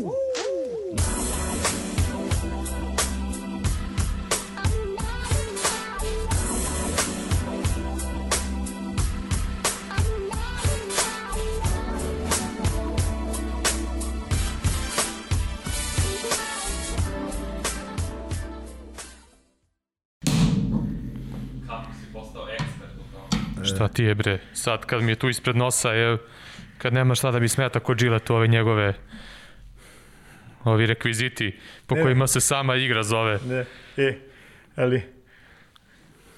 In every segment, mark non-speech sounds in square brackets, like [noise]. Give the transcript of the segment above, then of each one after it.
Šta ti je bre, sad kad mi je tu ispred nosa, je, kad nema šta da bi smeta kod džiletu ove njegove ovi rekviziti po Ne. kojima se sama igra zove. Ne, e, ali...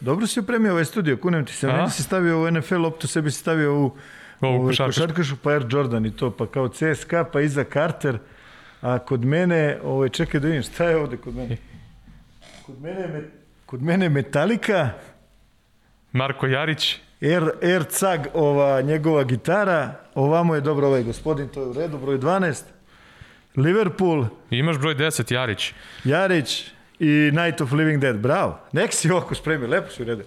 Dobro si opremio ovaj studio, kunem ti se. Meni si stavio u NFL loptu, sebi si stavio u Ovu ovaj, košarkašku. košarkašu, pa Air Jordan i to, pa kao CSKA, pa iza Carter. A kod mene, ovaj, čekaj da vidim, šta je ovde kod mene? Kod mene me, kod mene Metallica, Marko Jarić, Air, Air Cag, ova njegova gitara, ovamo je dobro ovaj gospodin, to je u redu, broj 12. Liverpool, imaš broj 10 Jarić. Jarić i Night of Living Dead. Bravo. Nek si ovako spremio, lepo si u redu.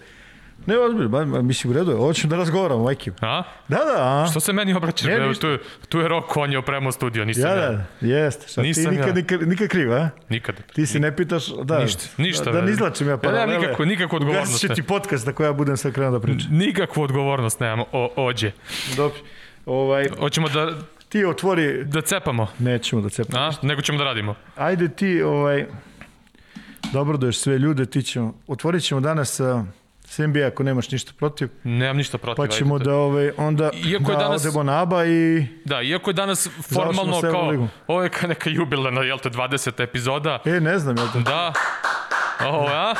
Ne, ozbiljno, ba, ba, mislim u redu je. Hoćemo da razgovaramo, majke. A? Da, da, a? Što se meni obraćaš? Ne, tu, je- tu je Rok, on je opremao studio, nisam Ja, ja. da, jeste. Šta, ti Nisam nikad, ja. nikad, nikad kriv, a? Nikad. Ti se ne pitaš, da, Ništa, ništa, da, da izlačim ja Ja nemam paralele. nikakvu- nikakvu odgovornost, Ugasit će ti podcast ako ja budem sad krenuo da pričam. Nikakvu odgovornost nemamo, o, ođe. Dobro. Ovaj, Hoćemo da, ti otvori, da cepamo, nećemo da cepamo. a? Nego ćemo da radimo. Ajde ti, ovaj, dobro da još sve ljude, ti ćemo, otvorit ćemo danas uh, s NBA ako nemaš ništa protiv. Nemam ništa protiv. Pa ćemo ajde. da ovaj, onda Iako je da danas- odemo na ABA i... Da, iako je danas formalno kao, Euroligom. ovo je kao neka jubilena, jel te, 20. epizoda. E, ne znam, jel to... Da. Ovo, a?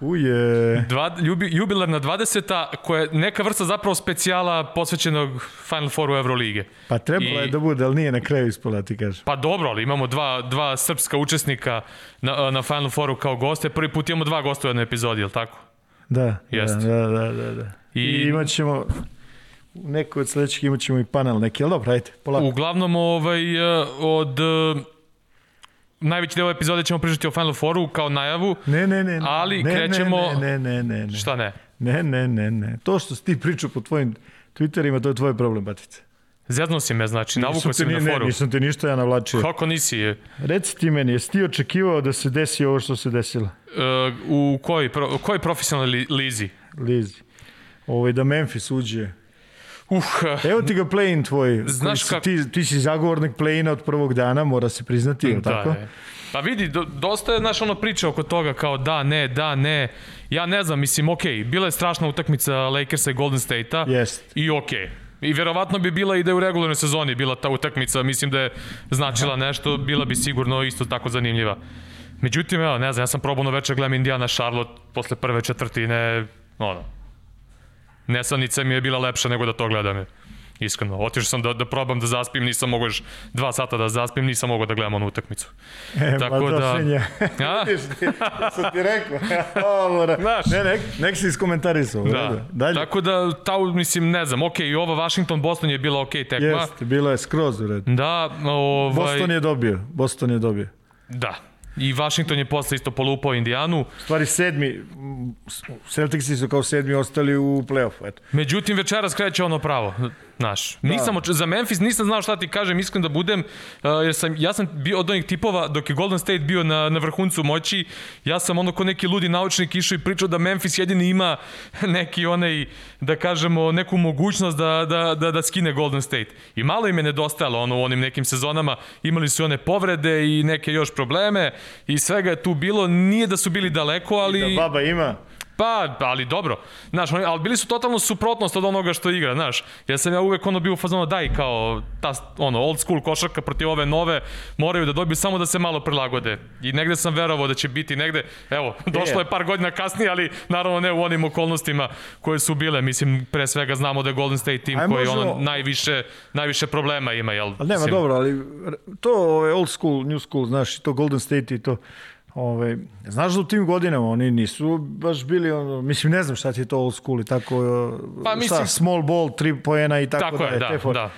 Uje. Dva, ljubi, jubilarna 20. koja je neka vrsta zapravo specijala posvećenog Final Fouru Evrolige. Pa trebalo I- je da bude, ali nije na kraju ispola, ti kažem. Pa dobro, ali imamo dva, dva srpska učesnika na, na Final Fouru kao goste. Prvi put imamo dva gosta u jednoj epizodi, jel tako? Da, Jest. da, da, da, da, da. I, I- imat ćemo, u nekoj od sledećih imat ćemo i panel neki, ali dobro, ajde, polako. Uglavnom, ovaj, e, od... e, Najveći deo epizode ćemo pričati o Final Fouru kao najavu. Ne, ne, ne. ne. Ali ne, krećemo- Ne, ne, ne, ne, ne. Šta ne? Ne, ne, ne, ne. To što si ti pričao po tvojim Twitterima, to je tvoj problem, Batice. Zezno si me, znači, navukao si na ni- ne, foru. nisam te ništa ja navlačio. Kako nisi? E, Reci ti meni, jesi ti očekivao da se desi ovo što se desilo? u kojoj, pro, u kojoj profesionalnoj li, lizi? Lizi. Ovaj, da Memphis uđe. Uh, Evo ti ga play-in tvoj. Znaš kako- Ti, ti si zagovornik play-ina od prvog dana, mora se priznati, je li da, tako? je. Pa vidi, do, dosta je, znaš, ono priča oko toga kao da, ne, da, ne. Ja ne znam, mislim, okej, bila je strašna utakmica Lakersa i Golden State-a. Jest. I okej. I verovatno bi bila i da je u regularnoj sezoni bila ta utakmica, mislim da je značila nešto, bila bi sigurno isto tako zanimljiva. Međutim, evo, ne znam, ja sam probao na večer gledam Indiana Charlotte posle prve četvrtine, ono, nesanica mi je bila lepša nego da to gledam. je. Iskreno, otišao sam da, da probam da zaspim, nisam mogao još dva sata da zaspim, nisam mogao da gledam onu utakmicu. E, Tako da-. [laughs] A? Vidiš ti, sam ti rekao. [laughs] Znaš. Ne, nek, nek si iskomentarisao. Da. Da. Dalje. Tako da, ta, mislim, ne znam, okej, i ova Washington-Boston je bila okej tekma. Jeste, bilo je skroz u redu. Da, ovaj, Boston je dobio. Boston je dobio. Da. I Washington je posle isto polupao Indijanu. U stvari sedmi, Celticsi su kao sedmi ostali u play-offu. Međutim, večeras kreće ono pravo. Znaš, nisam, oč- za Memphis nisam znao šta ti kažem, iskren da budem, uh, jer sam, ja sam bio od onih tipova, dok je Golden State bio na, na vrhuncu moći, ja sam ono ko neki ludi naučnik išao i pričao da Memphis jedini ima [laughs] neki onaj, da kažemo, neku mogućnost da, da, da, da skine Golden State. I malo im je nedostajalo ono, u onim nekim sezonama, imali su one povrede i neke još probleme i svega je tu bilo, nije da su bili daleko, ali... Da baba ima. Pa, ali dobro. Znaš, oni, ali bili su totalno suprotnost od onoga što igra, znaš. Ja sam ja uvek ono bio u fazonu daj kao ta ono old school košarka protiv ove nove moraju da dobiju samo da se malo prilagode. I negde sam verovao da će biti negde, evo, došlo je par godina kasnije, ali naravno ne u onim okolnostima koje su bile. Mislim, pre svega znamo da je Golden State tim koji možemo- ono najviše, najviše problema ima, jel? Ali nema, Mislim, dobro, ali to je old school, new school, znaš, to Golden State i to... Ove, znaš da u tim godinama oni nisu baš bili, ono, mislim, ne znam šta ti je to old school i tako, Pa, mislim- šta, small ball, tri poena i tako, Tako je, da, te fore. da.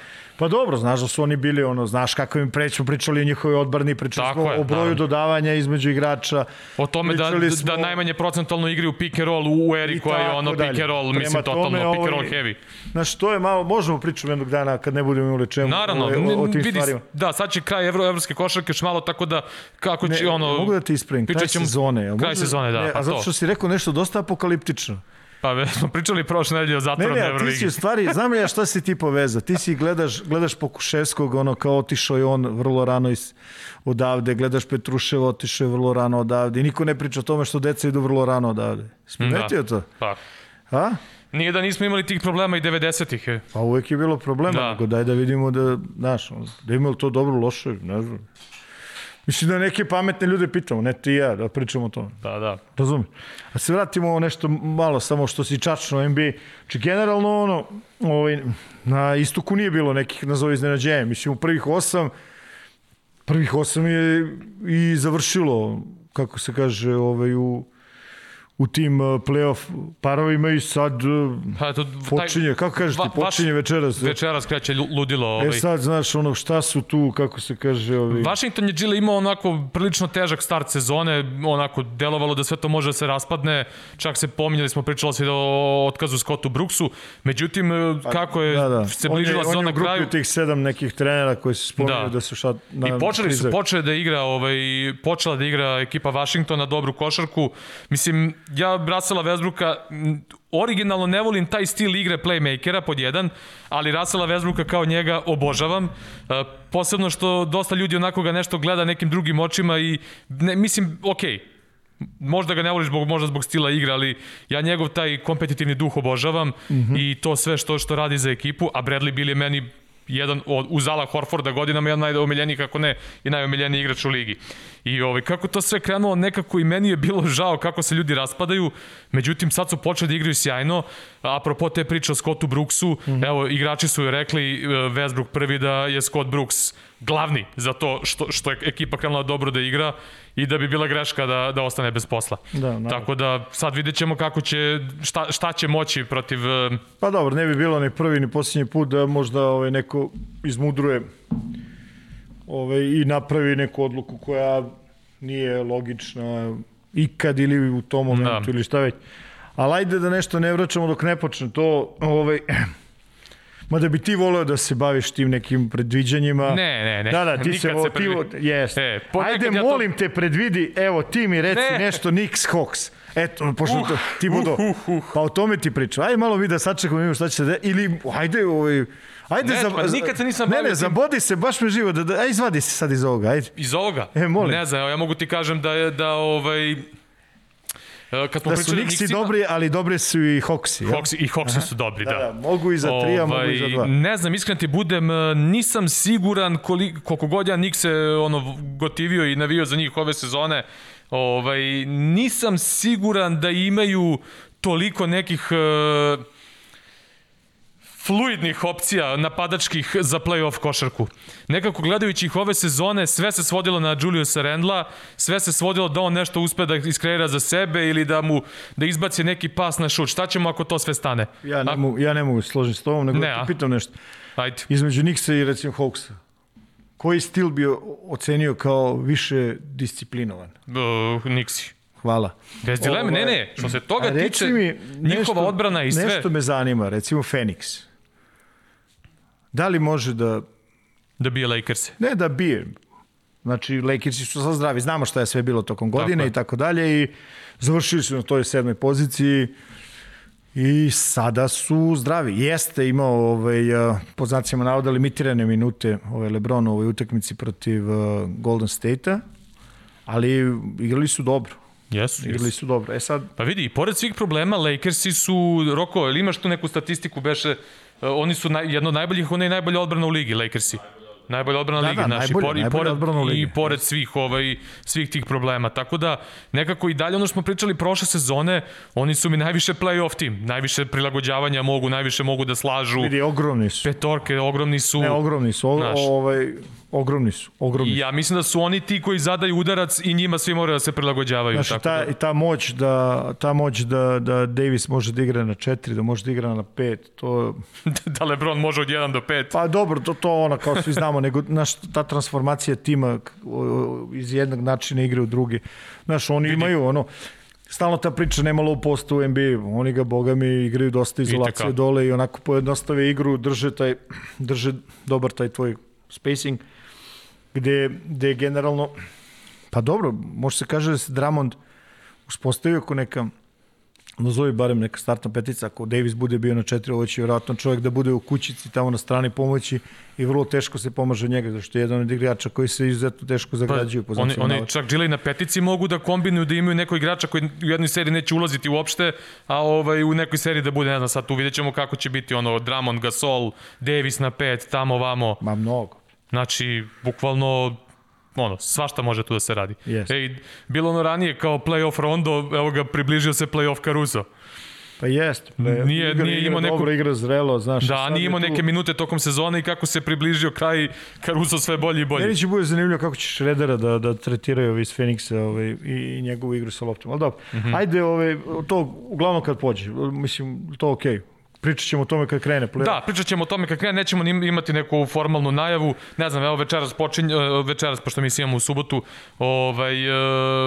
Pa dobro, znaš da su oni bili, ono, znaš kako im preću, pričali o njihovoj odbrani, pričali Tako smo je, o broju naravno. dodavanja između igrača. O tome da, Pričali smo- da najmanje procentalno igri u pick and roll u eri koja je ono dalje. pick and roll, Prema mislim tome, totalno pick and roll heavy. Znaš, to je malo, možemo pričati jednog dana kad ne budemo imali čemu Naravno, ovaj, o, o, tim vidi, stvarima. da, sad će kraj evro, evropske košarke još malo, tako da kako će ono... mogu da ti ispravim, kraj sezone. kraj sezone, da, ne, pa a zato to. što si rekao nešto dosta apokaliptično. Pa već [laughs] smo pričali prošle nedelje o Ne, zatvorenoj ne, a ti si Euroligi. u stvari, znam li ja šta si ti povezao? Ti si gledaš, gledaš Pokuševskog, ono kao otišao je on vrlo rano iz, odavde, gledaš Petruševa, otišao je vrlo rano odavde i niko ne priča o tome što deca idu vrlo rano odavde. Sprimetio to? Pa, A? nije da nismo imali tih problema i 90-ih. je. Pa uvek je bilo problema, Da. da. nego daj da vidimo da, znaš, da ima li to dobro, loše, ne znam. Mislim da neke pametne ljude pitamo, ne ti i ja, da pričamo o tome. Da, da. Razumem. A se vratimo nešto malo, samo što si čačno NBA. Či generalno ono, ovaj, na istoku nije bilo nekih, nazovi iznenađenja. Mislim, u prvih osam, prvih osam je i završilo, kako se kaže, ovaj, u, u tim uh, playoff parovima i sad uh, Pa, eto, počinje, kako kažeš ti, počinje večeras. Večeras kreće lu- ludilo. Ovaj. E sad, znaš, ono, šta su tu, kako se kaže, ovi... Washington je Gile imao onako prilično težak start sezone, onako delovalo da sve to može da se raspadne, čak se pominjali smo, pričalo se o otkazu Scottu Brooksu, međutim, kako je Da, da. se On je- bližila on je sezona u grupi kraju, tih sedam nekih trenera koji se spominju Da. da, da su šat... Na, I počeli su, počeli da igra, ovaj, počela da igra ekipa Washingtona dobru košarku. Mislim, ja Rasela Westbrooka m, originalno ne volim taj stil igre playmakera pod jedan, ali Rasela Westbrooka kao njega obožavam. E, posebno što dosta ljudi onako ga nešto gleda nekim drugim očima i ne, mislim, okej, možda ga ne voliš zbog, možda zbog stila igre, ali ja njegov taj kompetitivni duh obožavam mm -hmm. i to sve što što radi za ekipu, a Bradley Bill je meni jedan od uz Ala Horforda godinama jedan najomiljeniji kako ne i najomiljeniji igrač u ligi. I ovaj kako to sve krenulo nekako i meni je bilo žao kako se ljudi raspadaju. Međutim sad su počeli da igraju sjajno. Apropo te priče o Scottu Brooksu, mm -hmm. evo igrači su joj rekli e, Westbrook prvi da je Scott Brooks glavni za to što što je ekipa krenula dobro da igra i da bi bila greška da da ostane bez posla. Da, naravno. Tako da sad vidjet ćemo kako će šta šta će moći protiv e, Pa dobro, ne bi bilo ni prvi ni posljednji put da možda ovaj, neko izmudruje ovaj, i napravi neku odluku koja nije logična ikad ili u tom momentu Da. ili šta već. Ali ajde da nešto ne vraćamo dok ne počne to. Ovaj, [clears throat] Mada bi ti voleo da se baviš tim nekim predviđanjima. Ne, ne, ne. Da, da, ti Nikad se, se vo, ti, predvi- vo- jest. E, Ajde, ja to- molim te, predvidi, evo, ti mi reci Ne. nešto Knicks Hawks. Eto, pošto Uh, to, ti budu, uh, uh, uh. pa o tome ti pričam. Ajde malo mi da sačekamo, vidimo šta će se de... Ili, ajde, ovaj, ajde, Ne, za, pa nikad se nisam ne, bavio ne, tim. zabodi se, baš me živo, da, da, aj, izvadi se sad iz ovoga, ajde. iz ovoga. E, molim. Ne znam, ja mogu ti kažem da da ovaj kad smo Da su Nixi dobri, ali dobri su i jel? Hawks, I Hawksi su dobri, da. Da, da, mogu i za tri, a mogu i za dva. Ne znam, iskreno ti budem, e, nisam siguran koliko, koliko god ja Nick se ono, gotivio i navio za njih ove sezone, ovaj, nisam siguran da imaju toliko nekih e, fluidnih opcija napadačkih za play-off košarku. Nekako gledajući ih ove sezone, sve se svodilo na Juliusa Randla, sve se svodilo da on nešto uspe da iskreira za sebe ili da mu da izbaci neki pas na šut. Šta ćemo ako to sve stane? Ja ne, mogu, ja ne mogu se složiti s tobom, nego Ne, ne, a? ti pitam nešto. Ajde. Između Nixa i recimo Hawksa. Koji stil bi ocenio kao više disciplinovan? Uh, Nixi. Hvala. Bez dileme, ne, Ovaj, ne. Što se toga tiče, mi njihova odbrana i sve. Nešto me zanima, recimo Phoenix. Da li može da, Da bije Lakers. ne da bije, znači Lakersi su sad zdravi, znamo šta je sve bilo tokom godine je. i tako dalje i završili su na toj sedmoj poziciji i sada su zdravi. Jeste imao ovaj, a, po znacima navoda limitirane minute ovaj Lebron u ovoj utakmici protiv uh, Golden State-a, ali igrali su dobro. Jesu, Igrali jesu. su dobro. E sad, Pa vidi, pored svih problema, Lakersi su, Roko, ili imaš tu neku statistiku, beše, oni su naj, jedno od najboljih, oni najbolja odbrana u ligi, Lakersi. Najbolja odbrana Da, lige, da, znaš, i, najbolja, pored, i, najbolja pored, odbrana ligi. i pored svih, ovaj, svih tih problema. Tako da, nekako i dalje ono što smo pričali prošle sezone, oni su mi najviše play-off tim, najviše prilagođavanja mogu, najviše mogu da slažu. Vidi, ogromni su. Petorke, ogromni su. Ne, ogromni su. O, Znaš. ovaj, ogromni su. Ogromni I su. ja mislim da su oni ti koji zadaju udarac i njima svi moraju da se prilagođavaju. Znaš, tako ta, da. ta moć da, ta moć da, da Davis može da igra na 4, da može da igra na 5, to... [laughs] da Lebron može od 1 do 5. Pa dobro, to, to ono, kao svi znamo, nego, znaš, ta transformacija tima iz jednog načina igre u drugi. Znaš, oni imaju, ono, stalno ta priča nema low posta u NBA, oni ga, boga mi, igraju dosta izolacije Itekako. dole i onako pojednostave igru, drže, taj, drže dobar taj tvoj spacing, gde, gde je generalno, pa dobro, može se kaže da se Dramond uspostavio ako neka nazovi barem neka startna petica, ako Davis bude bio na četiri, ovo će vjerojatno čovjek da bude u kućici tamo na strani pomoći i vrlo teško se pomaže njega, zašto je jedan od igrača koji se izuzetno teško zagrađuju. Pa, oni, oni čak džile na petici mogu da kombinuju da imaju nekog igrača koji u jednoj seriji neće ulaziti uopšte, a ovaj, u nekoj seriji da bude, ne znam, sad tu vidjet ćemo kako će biti ono Dramon, Gasol, Davis na pet, tamo, vamo. Ma mnogo. Znači, bukvalno ono, svašta može tu da se radi. Jeste. Ej, bilo ono ranije kao playoff Rondo, evo ga, približio se playoff Caruso. Pa jest. Pa Nije- igra, nije imao dobro, neku- igra zrelo, znaš. Da, nije je imao tu- neke minute tokom sezone i kako se približio kraj, Caruso sve bolji i bolji. Meni će bude zanimljivo kako će Šredera da, da tretiraju ovi iz Feniksa ovaj, i, i njegovu igru sa loptom. Ali dobro, mm. -hmm. ajde, ovaj, to uglavnom kad pođe, mislim, to okej. Pričat ćemo o tome kad krene. play- Da, pričat ćemo o tome kad krene, nećemo imati neku formalnu najavu. Ne znam, evo večeras počinje, e, večeras, pošto mi imamo u subotu, ovaj, uh,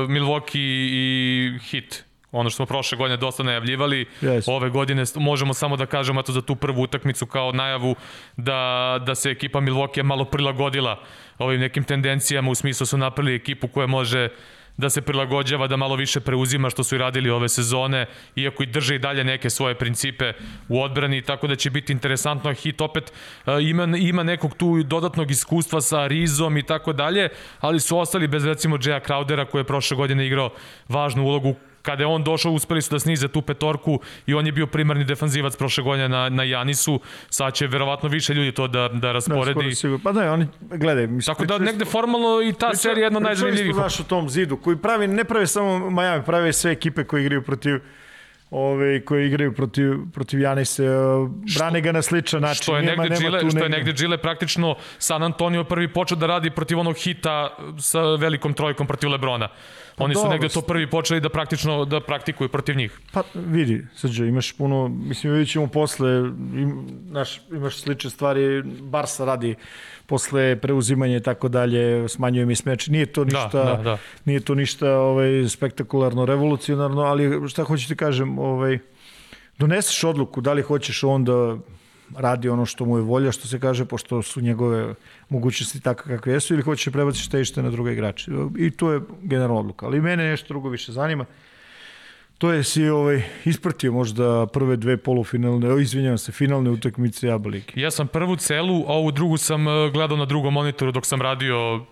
Milwaukee i Hit. Ono što smo prošle godine dosta najavljivali, Yes. ove godine možemo samo da kažemo eto za tu prvu utakmicu kao najavu da, da se ekipa Milwaukee malo prilagodila ovim nekim tendencijama u smislu su napravili ekipu koja može da se prilagođava, da malo više preuzima što su i radili ove sezone, iako i drže i dalje neke svoje principe u odbrani, tako da će biti interesantno. Hit opet uh, ima, ima nekog tu dodatnog iskustva sa Rizom i tako dalje, ali su ostali bez recimo Jaya Crowdera koji je prošle godine igrao važnu ulogu kada je on došao, uspeli su da snize tu petorku i on je bio primarni defanzivac prošle godine na, na Janisu. Sad će verovatno više ljudi to da, da Da, rasporedi. skoro sigurno. Pa da, oni, gledaj, mislim, Tako da negde formalno i ta Priča- serija je jedna od pričali smo, o tom zidu koji pravi, ne pravi samo Miami, prave sve ekipe koje igraju protiv ove, koji igraju protiv, protiv Janise, brane ga na sličan način. Što je nema, negde nema Gile, što je negde- Gile praktično San Antonio prvi počeo da radi protiv onog hita sa velikom trojkom protiv Lebrona. Oni su dobro, negde to prvi počeli da praktično da praktikuju protiv njih. Pa vidi, Srđo, imaš puno, mislim, vidjet ćemo posle, im, znaš, imaš slične stvari, Barsa radi posle preuzimanja i tako dalje, smanjuje mi smeč. Nije to Da, ništa, da, da. nije to ništa ovaj, spektakularno, revolucionarno, ali šta hoću ti kažem, ovaj, doneseš odluku da li hoćeš on da radi ono što mu je volja, što se kaže, pošto su njegove mogućnosti takve kakve jesu, ili hoćeš prebaciš težište na druge igrače. I to je generalna odluka. Ali mene nešto drugo više zanima. To je si ovaj, ispratio možda prve dve polufinalne, o, izvinjavam se, finalne utakmice ABA lige. Ja sam prvu celu, a ovu drugu sam eh, gledao na drugom monitoru dok sam radio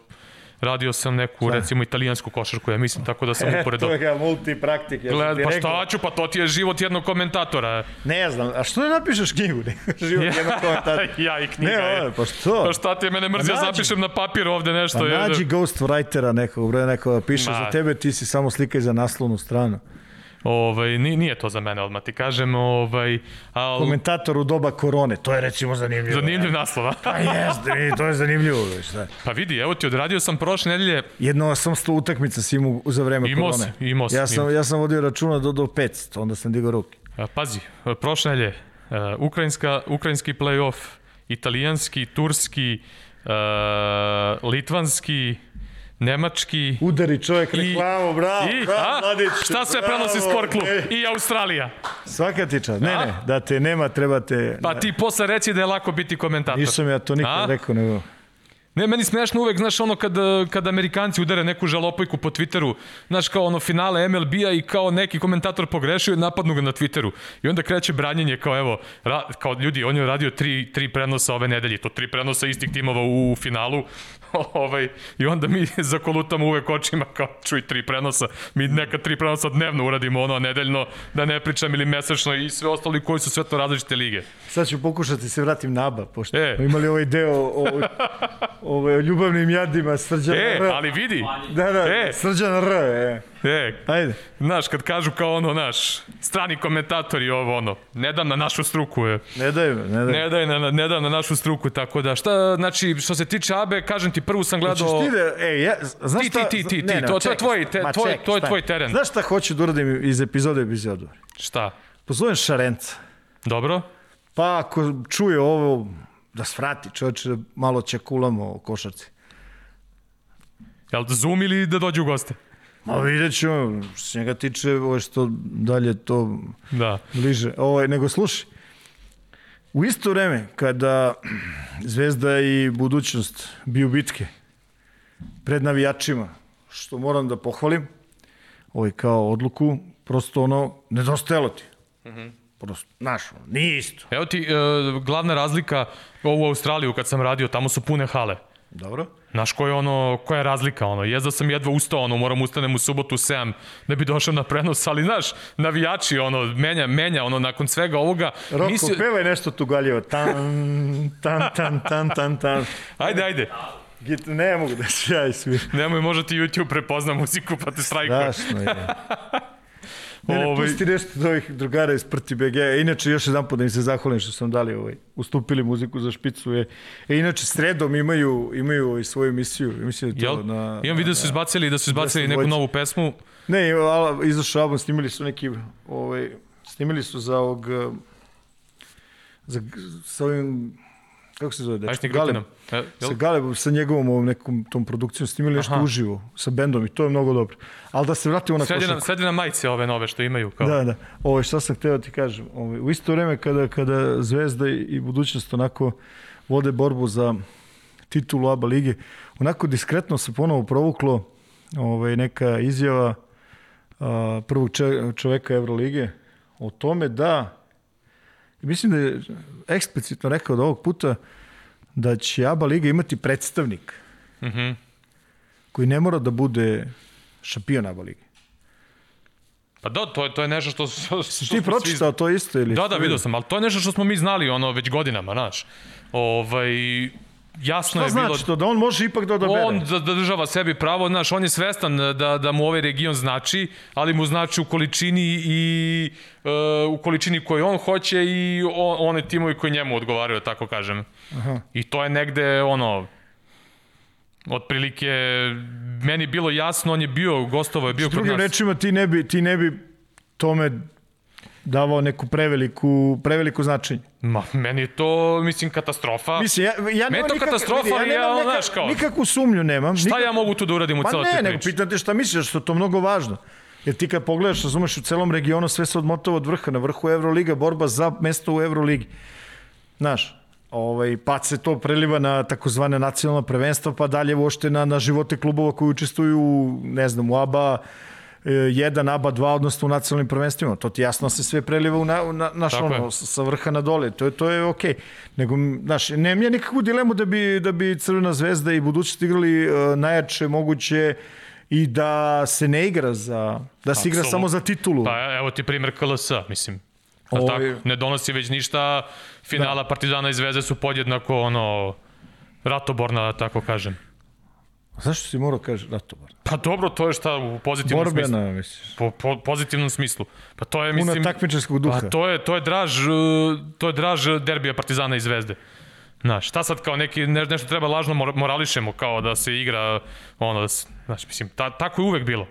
radio sam neku, recimo, italijansku košarku, ja mislim, tako da sam [laughs] uporedo. je ga multipraktik. Ja Gled, pa šta ću, pa to ti je život jednog komentatora. Ne znam, a što ne napišeš knjigu? [laughs] Život jednog komentatora. [laughs] ja i knjiga. Ne, ovo, pa što? Pa šta ti je mene mrzio, Pa zapišem na papir ovde nešto. Pa nađi ghostwritera nekog, bre, neko da piše Ma. za tebe, ti si samo slikaj za naslovnu stranu. Ovaj, ni- nije to za mene, odmah ti kažem. Ovaj, al, Komentator u doba korone, to je recimo zanimljivo. zanimljiv naslov, a? Pa jeste, [laughs] to je zanimljivo. Već, da. Pa vidi, evo ti, odradio sam prošle nedelje, Jedno 800 utakmica si imao za vreme Imao korone. si, imao si, Ja sam, ja sam vodio računa do, do 500, onda sam digao ruke. pazi, prošle nedelje, a, ukrajinska, ukrajinski play-off, italijanski, turski, a, litvanski, nemački, Udari čovjek reklamu, bravo, i, bravo, a? mladić. Šta sve bravo, prenosi sport klub? ej. I Australija. Svaka ti čast. Ne, A? ne, da te nema, trebate... Pa ti posle reci da je lako biti komentator. Nisam ja to nikad A? rekao, nego... Ne, meni smešno uvek, znaš, ono kad, kad Amerikanci udare neku žalopojku po Twitteru, znaš, kao ono finale MLB-a i kao neki komentator pogrešio i napadnu ga na Twitteru. I onda kreće branjenje kao, evo, ra, kao ljudi, on je radio tri, tri prenosa ove nedelje, to tri prenosa istih timova u finalu, [laughs] ovaj, i onda mi [laughs] zakolutamo uvek očima kao čuj tri prenosa, mi neka tri prenosa dnevno uradimo ono nedeljno, da ne pričam ili mesečno i sve ostali koji su sve to različite lige. Sad ću pokušati se vratim na ABA, pošto e. imali ovaj deo o, o, [laughs] o ljubavnim jadima Srđana e, R. ali vidi. Da, da, e. Srđana R. E. E, Ajde. Znaš, kad kažu kao ono, naš, strani komentatori ovo, ono, ne dam na našu struku, je. Ne daj, ne daj. Ne daj, na, ne dam na našu struku, tako da, šta, znači, što se tiče Abe, kažem ti, prvu sam gledao... Hoćeš ti da, ej, ja, znaš ti, šta... Ti, ti, ti, ne, ne, to, to je tvoj, te, tvoj, ček, to je tvoj teren. Znaš šta hoću da uradim iz epizode u epizodu? Šta? Pozovem Šarenca. Dobro. Pa ako čuje ovo, da svrati čovječe, da malo čekulamo o košarci. Jel da zoom ili da dođe u goste? Ma vidjet ćemo, s njega tiče ovo što dalje to da. bliže. Ovo, nego slušaj, u isto vreme kada Zvezda i budućnost biju bitke pred navijačima, što moram da pohvalim, ovaj kao odluku, prosto ono, nedostajalo ti. Mm -hmm. Prosto, znaš, nije isto. Evo ti, e, glavna razlika u Australiju kad sam radio, tamo su pune hale. Dobro. Znaš koja je ono, koja je razlika, ono, jezda sam jedva ustao, ono, moram ustanem u subotu u 7 da bi došao na prenos, ali znaš, navijači, ono, menja, menja, ono, nakon svega ovoga. Roko, misli... pevaj nešto tu galjevo, tan, tan, tan, tan, tan, tan. Ajde, ajde. Git, ne mogu da se ja isviram. Nemoj, možda ti YouTube prepozna muziku pa te strajkuje. Strašno je. [laughs] Ne, ne, ovaj... pusti nešto od ovih drugara iz Prti BG. E, inače, još jedan put da im se zahvalim što sam dali ovaj, ustupili muziku za špicu. Je. E, inače, sredom imaju, imaju ovaj, svoju emisiju. Mislim da to Jel? na... Imam vidio da su izbacili, da su izbacili neku novu pesmu. Ne, izašao album, snimili su neki, ovaj, snimili su za ovog, za, sa ovim kako se zove, dečko? Galeb. E, sa Galebom, sa njegovom ovom nekom tom produkcijom snimili nešto Aha. uživo sa bendom i to je mnogo dobro. Ali da se vratimo na košarku. Sredi na majice ove nove što imaju. Kao. Da, da. Ovo šta sam hteo da ti kažem. Ovo, u isto vreme kada, kada Zvezda i budućnost onako vode borbu za titulu ABA lige, onako diskretno se ponovo provuklo ovaj, neka izjava a, prvog čoveka Evrolige o tome da mislim da je eksplicitno rekao da ovog puta da će ABA Liga imati predstavnik mm -hmm. koji ne mora da bude šampion ABA Lige. Pa da, to je, to je nešto što... što, što ti pročitao svi... to isto ili? Da, da, vidio sam, ali to je nešto što smo mi znali ono već godinama, znaš. Ovaj, jasno Šta je znači bilo... to? Da on može ipak da odabere? On da, da država sebi pravo, znaš, on je svestan da, da mu ovaj region znači, ali mu znači u količini i uh, u količini koju on hoće i on, one timovi koji njemu odgovaraju, da tako kažem. Aha. I to je negde, ono, otprilike meni bilo jasno, on je bio, gostovo je bio kod nas. S drugim rečima, ti ne bi, ti ne bi tome davao neku preveliku, preveliku značenje. Ma, meni je to, mislim, katastrofa. Mislim, ja, ja to nikak, katastrofa, ja, ja, ja znaš kao... Nikakvu sumnju nemam. Šta nikak... ja mogu tu da uradim u celoj? Pa ne, nego pitam te šta misliš, što je to mnogo važno. Jer ti kad pogledaš, razumeš, u celom regionu sve se odmotava od vrha, na vrhu Euroliga, borba za mesto u Euroligi. Znaš, ovaj, pa se to preliva na takozvane nacionalna prvenstva, pa dalje vošte na, na živote klubova koji učestvuju, ne znam, u ABA, jedan ABA 2, odnosno u nacionalnim prvenstvima. To ti jasno se sve preliva u na, na, naš ono, sa vrha na dole. To je, to je okej. Okay. Nego, znaš, nemam ja nikakvu dilemu da bi, da bi Crvena zvezda i budućnost igrali uh, najjače moguće i da se ne igra za, da se Absolut. igra samo za titulu. Pa evo ti primjer KLS, mislim. Ovo... tako, ne donosi već ništa, finala da. Partizana i Zvezde su podjednako ono, ratoborna, da tako kažem. Zašto si morao kaže Ratobor? Pa dobro, to je šta u pozitivnom Borbena, smislu. misliš? Po, po pozitivnom smislu. Pa to je, Puna mislim... takmičarskog duha. Pa to je, to je draž, to je draž derbija Partizana i Zvezde. Znaš, šta sad kao neki, ne, nešto treba lažno morališemo, kao da se igra, ono, da se, znaš, mislim, ta, tako je uvek bilo.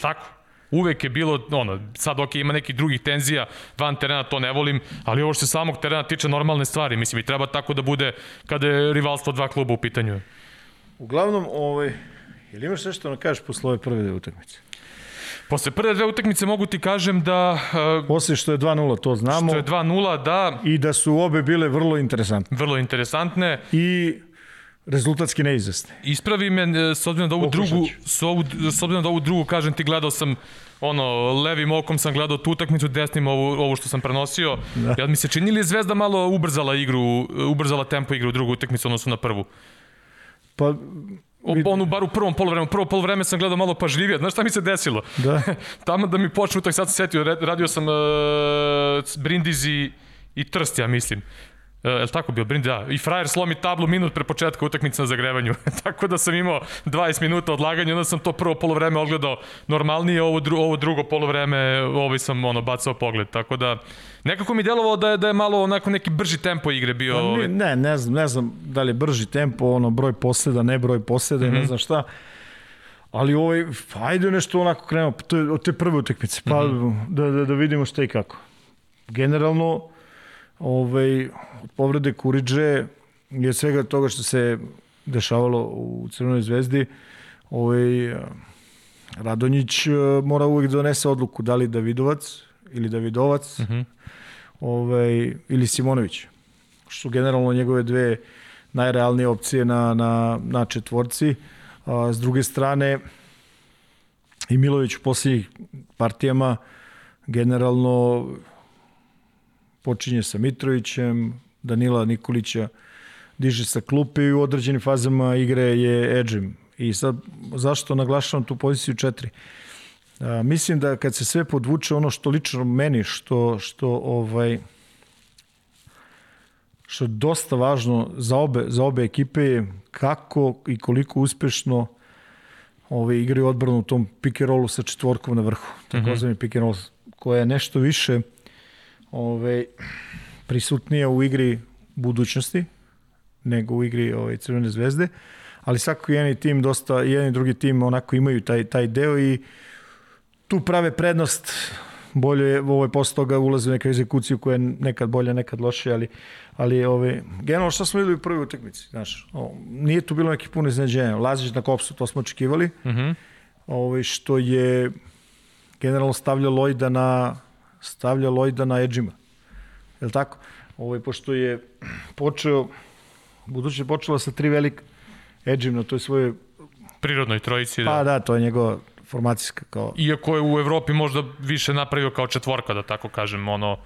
Tako. Uvek je bilo, ono, sad ok, ima nekih drugih tenzija, van terena to ne volim, ali ovo što se samog terena tiče normalne stvari, mislim, i treba tako da bude kada je rivalstvo dva kluba u pitanju. Uglavnom, ovaj, ili imaš nešto da kažeš posle ove prve dve utakmice? Posle prve dve utakmice mogu ti kažem da... Uh, Posle što je 2-0, to znamo. Što je 2-0, da. I da su obe bile vrlo interesantne. Vrlo interesantne. I rezultatski neizvesni. Ispravi me, e, s obzirom da ovu drugu, s, ovu, s obzirom da ovu drugu, kažem ti, gledao sam ono, levim okom sam gledao tu utakmicu, desnim ovu, ovo što sam prenosio. Da. Ja mi se čini li je Zvezda malo ubrzala igru, ubrzala tempo igru u drugu utakmicu odnosno na prvu? Pa, onu bar u prvom polovremenu. Prvo polovreme sam gledao malo pažljivije. Znaš šta mi se desilo? Da. [laughs] Tamo da mi počne utak, sad se setio, radio sam uh, Brindizi i Trst, ja mislim. Uh, je li tako bio Brind? Da. I frajer slomi tablu minut pre početka utakmice na zagrevanju. [laughs] tako da sam imao 20 minuta odlaganja, onda sam to prvo polovreme odgledao normalnije, ovo, dru, ovo drugo polovreme ovaj sam ono, bacao pogled. Tako da nekako mi djelovalo da je, da je malo onako neki brži tempo igre bio. Pa, ovaj. ne, ne znam, ne znam da li je brži tempo, ono, broj posljeda, ne broj posljeda, mm -hmm. ne znam šta. Ali ovaj, ajde nešto onako krenemo, to je od te prve utakmice, pa mm -hmm. da, da, da vidimo šta i kako. Generalno, ovaj, od povrede Kuriđe je svega toga što se dešavalo u Crvenoj zvezdi, ovaj, Radonjić eh, mora uvijek da donese odluku da li Davidovac ili Davidovac mm -hmm. ovaj, ili Simonović. Što su generalno njegove dve najrealnije opcije na, na, na četvorci. A, s druge strane, i Milović u posljednjih partijama generalno počinje sa Mitrovićem, Danila Nikolića diže sa klupe i u određenim fazama igre je edžim. I sad, zašto naglašavam tu poziciju 4? A, mislim da kad se sve podvuče ono što lično meni, što, što ovaj, što je dosta važno za obe, za obe ekipe je kako i koliko uspešno ove, igraju odbranu u tom pick and rollu sa četvorkom na vrhu. Takozvani mm -hmm. pick and roll koja je nešto više ove, prisutnija u igri budućnosti nego u igri ove, Crvene zvezde, ali svako jedan tim dosta, jedan i drugi tim onako imaju taj, taj deo i tu prave prednost. Bolje je, ovo je posle toga ulaze u neka egzekuciju koja je nekad bolja, nekad loše, ali, ali ove, generalno šta smo videli u prvoj utakmici, znaš, o, nije tu bilo nekih puno iznenađenja, Lazić na kopsu, to smo očekivali, uh -huh. ove, što je generalno stavlja Lojda na stavlja Lojda na edžima, je li tako? Ove, pošto je počeo, buduće je počela sa tri velika edžim na toj svoje prirodnoj trojici. Pa da, da to je njegova formacijska kao... Iako je u Evropi možda više napravio kao četvorka, da tako kažem, ono,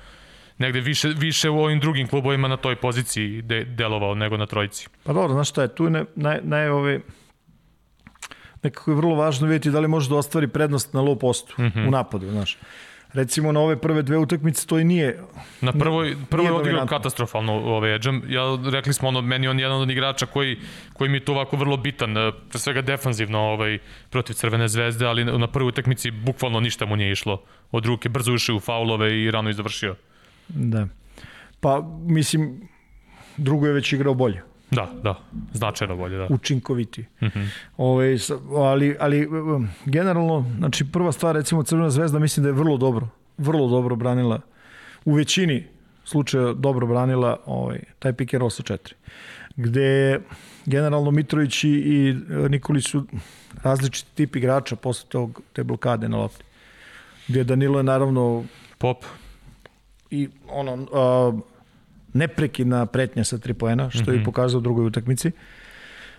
negde više, više u ovim drugim klubovima na toj poziciji de, delovao nego na trojici. Pa dobro, znaš šta je, tu je ne, naj, naj ove, nekako je vrlo važno vidjeti da li može da ostvari prednost na low postu mm -hmm. u napadu, znaš. Recimo na ove prve dve utakmice to i nije Na prvoj prvoj je odigrao katastrofalno ove Edžem. Ja rekli smo ono meni on jedan od igrača koji koji mi je to ovako vrlo bitan, e, pre svega defanzivno ovaj protiv Crvene zvezde, ali na prvoj utakmici bukvalno ništa mu nije išlo. Od ruke brzo ušao u faulove i rano i završio. Da. Pa mislim drugo je već igrao bolje. Da, da, značajno bolje, da. Učinkoviti. Uh -huh. Ove, ali, ali generalno, znači prva stvar, recimo Crvena zvezda, mislim da je vrlo dobro, vrlo dobro branila, u većini slučaja dobro branila ovaj, taj pick and roll sa četiri. Gde generalno Mitrović i Nikolić su različiti tip igrača posle tog, te blokade na lopti. Gde Danilo je naravno pop i ono, uh, neprekidna pretnja sa tri poena, što mm -hmm. je pokazao u drugoj utakmici.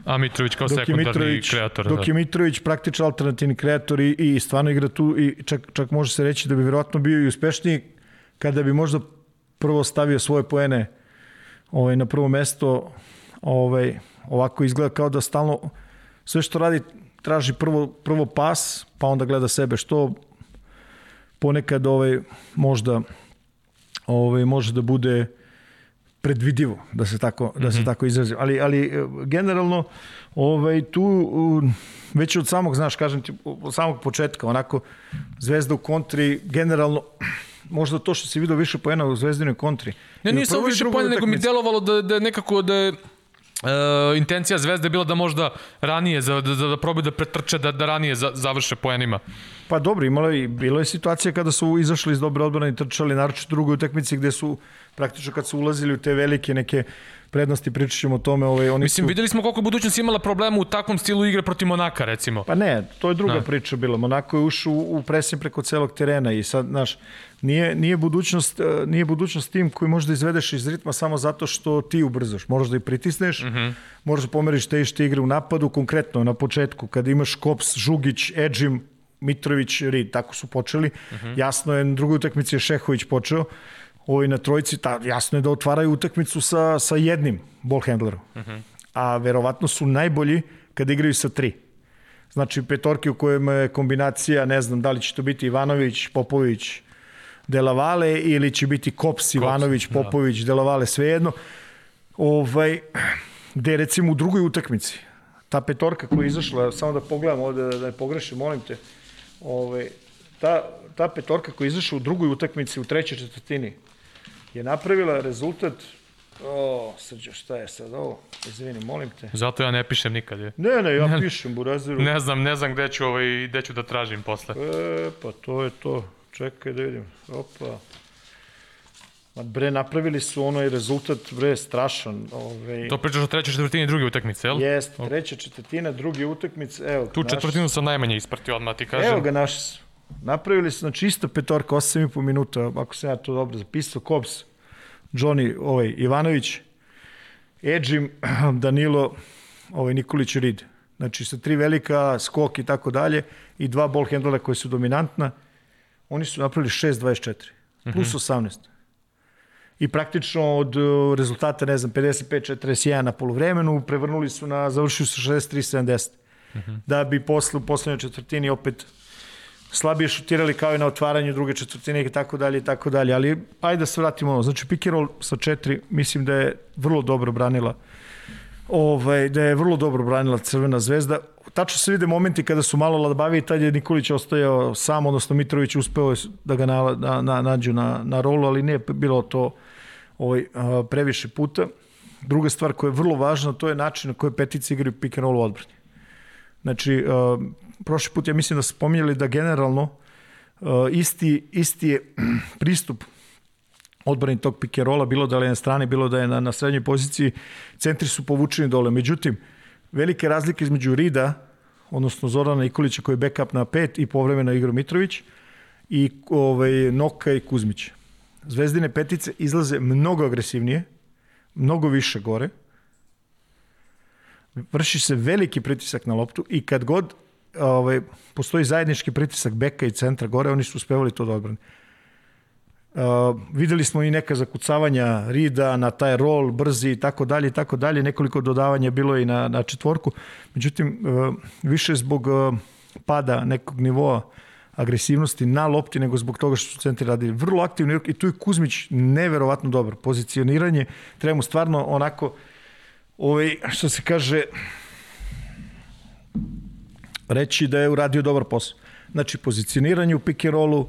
A Mitrović kao dok sekundarni Mitrović, kreator. Dok da. je Mitrović praktično alternativni kreator i, i stvarno igra tu i čak, čak može se reći da bi vjerojatno bio i uspešniji kada bi možda prvo stavio svoje poene ovaj, na prvo mesto ovaj, ovako izgleda kao da stalno sve što radi traži prvo, prvo pas, pa onda gleda sebe što ponekad ovaj, možda ovaj, može da bude predvidivo, da se tako, da se mm -hmm. tako izrazim. Ali, ali e, generalno, ovaj, tu već od samog, znaš, kažem ti, od samog početka, onako, Zvezda u kontri, generalno, možda to što si vidio više poena u Zvezdinoj kontri. Ne, nije samo više poena, nego mi delovalo da, da nekako da je Uh, intencija Zvezde je bila da možda ranije, za, da, da, da probaju da pretrče, da, da ranije za, završe poenima. Pa dobro, imalo je, bilo je situacija kada su izašli iz dobre odbrane i trčali, naročito u drugoj utakmici gde su praktično kad su ulazili u te velike neke prednosti, pričat ćemo o tome. Ovaj, oni Mislim, su... videli smo koliko budućnost imala problema u takvom stilu igre protiv Monaka, recimo. Pa ne, to je druga Da. priča bila. Monako je ušao u, u presim preko celog terena i sad, znaš, nije, nije, budućnost, eh, nije budućnost tim koji možeš da izvedeš iz ritma samo zato što ti ubrzaš. Moraš da i pritisneš, mm -hmm. možeš da pomeriš te ište igre u napadu, konkretno na početku, kada imaš Kops, Žugić, Edžim, Mitrović, Rid, tako su počeli. Mm -hmm. Jasno je, na drugoj utakmici je Šehović počeo, Ovi na trojici, ta, jasno je da otvaraju utakmicu sa, sa jednim ball handlerom. Uh -huh. A verovatno su najbolji kada igraju sa tri. Znači petorke u kojem je kombinacija, ne znam da li će to biti Ivanović, Popović, Delavale ili će biti Kops, Ivanović, Popović, da. Delavale, svejedno. Ovaj, gde recimo u drugoj utakmici, ta petorka koja je izašla, samo da pogledam ovde, da, da ne pogrešim, molim te, ovaj, ta, ta petorka koja je izašla u drugoj utakmici u trećoj četvrtini je napravila rezultat O, srđo, šta je sad ovo? Izvini, molim te. Zato ja ne pišem nikad. Je. Ne, ne, ja pišem Buraziru. Ne znam, ne znam gde ću, ovaj, gde ću da tražim posle. E, pa to je to. Čekaj da vidim. Opa. Ma bre, napravili su onaj rezultat, bre, strašan. Ovaj... To pričaš o trećoj četvrtini druge utakmice, jel? Jest, treća četvrtina, drugi utakmice, evo. Tu četvrtinu sam najmanje ispratio, odmah ti kažem. Evo ga naš, napravili su, znači isto petorka, 8,5 minuta, ako sam ja to dobro zapisao, Kops, Johnny ovaj, Ivanović, Edžim, [clears throat] Danilo, ovaj, Nikolić Rid. Znači sa tri velika, skok i tako dalje i dva ball handlera koje su dominantna, oni su napravili 6-24, plus 18. I praktično od uh, rezultata, ne znam, 55-41 na polovremenu, prevrnuli su na, završili su 63-70. Da bi posle, u poslednjoj četvrtini opet slabije šutirali kao i na otvaranju druge četvrtine i tako dalje i tako dalje. Ali ajde da se vratimo ono. Znači pick and roll sa četiri mislim da je vrlo dobro branila ovaj, da je vrlo dobro branila Crvena zvezda. Tačno se vide momenti kada su malo labavi i tad je Nikolić ostajao sam, odnosno Mitrović uspeo da ga na, na, na, nađu na, na rolu, ali nije bilo to ovaj, previše puta. Druga stvar koja je vrlo važna, to je način na koji petici igraju pick and roll u odbrani. Znači, prošli put ja mislim da su spominjali da generalno uh, isti, isti je [clears throat] pristup odbrani tog rolla, bilo da je na strani, bilo da je na, na srednjoj poziciji, centri su povučeni dole. Međutim, velike razlike između Rida, odnosno Zorana Nikolića koji je backup na pet i povremeno Igor Mitrović i ovaj, Noka i Kuzmić. Zvezdine petice izlaze mnogo agresivnije, mnogo više gore, vrši se veliki pritisak na loptu i kad god ovaj, postoji zajednički pritisak beka i centra gore, oni su uspevali to da odbrane. Uh, videli smo i neka zakucavanja Rida na taj rol, brzi i tako dalje i tako dalje. Nekoliko dodavanja bilo i na, na četvorku. Međutim, uh, više zbog uh, pada nekog nivoa agresivnosti na lopti nego zbog toga što su centri radili. Vrlo aktivni i tu je Kuzmić neverovatno dobro. Pozicioniranje, treba mu stvarno onako ovaj, što se kaže reći da je uradio dobar posao. Znači, pozicioniranje u pick and rollu,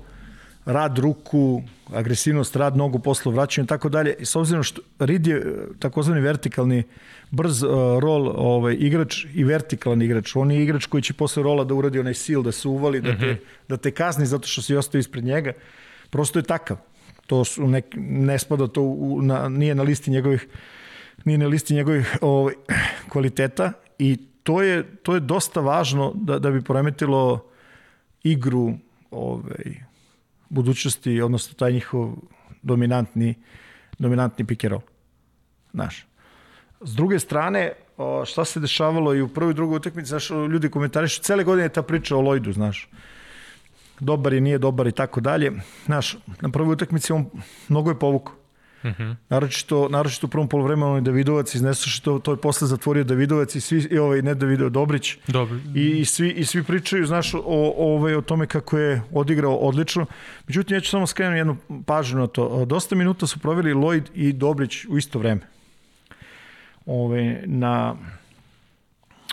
rad ruku, agresivnost, rad nogu, poslu, vraćanje i tako dalje. I s obzirom što Reed je takozvani vertikalni brz uh, rol ovaj, igrač i vertikalan igrač. On je igrač koji će posle rola da uradi onaj sil, da se uvali, da te, mm -hmm. da te kazni zato što si ostao ispred njega. Prosto je takav. To su nek, ne spada to u, na, nije na listi njegovih nije na listi njegovih ovaj, kvaliteta i to je, to je dosta važno da, da bi poremetilo igru ovaj, budućnosti, odnosno taj njihov dominantni, dominantni roll. Znaš. S druge strane, šta se dešavalo i u prvoj i drugoj utakmici, znaš, ljudi komentarišu, cele godine ta priča o Lloydu, znaš. Dobar je, nije dobar i tako dalje. Znaš, na prvoj utakmici on mnogo je povukao. Mm -hmm. naročito, naročito u prvom polovremenu je Davidovac iznesu što to je posle zatvorio Davidovac i svi i ovaj ne Davido Dobrić. Dobro. I, i svi i svi pričaju znaš o o, ovaj, o tome kako je odigrao odlično. Međutim ja ću samo skrenuti jednu pažnju na to. Dosta minuta su proveli Lloyd i Dobrić u isto vreme. Ove, na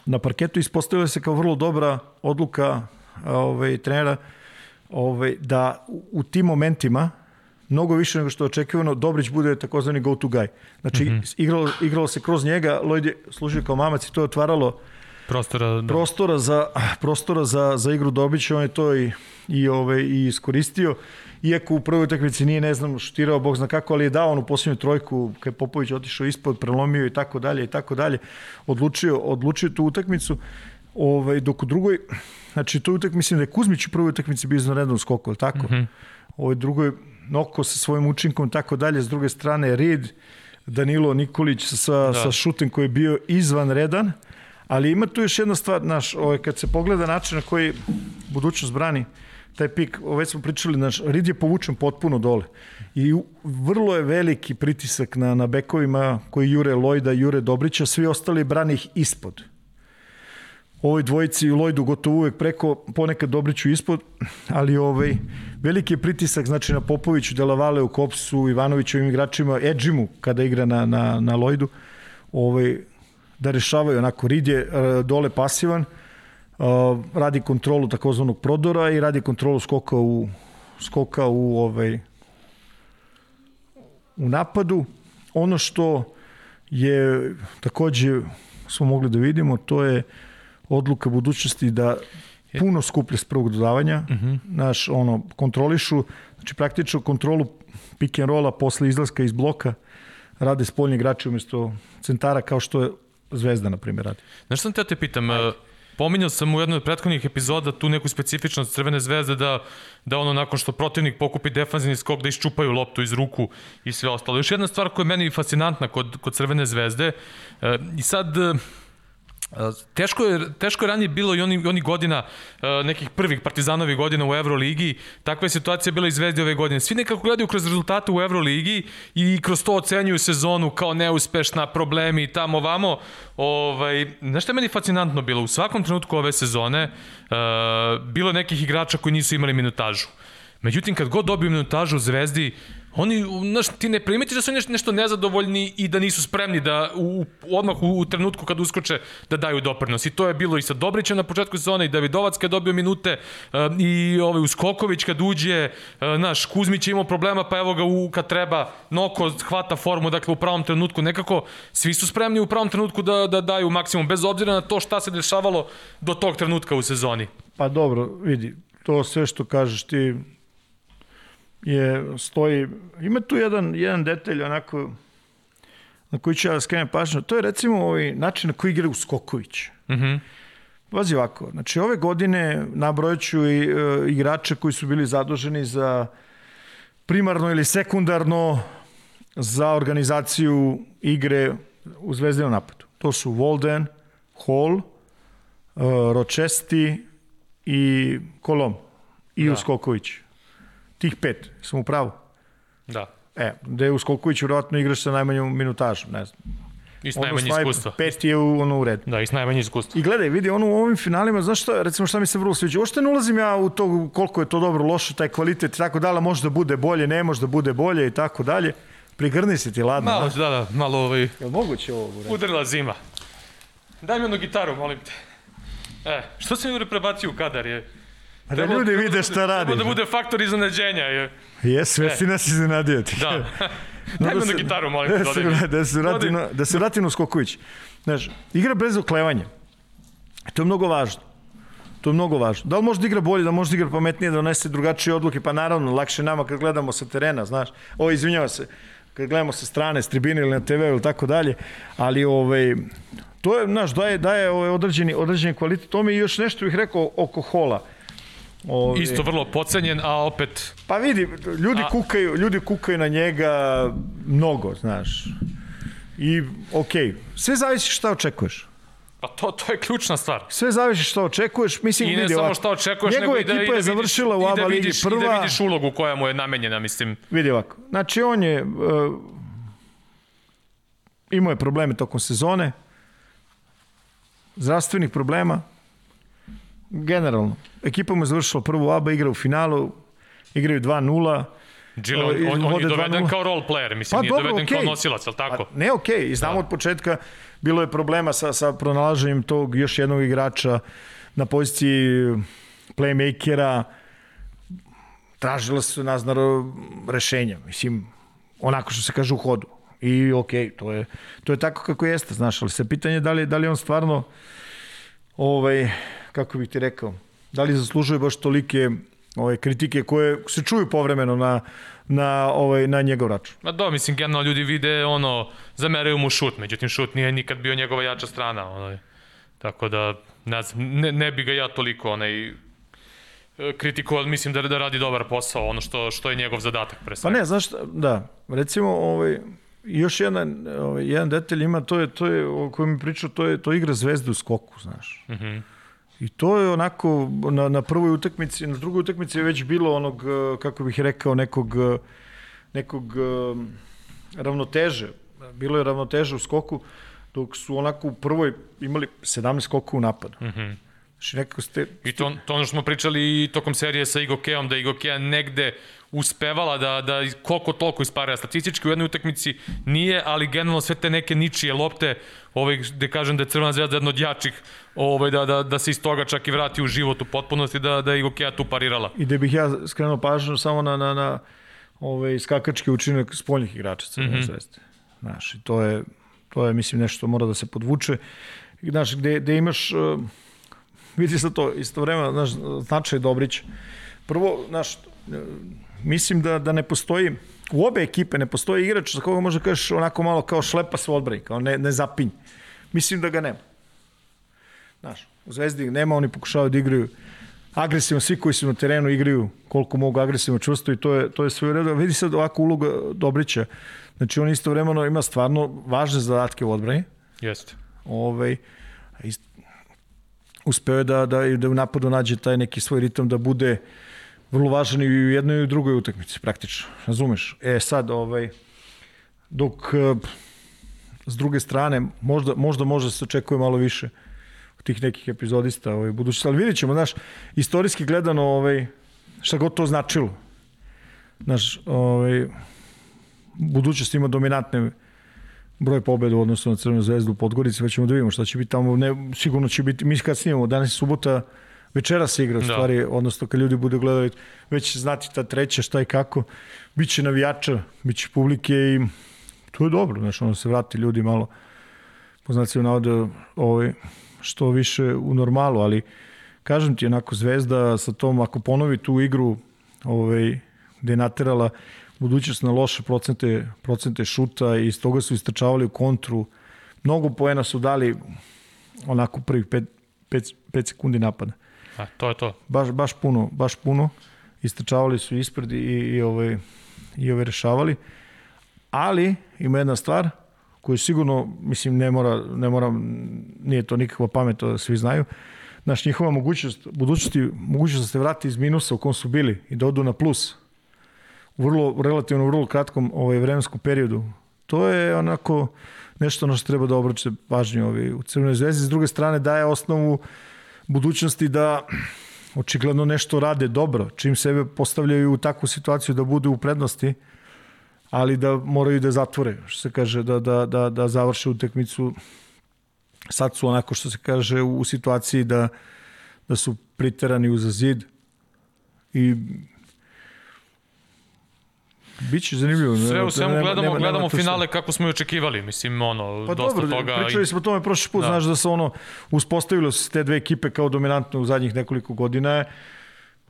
na parketu ispostavila se kao vrlo dobra odluka ovaj trenera ovaj da u, u tim momentima mnogo više nego što je očekivano, Dobrić bude takozvani go-to guy. Znači, mm -hmm. igralo, igralo se kroz njega, Lloyd je služio kao mamac i to je otvaralo prostora, da. prostora, za, prostora za, za igru Dobića, on je to i, i, ove, i iskoristio. Iako u prvoj utakmici nije, ne znam, šutirao, bog zna kako, ali je dao onu posljednju trojku, kad je Popović otišao ispod, prelomio i tako dalje i tako dalje, odlučio, odlučio tu utakmicu. Ovaj, dok u drugoj, znači tu utak, mislim da je Kuzmić u prvoj utakmici bio izvanredno u skoku, tako? Mm -hmm. Ovoj drugoj Noko sa svojim učinkom tako dalje, s druge strane Reed, Danilo Nikolić sa, da. sa šutem koji je bio izvanredan, ali ima tu još jedna stvar, naš, ovaj, kad se pogleda način na koji budućnost brani, taj pik, već smo pričali, naš, Reed je povučen potpuno dole. I vrlo je veliki pritisak na, na bekovima koji jure Lojda, jure Dobrića, svi ostali brani ih ispod ovoj dvojici u Lojdu gotovo uvek preko, ponekad Dobriću ispod, ali ovaj, veliki je pritisak znači, na Popoviću, Delavale u Kopsu, Ivanovićevim igračima, Edžimu kada igra na, na, na Lojdu, ovaj, da rešavaju onako. Rid je uh, dole pasivan, uh, radi kontrolu takozvanog prodora i radi kontrolu skoka u, skoka u, ovaj, u napadu. Ono što je takođe smo mogli da vidimo, to je uh, odluka budućnosti da puno skuplje s prvog dodavanja, uh mhm. -huh. naš, ono, kontrolišu, znači praktično kontrolu pick and rolla posle izlaska iz bloka rade spoljni igrači umesto centara kao što je Zvezda, na primjer, radi. Znaš sam te te pitam, Ajde. pominjao sam u jednoj od prethodnih epizoda tu neku specifičnost Crvene zvezde da, da ono nakon što protivnik pokupi defanzivni skok da iščupaju loptu iz ruku i sve ostalo. Još jedna stvar koja je meni fascinantna kod, kod Crvene zvezde i sad Teško je, teško je ranije bilo i oni, oni godina, nekih prvih partizanovih godina u Euroligi, takva je situacija bila i Zvezdi ove godine. Svi nekako gledaju kroz rezultate u Euroligi i kroz to ocenjuju sezonu kao neuspešna, problemi i tamo vamo. Ovaj, znaš što je meni fascinantno bilo? U svakom trenutku ove sezone uh, bilo nekih igrača koji nisu imali minutažu. Međutim, kad god dobiju minutažu u Zvezdi, Oni, znaš, ti ne primetiš da su nešto nezadovoljni i da nisu spremni da u, odmah u, u trenutku kad uskoče da daju doprinos. I to je bilo i sa Dobrićem na početku sezone i Davidovac kad dobio minute uh, i ovaj Uskoković kad uđe, uh, naš Kuzmić je imao problema pa evo ga u, kad treba Noko hvata formu, dakle u pravom trenutku nekako svi su spremni u pravom trenutku da, da daju maksimum bez obzira na to šta se dešavalo do tog trenutka u sezoni. Pa dobro, vidi, to sve što kažeš ti je, stoji, ima tu jedan, jedan detalj onako na koji ću ja da skrenem pažnju, to je recimo ovaj način na koji igra u Skoković. Mhm. Mm Vazi ovako, znači ove godine nabrojeću i e, igrače koji su bili zaduženi za primarno ili sekundarno za organizaciju igre u zvezdenom napadu. To su Volden, Hall, e, Ročesti i Kolom i da. Uskoković tih pet, sam u pravu? Da. E, da je Uskoković vjerojatno igraš sa najmanjom minutažom, ne znam. I s najmanje iskustva. Pet je u, ono u redu. Da, i s najmanje iskustva. I gledaj, vidi, ono u ovim finalima, znaš šta, recimo šta mi se vrlo sviđa, ošte ne ulazim ja u to koliko je to dobro, loše, taj kvalitet i tako dalje, može da bude bolje, ne može da bude bolje i tako dalje. Prigrni se ti ladno. Malo, da, da, malo ovaj... Je moguće ovo? Bre? Udarila zima. Daj mi jednu gitaru, molim te. E, što se mi prebacio u kadar je? Da ljudi vide šta radi. Treba da bude faktor iznenađenja. Je. Jes, sve si nas iznenadio ti. Da. No, [laughs] Daj da na gitaru, molim [laughs] da, se, da se vratim, da se vratim na Skoković. Znaš, igra bez oklevanja. To je mnogo važno. To je mnogo važno. Da li može da igra bolje, da može da igra pametnije, da donese drugačije odluke, pa naravno, lakše nama kad gledamo sa terena, znaš. O, izvinjava se, kad gledamo sa strane, s tribine ili na TV ili tako dalje, ali ovaj, to je, znaš, daje, daje ovaj određeni, određeni kvalitet. To mi još nešto bih rekao oko Hola. Ovi... Isto vrlo pocenjen, a opet... Pa vidi, ljudi, a... kukaju, ljudi kukaju na njega mnogo, znaš. I, okej, okay, sve zavisi šta očekuješ. Pa to, to je ključna stvar. Sve zavisi šta očekuješ. Mislim, I ne vidi, samo šta očekuješ, nego i da, ekipa i da je završila u ABA ligi prva. I da vidiš ulogu koja mu je namenjena, mislim. Vidi ovako. Znači, on je... Uh, imao je probleme tokom sezone, zdravstvenih problema, generalno. Ekipa mu je završila prvu ABA, igra u finalu, igraju 2-0. Džilo, on, on, on je doveden kao role player, mislim, pa, nije dobro, doveden okay. kao nosilac, ali tako? Pa, ne, okej, okay. i znamo da. od početka, bilo je problema sa, sa pronalaženjem tog još jednog igrača na poziciji playmakera, tražila su nas na rešenja, mislim, onako što se kaže u hodu. I okej, okay, to je, to je tako kako jeste, znaš, ali se pitanje da li, da li on stvarno ovaj, kako bih ti rekao, da li zaslužuje baš tolike ove kritike koje se čuju povremeno na, na, ovaj, na njegov račun. Ma do, mislim, generalno ljudi vide, ono, zameraju mu šut, međutim, šut nije nikad bio njegova jača strana, ono, tako da, ne znam, ne, ne bi ga ja toliko, onaj, kritikovao, mislim da, da radi dobar posao, ono što, što je njegov zadatak pre svega. Pa ne, znaš, da, recimo, ovaj, još jedan, ovaj, jedan detalj ima, to je, to je, o kojem mi pričao, to je, to igra zvezde u skoku, znaš. Mhm. Mm I to je onako, na, na prvoj utakmici, na drugoj utakmici je već bilo onog, eh, kako bih rekao, nekog, eh, nekog eh, ravnoteže. Bilo je ravnoteže u skoku, dok su onako u prvoj imali 17 skokova u napadu. Mm -hmm. Znači nekako ste... I to, to ono što smo pričali i tokom serije sa Igokeom, da Igokea negde uspevala da, da koliko toliko ispara statistički u jednoj utakmici nije, ali generalno sve te neke ničije lopte, ovaj, gde kažem da je Crvena zvezda jedna od jačih, ovaj, da, da, da se iz toga čak i vrati u život u potpunosti, da, da je Igokea tu parirala. I da bih ja skrenuo pažnju samo na, na, na ovaj, skakački učinak spoljnih igrača Crvene mm -hmm. zvezde. Znaš, to je, to je, mislim, nešto mora da se podvuče. Znaš, gde, gde imaš... Uh, [laughs] vidi se to isto vremena, znaš, značaj Dobrić. Prvo, znaš, mislim da, da ne postoji, u obe ekipe ne postoji igrač za koga može da kažeš onako malo kao šlepa se odbrani, kao ne, ne zapinj. Mislim da ga nema. Znaš, u Zvezdi nema, oni pokušavaju da igraju agresivno, svi koji su na terenu igraju koliko mogu agresivno čvrsto i to je, to je sve u redu. Vidi sad ovako uloga Dobrića. Znači on isto vremeno ima stvarno važne zadatke u odbrani. Jeste. Ovaj, ist, uspeo da, da, da u napadu nađe taj neki svoj ritam da bude vrlo važan i u jednoj i u drugoj utakmici praktično, razumeš? E sad, ovaj, dok eh, s druge strane, možda, možda može se očekuje malo više tih nekih epizodista ovaj, budućnosti, ali vidjet ćemo, znaš, istorijski gledano, ovaj, šta god to značilo. Znaš, ovaj, budućnost ima dominantne broj pobeda u odnosu na Crvenu zvezdu u Podgorici, pa ćemo da vidimo šta će biti tamo. Ne, sigurno će biti, mi kad snimamo, danas je subota, večera se igra u da. stvari, odnosno kad ljudi bude gledali, već će znati ta treća šta i kako. Biće navijača, biće publike i to je dobro, znači ono se vrati ljudi malo po znacima navode ovaj, što više u normalu, ali kažem ti, onako Zvezda sa tom, ako ponovi tu igru ovaj, gde je naterala budućnost na loše procente, procente šuta i iz toga su istračavali u kontru. Mnogo poena su dali onako prvih 5 sekundi napada. A, to je to. Baš, baš puno, baš puno. Istračavali su ispred i, i, ovaj, i ove rešavali. Ali ima jedna stvar koju sigurno, mislim, ne mora, ne mora nije to nikakva pamet, to da svi znaju. Znaš, njihova mogućnost, budućnosti, mogućnost da se vrati iz minusa u kom su bili i da odu na plus vrlo, relativno vrlo kratkom ovaj, vremenskom periodu. To je onako nešto na što treba da obraće pažnju ovaj, u Crvenoj zvezdi. S druge strane daje osnovu budućnosti da očigledno nešto rade dobro, čim sebe postavljaju u takvu situaciju da budu u prednosti, ali da moraju da zatvore, što se kaže, da, da, da, da završe utekmicu. Sad su onako što se kaže u, u situaciji da, da su priterani uza zid i Biće zanimljivo. Sve u svemu gledamo, nema, gledamo nema finale kako smo i očekivali, mislim, ono, pa dosta dobro, toga. Pričali smo o tome prošli put, da. znaš da se ono, uspostavilo se te dve ekipe kao dominantne u zadnjih nekoliko godina,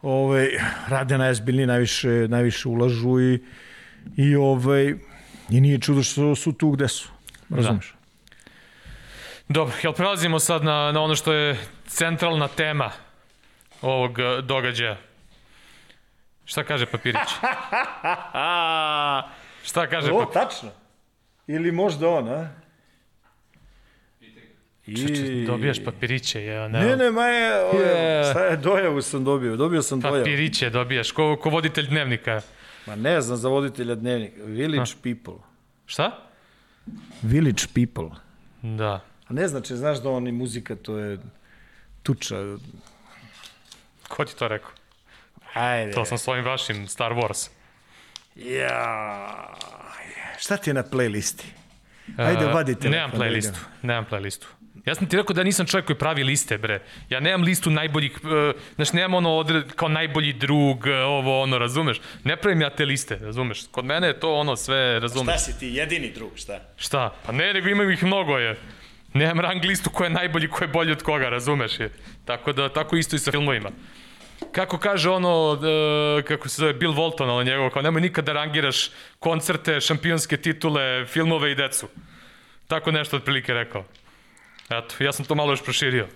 ovaj, rade najzbiljnije, najviše, najviše ulažu i, i, ovaj, i nije čudo što su tu gde su, razumeš? Da. Dobro, jel prelazimo sad na, na ono što je centralna tema ovog eh, događaja? Šta kaže papirić? [laughs] Šta kaže papirić? O, tačno. Ili možda on, a? I... dobijaš papiriće, je, ne. Ne, ne, ma je, ove, šta je, dojavu sam dobio, dobio sam dojavu. Papiriće dobijaš, ko, ko voditelj dnevnika. Ma ne znam za voditelja dnevnika, Village ha. People. Šta? Village People. Da. A ne znači, znaš da on i muzika, to je tuča. Ko ti to rekao? Ajde. To sam svojim vašim Star Wars. Ja. Šta ti je na playlisti? Ajde, uh, vadite. Nemam playlistu. Nemam playlistu. Ja sam ti rekao da nisam čovjek koji pravi liste, bre. Ja nemam listu najboljih, uh, znaš, nemam ono odred, kao najbolji drug, uh, ovo, ono, razumeš? Ne pravim ja te liste, razumeš? Kod mene je to ono sve, razumeš? Šta si ti, jedini drug, šta? Šta? Pa ne, nego imam ih mnogo je. Nemam rang listu ko je najbolji, ko je bolji od koga, razumeš je. Tako da, tako isto i sa filmovima. Kako kaže ono, uh, kako se zove, Bill Walton, ono njegovo, kao nemoj nikad da rangiraš koncerte, šampionske titule, filmove i decu. Tako nešto otprilike rekao. Eto, ja sam to malo još proširio.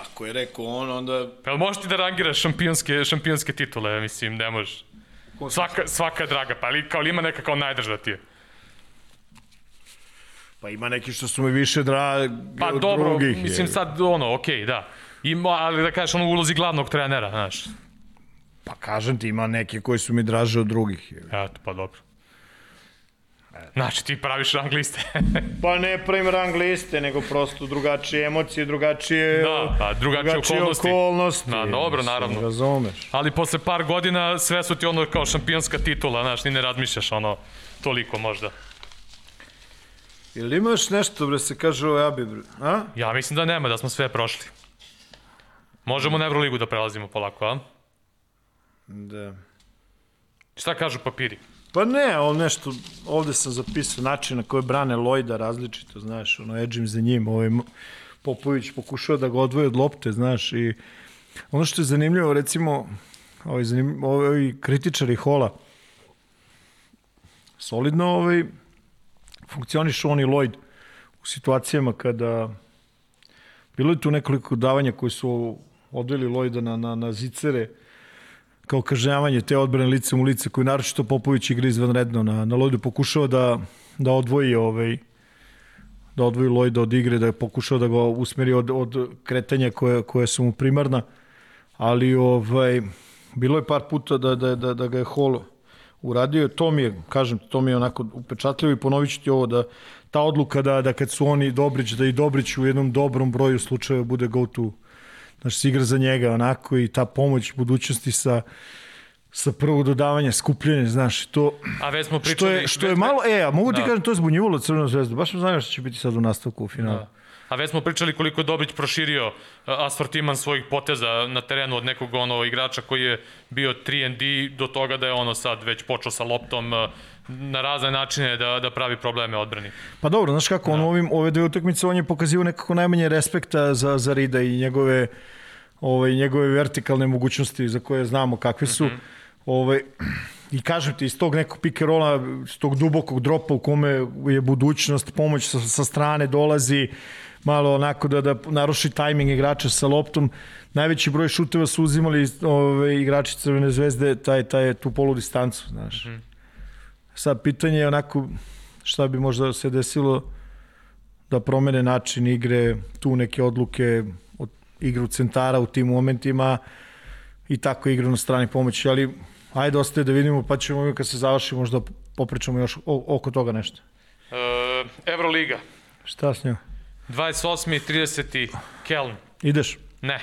Ako je rekao on, onda... Pa jel možeš ti da rangiraš šampionske, šampionske titule, mislim, ne možeš. Svaka, svaka je draga, pa ali kao li ima neka kao najdrža ti je. Pa ima neki što su mi više dragi Pa od dobro, drugih. mislim je. sad ono, okej, okay, da. Ima, ali da kažeš ono u ulozi glavnog trenera, znaš. Pa kažem ti, ima neke koji su mi draže od drugih. Eto, pa dobro. Znači, ti praviš rang liste. [laughs] Pa ne pravim rang liste, nego prosto drugačije emocije, drugačije, Da, pa, drugačije okolnosti. okolnosti. Da, dobro, naravno. Razumeš. ali posle par godina sve su ti ono kao šampionska titula, znaš, ni ne razmišljaš ono toliko možda. Ili imaš nešto, bre, se kaže o Abi, bre? A? Ja mislim da nema, da smo sve prošli. Možemo na Euroligu da prelazimo polako, a? Da. Šta kažu papiri? Pa ne, on nešto, ovde sam zapisao način na koji brane Lojda različito, znaš, ono, edžim za njim, ovaj Popović pokušao da ga odvoje od lopte, znaš, i ono što je zanimljivo, recimo, ovaj, zanim, ovaj kritičari Hola, solidno ovaj, funkcionišu on i Lloyd u situacijama kada bilo je tu nekoliko davanja koji su odveli Lloyda na, na, na zicere, kao kažnjavanje te odbrane licem u lice koju naročito Popović igra izvanredno. Na, na Lloydu pokušava da, da odvoji ovaj, da odvoji Lloyda od igre, da je pokušao da ga usmeri od, od kretanja koje, koje su mu primarna, ali ovaj, bilo je par puta da, da, da, da ga je Hall uradio, to mi je, kažem, to mi je onako upečatljivo i ponovit ću ti ovo, da ta odluka da, da kad su oni Dobrić, da i Dobrić u jednom dobrom broju slučajeva bude go to Znaš, se igra za njega onako i ta pomoć budućnosti sa sa prvog dodavanja, skupljanje, znaš, to A već smo što pričali... je, što je malo, e, a mogu ti Da. kažem, to je zbunjivalo Crvenu zvezdu, baš me zanima što će biti sad u nastavku u finalu. Da. A već smo pričali koliko je Dobrić proširio uh, asortiman svojih poteza na terenu od nekog ono igrača koji je bio 3&D do toga da je ono sad već počeo sa loptom uh, na razne načine da, da pravi probleme odbrani. Pa dobro, znaš kako, on u ovim, ove dve utakmice on je pokazivao nekako najmanje respekta za, za Rida i njegove, ovaj, njegove vertikalne mogućnosti za koje znamo kakve su. Mm -hmm. ovaj, I kažem ti, iz tog nekog pick iz tog dubokog dropa u kome je budućnost, pomoć sa, sa strane dolazi, malo onako da, da naruši tajming igrača sa loptom. Najveći broj šuteva su uzimali ove, igrači Crvene zvezde, taj, taj, tu polu distancu, znaš. Mm -hmm. Sad, pitanje je onako šta bi možda se desilo da promene način igre, tu neke odluke od igru centara u tim momentima i tako igru na strani pomoći, ali ajde ostaje da vidimo pa ćemo kad se završi možda popričamo još o, oko toga nešto. Uh, Euroliga, Šta s njom? 28. i 30. Keln. Ideš? Ne.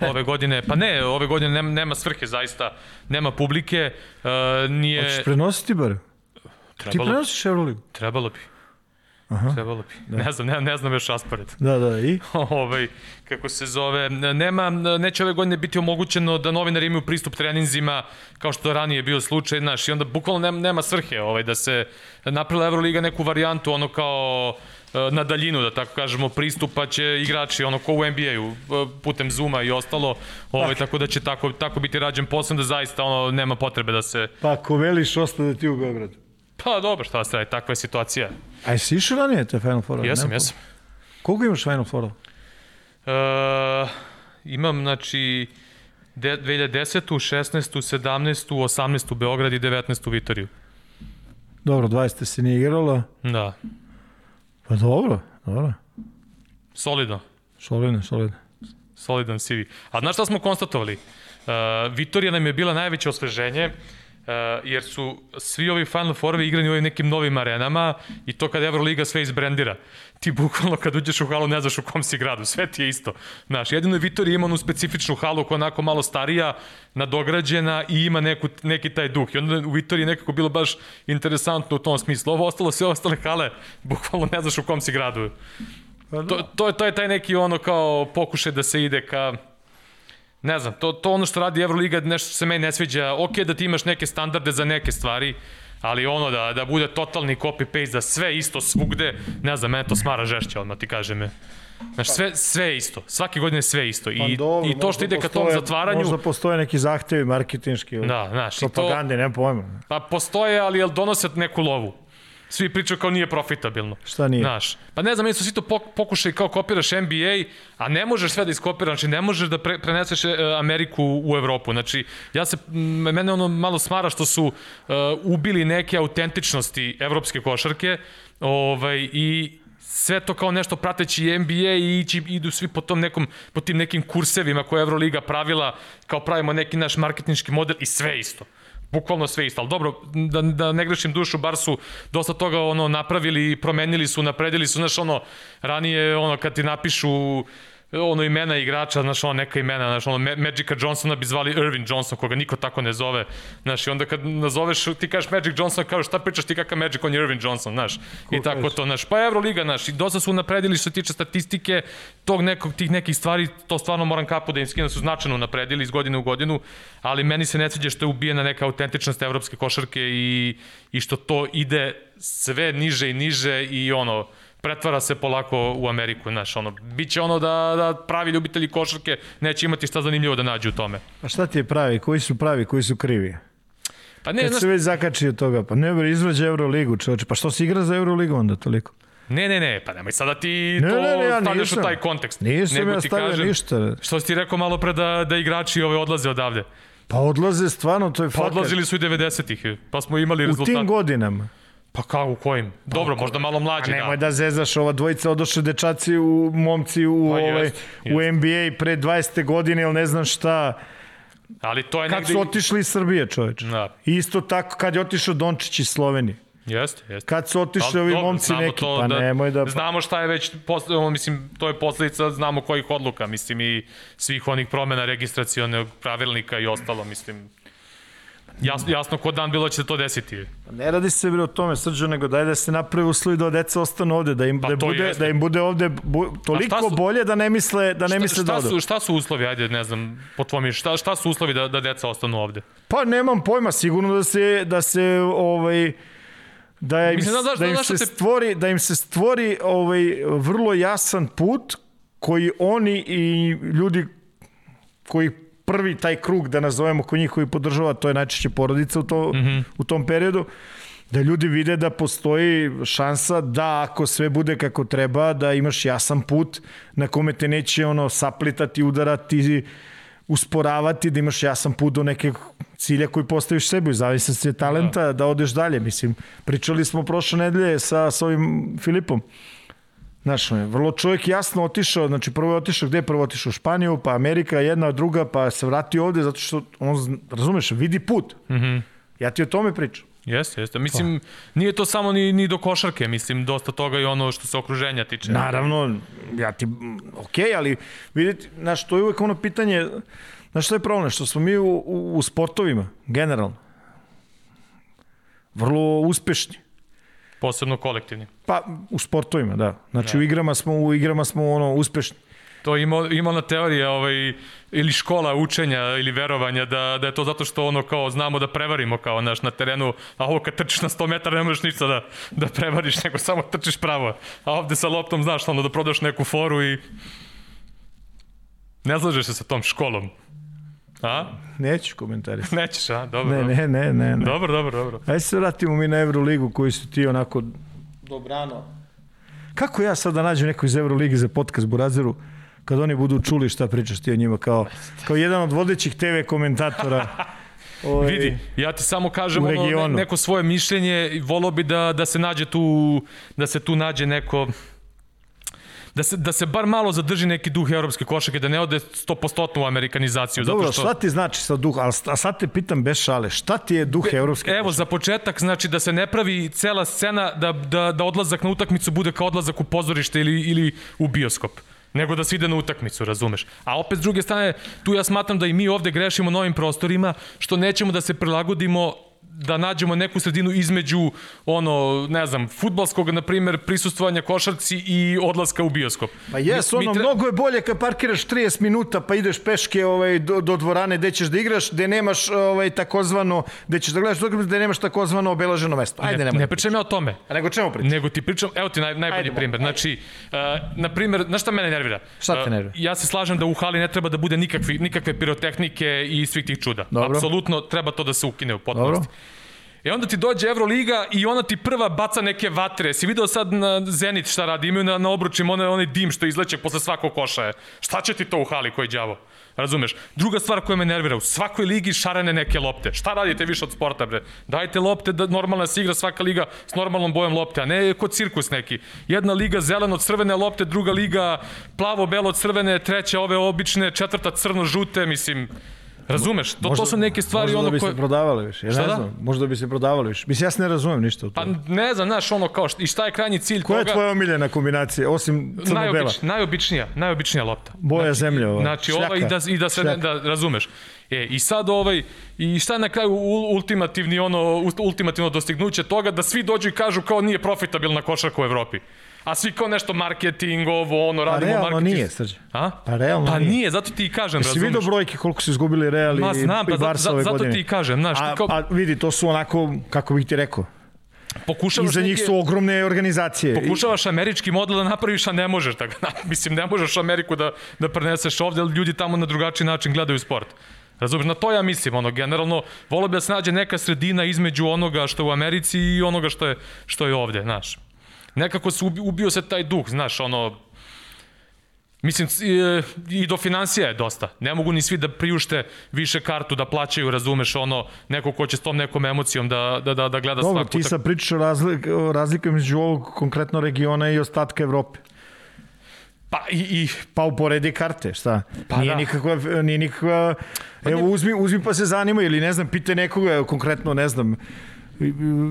Ove godine, pa ne, ove godine nema, nema svrhe zaista, nema publike, uh, nije... Hoćeš prenositi bar? Ti Trebalo, prenosiš Euroligu? trebalo bi. Aha. Trebalo bi. Ne znam, ne, ne znam još raspored. Da, da, i? [laughs] ovaj, kako se zove, nema, neće ove godine biti omogućeno da novinari imaju pristup treninzima kao što ranije bio slučaj, znaš, i onda bukvalno nema, nema svrhe ovaj, da se napravila Euroliga neku varijantu, ono kao e, na daljinu, da tako kažemo, pristupa će igrači, ono ko u NBA-u, putem Zuma i ostalo, ovaj, tako da će tako, tako biti rađen posao, da zaista ono, nema potrebe da se... Pa ako veliš, ostane ti u Beogradu. Pa dobro, šta se radi, takva je situacija. A jesi išao ranije te Final Four? Jesam, jesam. Koliko imaš Final Four? Uh, imam, znači, de, 2010. 16. 17. 18. Beograd i 19. Vitoriju. Dobro, 20 se nije igrala. Da, Pa dobro, dobro. solidno. Solidno, solidno. Solidan CV. A znaš šta smo konstatovali? Uh, Vitorija nam je bila najveće osveženje, uh, jer su svi ovi Final Four-ovi igrani u ovim nekim novim arenama i to kad Euroliga sve izbrendira. Ti bukvalno kad uđeš u halu ne znaš u kom si gradu, sve ti je isto. Znaš, jedino je Vitorija ima onu specifičnu halu koja je onako malo starija, nadograđena i ima neku, neki taj duh. I onda u Vitoriji nekako bilo baš interesantno u tom smislu. Ovo ostalo, sve ostale hale, bukvalno ne znaš u kom si gradu. Pa To, to, je, to je taj neki ono kao pokušaj da se ide ka ne znam, to, to ono što radi Euroliga nešto što se meni ne sviđa, ok da ti imaš neke standarde za neke stvari, Ali ono da, da bude totalni copy-paste, da sve isto svugde, ne znam, mene to smara žešće, odmah ti kažem. Znaš, sve, sve isto. Svake godine sve isto. I, Pa dobro, I to što ide ka tom zatvaranju, Možda postoje neki zahtevi marketinški. Da, znaš, i to- propagande, nema pojma. pa postoje, ali jel donose neku lovu? Svi pričaju kao nije profitabilno. Šta nije? Znaš, pa ne znam, meni su svi to pok- pokušaj kao kopiraš NBA, a ne možeš sve da iskopiraš, znači ne možeš da pre, preneseš e, Ameriku u Evropu. Znači, ja se, mene ono malo smara što su uh, ubili neke autentičnosti evropske košarke ovaj, i sve to kao nešto prateći NBA i ići, idu svi po tom nekom, po tim nekim kursevima koje je Euroliga pravila, kao pravimo neki naš marketinški model i sve isto. Bukvalno sve isto, ali dobro, da, da ne grešim dušu, bar su dosta toga ono napravili, promenili su, napredili su, znaš ono, ranije ono kad ti napišu ono imena igrača, znaš, ono neka imena, znaš, ono Magica Johnsona bi zvali Irvin Johnson, koga niko tako ne zove, znaš, i onda kad nazoveš, ti kažeš Magic Johnson, kažeš šta pričaš ti kakav Magic, on je Irvin Johnson, znaš, i tako to, znaš, pa Euroliga, znaš, i dosta su napredili što se tiče statistike, tog nekog, tih nekih stvari, to stvarno moram kapu da im skinu, su značajno napredili iz godine u godinu, ali meni se ne sviđa što je ubijena neka autentičnost evropske košarke i, i što to ide sve niže i niže i ono, pretvara se polako u Ameriku, znaš, ono, bit će ono da, da pravi ljubitelji košarke neće imati šta zanimljivo da nađu u tome. A šta ti je pravi? Koji su pravi, koji su krivi? Pa ne, Kad znaš, se već zakači od toga, pa ne bre, izvađa Euroligu, čoveče. Pa što si igra za Euroligu onda toliko? ne, ne, ne, pa nemoj sada ti Ne, to ne, ne, ja stavljaš nisam. u taj kontekst. Nisam Nego ja stavio ništa. Što si ti rekao malo pre da, da igrači ove odlaze odavde? Pa odlaze stvarno, to je Pa fakat. odlazili su i 90-ih, pa smo imali U rezultat. tim godinama. Pa kao u kojim? Dobro, možda malo A mlađi, nemoj da. da zezaš, ova dvojica odošli dečaci u momci u, Pa ovaj, jest, u NBA pre 20. godine ili ne znam šta. Ali to je Kad negde... su otišli iz Srbije, čoveče. Da, Isto tako kad je otišao Dončić iz Slovenije. jeste, jeste. Kad su otišli Da, ovi momci neki, to pa nemoj da... Znamo šta je već, posle, mislim, to je posledica, znamo kojih odluka, mislim, i svih onih promena registracionog pravilnika i ostalo, mislim. Jasno, jasno ko dan bilo da će to desiti. Ne radi se bre o tome, Srđo, nego daj da se napravi uslovi da deca ostanu ovde, da im, Pa da bude, jeste. da im bude ovde bu, toliko su- bolje da ne misle da ne misle šta, da šta, odu. su, šta su uslovi, ajde, ne znam, po tvojom šta, šta su uslovi da, da deca ostanu ovde? Pa nemam pojma, sigurno da se da se ovaj da im, Mislim, znaš- da im se te- stvori da im se stvori ovaj vrlo jasan put koji oni i ljudi koji prvi taj krug da nazovemo ko njih koji podržava, to je najčešće porodica u, to, mm -hmm. u tom periodu, da ljudi vide da postoji šansa da ako sve bude kako treba, da imaš jasan put na kome te neće ono saplitati, udarati, usporavati, da imaš jasan put do nekog cilja koji postaviš sebi, u zavisnosti od talenta, da. da odeš dalje. Mislim, pričali smo prošle nedelje sa, sa ovim Filipom. Znaš, vrlo čovjek jasno otišao, znači prvo je otišao gde? Prvo otišao u Španiju, pa Amerika, jedna, druga, pa se vratio ovde zato što on, razumeš, vidi put. Mm -hmm. Ja ti o tome pričam. Jeste, jeste. Mislim, nije to samo ni, ni do košarke, mislim, dosta toga i ono što se okruženja tiče. Naravno, ja ti, ok, ali vidite, znaš, to je uvek ono pitanje, znaš što je problem, što smo mi u, u, u sportovima, generalno, vrlo uspešni. Posebno kolektivni. Pa, u sportovima, da. Znači, da. u igrama smo, u igrama smo ono, uspešni. To ima, ima ona teorija ovaj, ili škola učenja ili verovanja da, da je to zato što ono kao znamo da prevarimo kao naš na terenu, a ovo kad trčiš na 100 metara ne možeš ništa da, da prevariš, [laughs] nego samo trčiš pravo. A ovde sa loptom znaš ono da prodaš neku foru i ne slažeš se sa tom školom. A? Neću komentarisati. [laughs] Nećeš, a? Dobro, Ne, dobro. ne, ne, ne. ne. Dobro, dobro, dobro. Ajde se vratimo mi na Euroligu koji su ti onako dobrano. Kako ja sad da nađem neko iz Euroligi za podcast Burazeru kad oni budu čuli šta pričaš ti o njima kao, kao jedan od vodećih TV komentatora. [laughs] Ovaj, Vidi, ja ti samo kažem ono, ne, neko svoje mišljenje i volao bi da, da se nađe tu, da se tu nađe neko da se, da se bar malo zadrži neki duh evropske košake, da ne ode 100% u amerikanizaciju. Dobro, zato što... šta ti znači sa duh? A, a sad te pitam bez šale, šta ti je duh evropske Evo, za početak, znači da se ne pravi cela scena da, da, da odlazak na utakmicu bude kao odlazak u pozorište ili, ili u bioskop nego da se ide na utakmicu, razumeš. A opet s druge strane, tu ja smatram da i mi ovde grešimo na ovim prostorima, što nećemo da se prilagodimo da nađemo neku sredinu između ono, ne znam, futbalskog, na primjer, prisustvovanja košarci i odlaska u bioskop. Pa jes, ono, tre... mnogo je bolje kad parkiraš 30 minuta pa ideš peške ovaj, do, do dvorane gde ćeš da igraš, gde nemaš ovaj, takozvano, gde ćeš da gledaš gde nemaš takozvano obeleženo mesto. Ajde, ne, ne pričam ja o tome. A nego čemu pričam? Nego ti pričam, evo ti naj, najbolji ajde, primjer. Ajde. Znači, uh, na primjer, znaš šta mene nervira? Šta te nervira? Uh, ja se slažem da u hali ne treba da bude nikakvi, nikakve pirotehnike i svih tih čuda. Dobro. Apsolutno treba to da se ukine u potpunosti. Dobro. I onda ti dođe Euroliga i ona ti prva baca neke vatre. Si video sad na Zenit šta radi? Imaju na, na obručima onaj, onaj dim što izleće posle svakog koša. Šta će ti to u hali koji đavo? Razumeš? Druga stvar koja me nervira, u svakoj ligi šarene neke lopte. Šta radite više od sporta, bre? Dajte lopte da normalna se igra svaka liga s normalnom bojom lopte, a ne kod cirkus neki. Jedna liga zeleno-crvene lopte, druga liga plavo-belo-crvene, treća ove obične, četvrta crno-žute, mislim... Razumeš? To, možda, to su neke stvari možda ono koje... Možda da bi se prodavali više, ja šta ne da? znam. Možda bi se prodavali više. Mislim, ja se ne razumem ništa u Pa ne znam, znaš, ono kao, i šta je krajnji cilj Koja toga? Koja je tvoja omiljena kombinacija, osim crno-bela? Najobič, najobičnija, najobičnija lopta. Boja znači, zemlje ova. Znači, ova i da, i da se, ne, da razumeš. E, i sad ovaj, i šta je na kraju ultimativni ono, ultimativno dostignuće toga da svi dođu i kažu kao nije profitabilna košarka u Evropi a svi kao nešto marketing, ovo, ono, radimo pa marketing. nije, Srđe. A? Pa realno pa nije. nije. zato ti i kažem, Jesi vidio brojke koliko su izgubili Real i, Ma, znam, pa, i Barca za, ove zato godine? ti i kažem, znaš. A, kao... a vidi, to su onako, kako bih ti rekao, Pokušavaš Iza njih su ogromne organizacije. Pokušavaš američki model da napraviš, a ne možeš. Da, [laughs] mislim, ne možeš Ameriku da, da preneseš ovde, ali ljudi tamo na drugačiji način gledaju sport. Razumeš, na to ja mislim, ono, generalno, volio bi da se nađe neka sredina između onoga što je u Americi i onoga što je, što je ovde, znaš nekako se ubio se taj duh, znaš, ono, Mislim, i do financija je dosta. Ne mogu ni svi da priušte više kartu, da plaćaju, razumeš, ono, neko ko će s tom nekom emocijom da, da, da, da gleda Dobro, svaku... Dobro, ti sad pričaš o razlik, razliku među ovog konkretno regiona i ostatka Evrope. Pa i, i pa uporedi karte, šta? Pa nije da. nikakva nije nikakva pa evo uzmi uzmi pa se zanima ili ne znam pite nekoga konkretno ne znam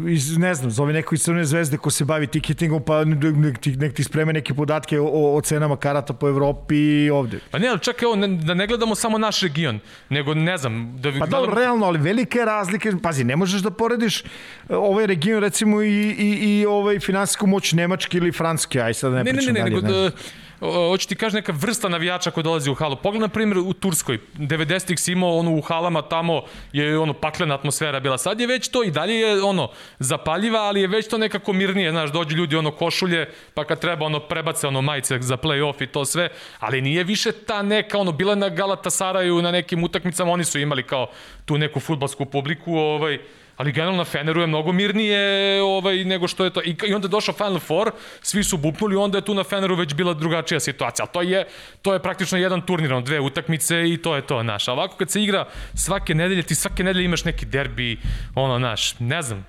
iz, ne znam, zove neko iz Crvene zvezde ko se bavi tiketingom, pa nek ti, nek ti spreme neke podatke o, o cenama karata po Evropi i ovde. Pa ne, ali čak evo, ne, da ne gledamo samo naš region, nego ne znam... Da pa gledamo... dobro, realno, ali velike razlike, pazi, ne možeš da porediš e, ovaj region recimo i, i, i ovaj finansijsku moć Nemačke ili Franske, aj sad ne, ne pričam ne, ne, ne, dalje. Ne, nego, ne hoću ti kaži neka vrsta navijača koja dolazi u halu. Pogledaj, na primjer, u Turskoj. 90-ih si imao ono u halama tamo je ono paklena atmosfera bila. Sad je već to i dalje je ono zapaljiva, ali je već to nekako mirnije. Znaš, dođu ljudi ono košulje, pa kad treba ono prebace ono majice za play-off i to sve. Ali nije više ta neka ono, bila na Galatasaraju na nekim utakmicama, oni su imali kao tu neku futbalsku publiku, ovaj, ali generalno na Feneru je mnogo mirnije ovaj, nego što je to. I, I onda je došao Final Four, svi su bupnuli, onda je tu na Feneru već bila drugačija situacija. Ali to je, to je praktično jedan turnir, on, dve utakmice i to je to, naš. A ovako kad se igra svake nedelje, ti svake nedelje imaš neki derbi, ono, naš, ne znam.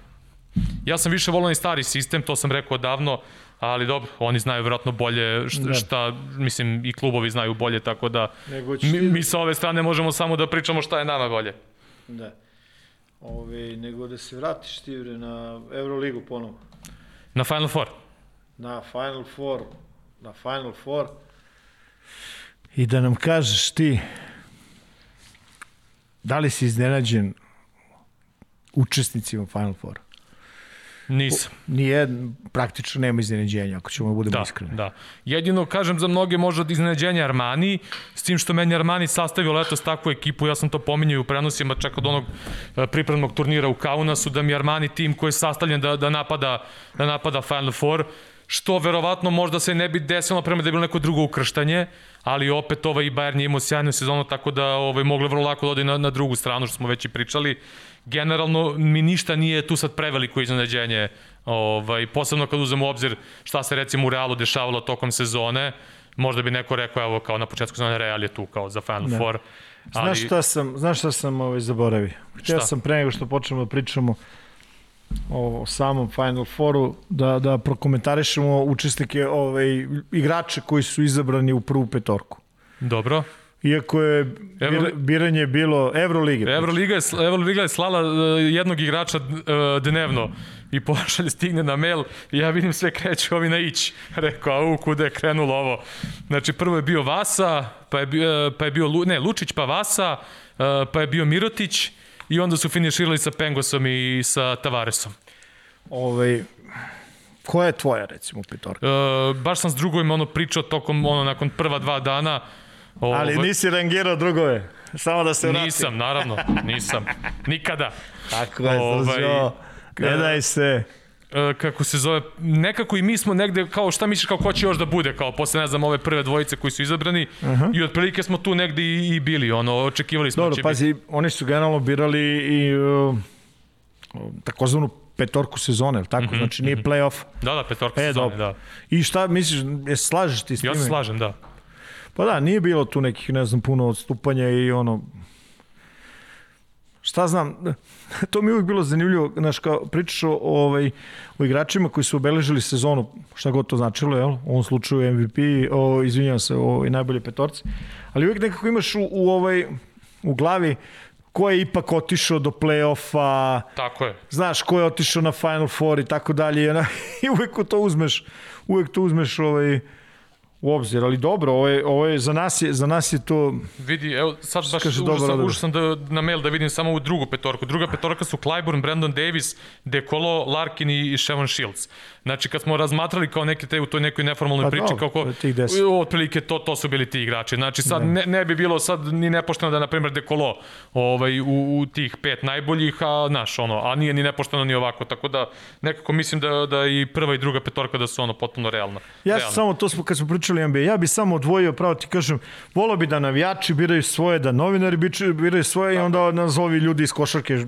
Ja sam više volao i stari sistem, to sam rekao davno, ali dobro, oni znaju vjerojatno bolje šta, da. šta, mislim, i klubovi znaju bolje, tako da mi, mi sa ove strane možemo samo da pričamo šta je nama bolje. Da. Ove, nego da se vratiš ti na Euroligu ponovo. Na Final Four. Na Final Four. Na Final Four. I da nam kažeš ti da li si iznenađen učesnicima Final Four? Nisam. Nije, praktično nema iznenađenja, ako ćemo da budemo da, iskreni. Da, Jedino, kažem, za mnoge možda od iznenađenja Armani, s tim što meni Armani sastavio letos takvu ekipu, ja sam to pominjao u prenosima čak od onog e, pripremnog turnira u Kaunasu, da mi Armani tim koji je sastavljen da, da, napada, da napada Final Four, što verovatno možda se ne bi desilo prema da je bilo neko drugo ukrštanje, ali opet ovaj i Bayern je imao sjajnu sezonu, tako da ovaj, mogle vrlo lako da ode na, na drugu stranu, što smo već i pričali generalno mi ništa nije tu sad preveliko iznenađenje, ovaj, posebno kad uzmemo u obzir šta se recimo u Realu dešavalo tokom sezone, možda bi neko rekao, evo kao na početku sezone Real je tu kao za Final da. Four. Ali... Znaš šta sam, znaš šta sam ovaj, zaboravio? Htio sam pre nego što počnemo da pričamo o samom Final Fouru, da, da prokomentarišemo učesnike, ovaj, igrače koji su izabrani u prvu petorku. Dobro. Iako je Evro... biranje bilo Evrolige. Evroliga je, Evroliga je slala e, jednog igrača e, dnevno i pošalje stigne na mail i ja vidim sve kreće ovi na ić. [laughs] Rekao, au, kude je krenulo ovo. Znači, prvo je bio Vasa, pa je, bio, e, pa je bio, ne, Lučić pa Vasa, pa je bio Mirotić, i onda su finiširali sa Pengosom i sa Tavaresom. Ovaj, koja je tvoja, recimo, petorka? E, baš sam s drugovima ono pričao tokom, ono, nakon prva dva dana. Ovaj, Ali nisi rangirao drugove, samo da se vrati. Nisam, naravno, nisam. Nikada. Tako je, ovaj, Ne daj se. E, kako se zove, nekako i mi smo negde, kao šta misliš, kao ko će još da bude, kao posle, ne znam, ove prve dvojice koji su izabrani uh -huh. i otprilike smo tu negde i, i bili, ono, očekivali smo Dobro, da će pazi, biti. oni su generalno birali i uh, takozvanu petorku sezone, tako? Mm -hmm, znači nije mm -hmm. play-off. Da, da, petorka e, sezone, da. I šta misliš, je slažeš ti s tim? Ja se slažem, da. Pa da, nije bilo tu nekih, ne znam, puno odstupanja i ono, šta znam, [laughs] to mi je uvijek bilo zanimljivo, znaš, kao pričaš o, ovaj, o igračima koji su obeležili sezonu, šta god to značilo, jel? u ovom slučaju MVP, o, izvinjam se, o i najbolje petorci, ali uvijek nekako imaš u, u, ovaj, u glavi ko je ipak otišao do play-offa. Tako je. Znaš, ko je otišao na Final Four i tako dalje. I [laughs] uvek to uzmeš, uvek to uzmeš ovaj, u obzir, ali dobro, ovo je, ovo je, za, nas je, za nas je to... Vidi, evo, sad baš užasam, užasam da, na mail da vidim samo u drugu petorku. Druga petorka su Clyburn, Brandon Davis, Dekolo, Larkin i Shevon Shields. Znači, kad smo razmatrali kao neke te u toj nekoj neformalnoj pa, priči, kako otprilike to, to su bili ti igrači. Znači, sad ne. ne, ne bi bilo sad ni nepošteno da, na primjer, Dekolo ovaj, u, u tih pet najboljih, a naš, ono, a nije ni nepošteno ni ovako. Tako da, nekako mislim da, da i prva i druga petorka da su ono potpuno realna. Ja realna. samo, to smo, kad smo pričali NBA, ja bi samo odvojio, pravo ti kažem, volao bi da navijači biraju svoje, da novinari biraju svoje i onda nazovi ljudi iz košarke,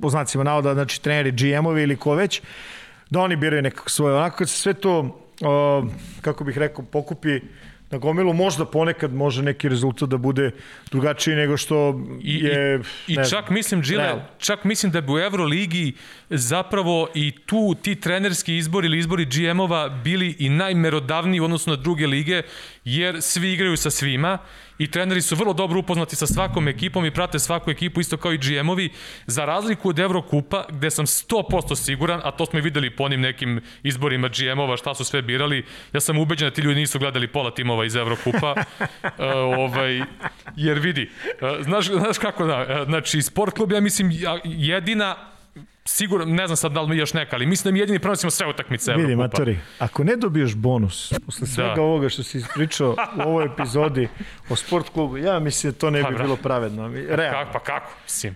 po znacima navoda, znači treneri, GM-ovi ili ko već, da oni biraju nekako svoje. Onako kad se sve to, uh, kako bih rekao, pokupi na gomilu, možda ponekad može neki rezultat da bude drugačiji nego što I, je... I, i čak znam, mislim, Gile, čak mislim da bi u Euroligi zapravo i tu ti trenerski izbori ili izbori GM-ova bili i najmerodavniji u odnosu na druge lige, jer svi igraju sa svima i treneri su vrlo dobro upoznati sa svakom ekipom i prate svaku ekipu isto kao i GM-ovi, za razliku od Evrokupa, gde sam 100% siguran, a to smo i videli po onim nekim izborima GM-ova, šta su sve birali, ja sam ubeđen da ti ljudi nisu gledali pola timova iz Evrokupa, uh, [laughs] ovaj, jer vidi, uh, znaš, znaš kako da, uh, znači, sport klub, ja mislim, jedina sigurno, ne znam sad da li mi još neka, ali mislim da mi jedini prenosimo sve utakmice Vidi, Matori, ako ne dobiješ bonus posle da. svega da. ovoga što si ispričao u ovoj epizodi o sport klubu, ja mislim da to ne bi pa, bilo pravedno. Realno. Kako, pa kako, mislim.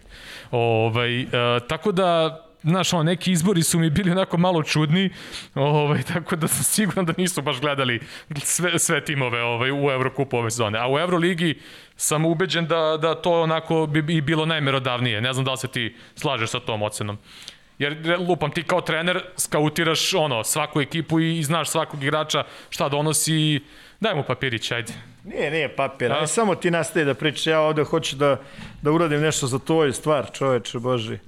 Ovaj, uh, tako da, znaš, ono, neki izbori su mi bili onako malo čudni, ovaj, [laughs] tako da sam siguran da nisu baš gledali sve, sve timove ovaj, u Evrokupu ove sezone. A u Euroligi sam ubeđen da, da to onako bi, bi bilo najmerodavnije. Ne znam da li se ti slažeš sa tom ocenom. Jer lupam ti kao trener skautiraš ono svaku ekipu i, i znaš svakog igrača šta donosi Daj mu papirić, ajde. Nije, nije papir, ajde samo ti nastaje da pričaš, ja ovde hoću da, da uradim nešto za tvoju stvar, čoveče Boži.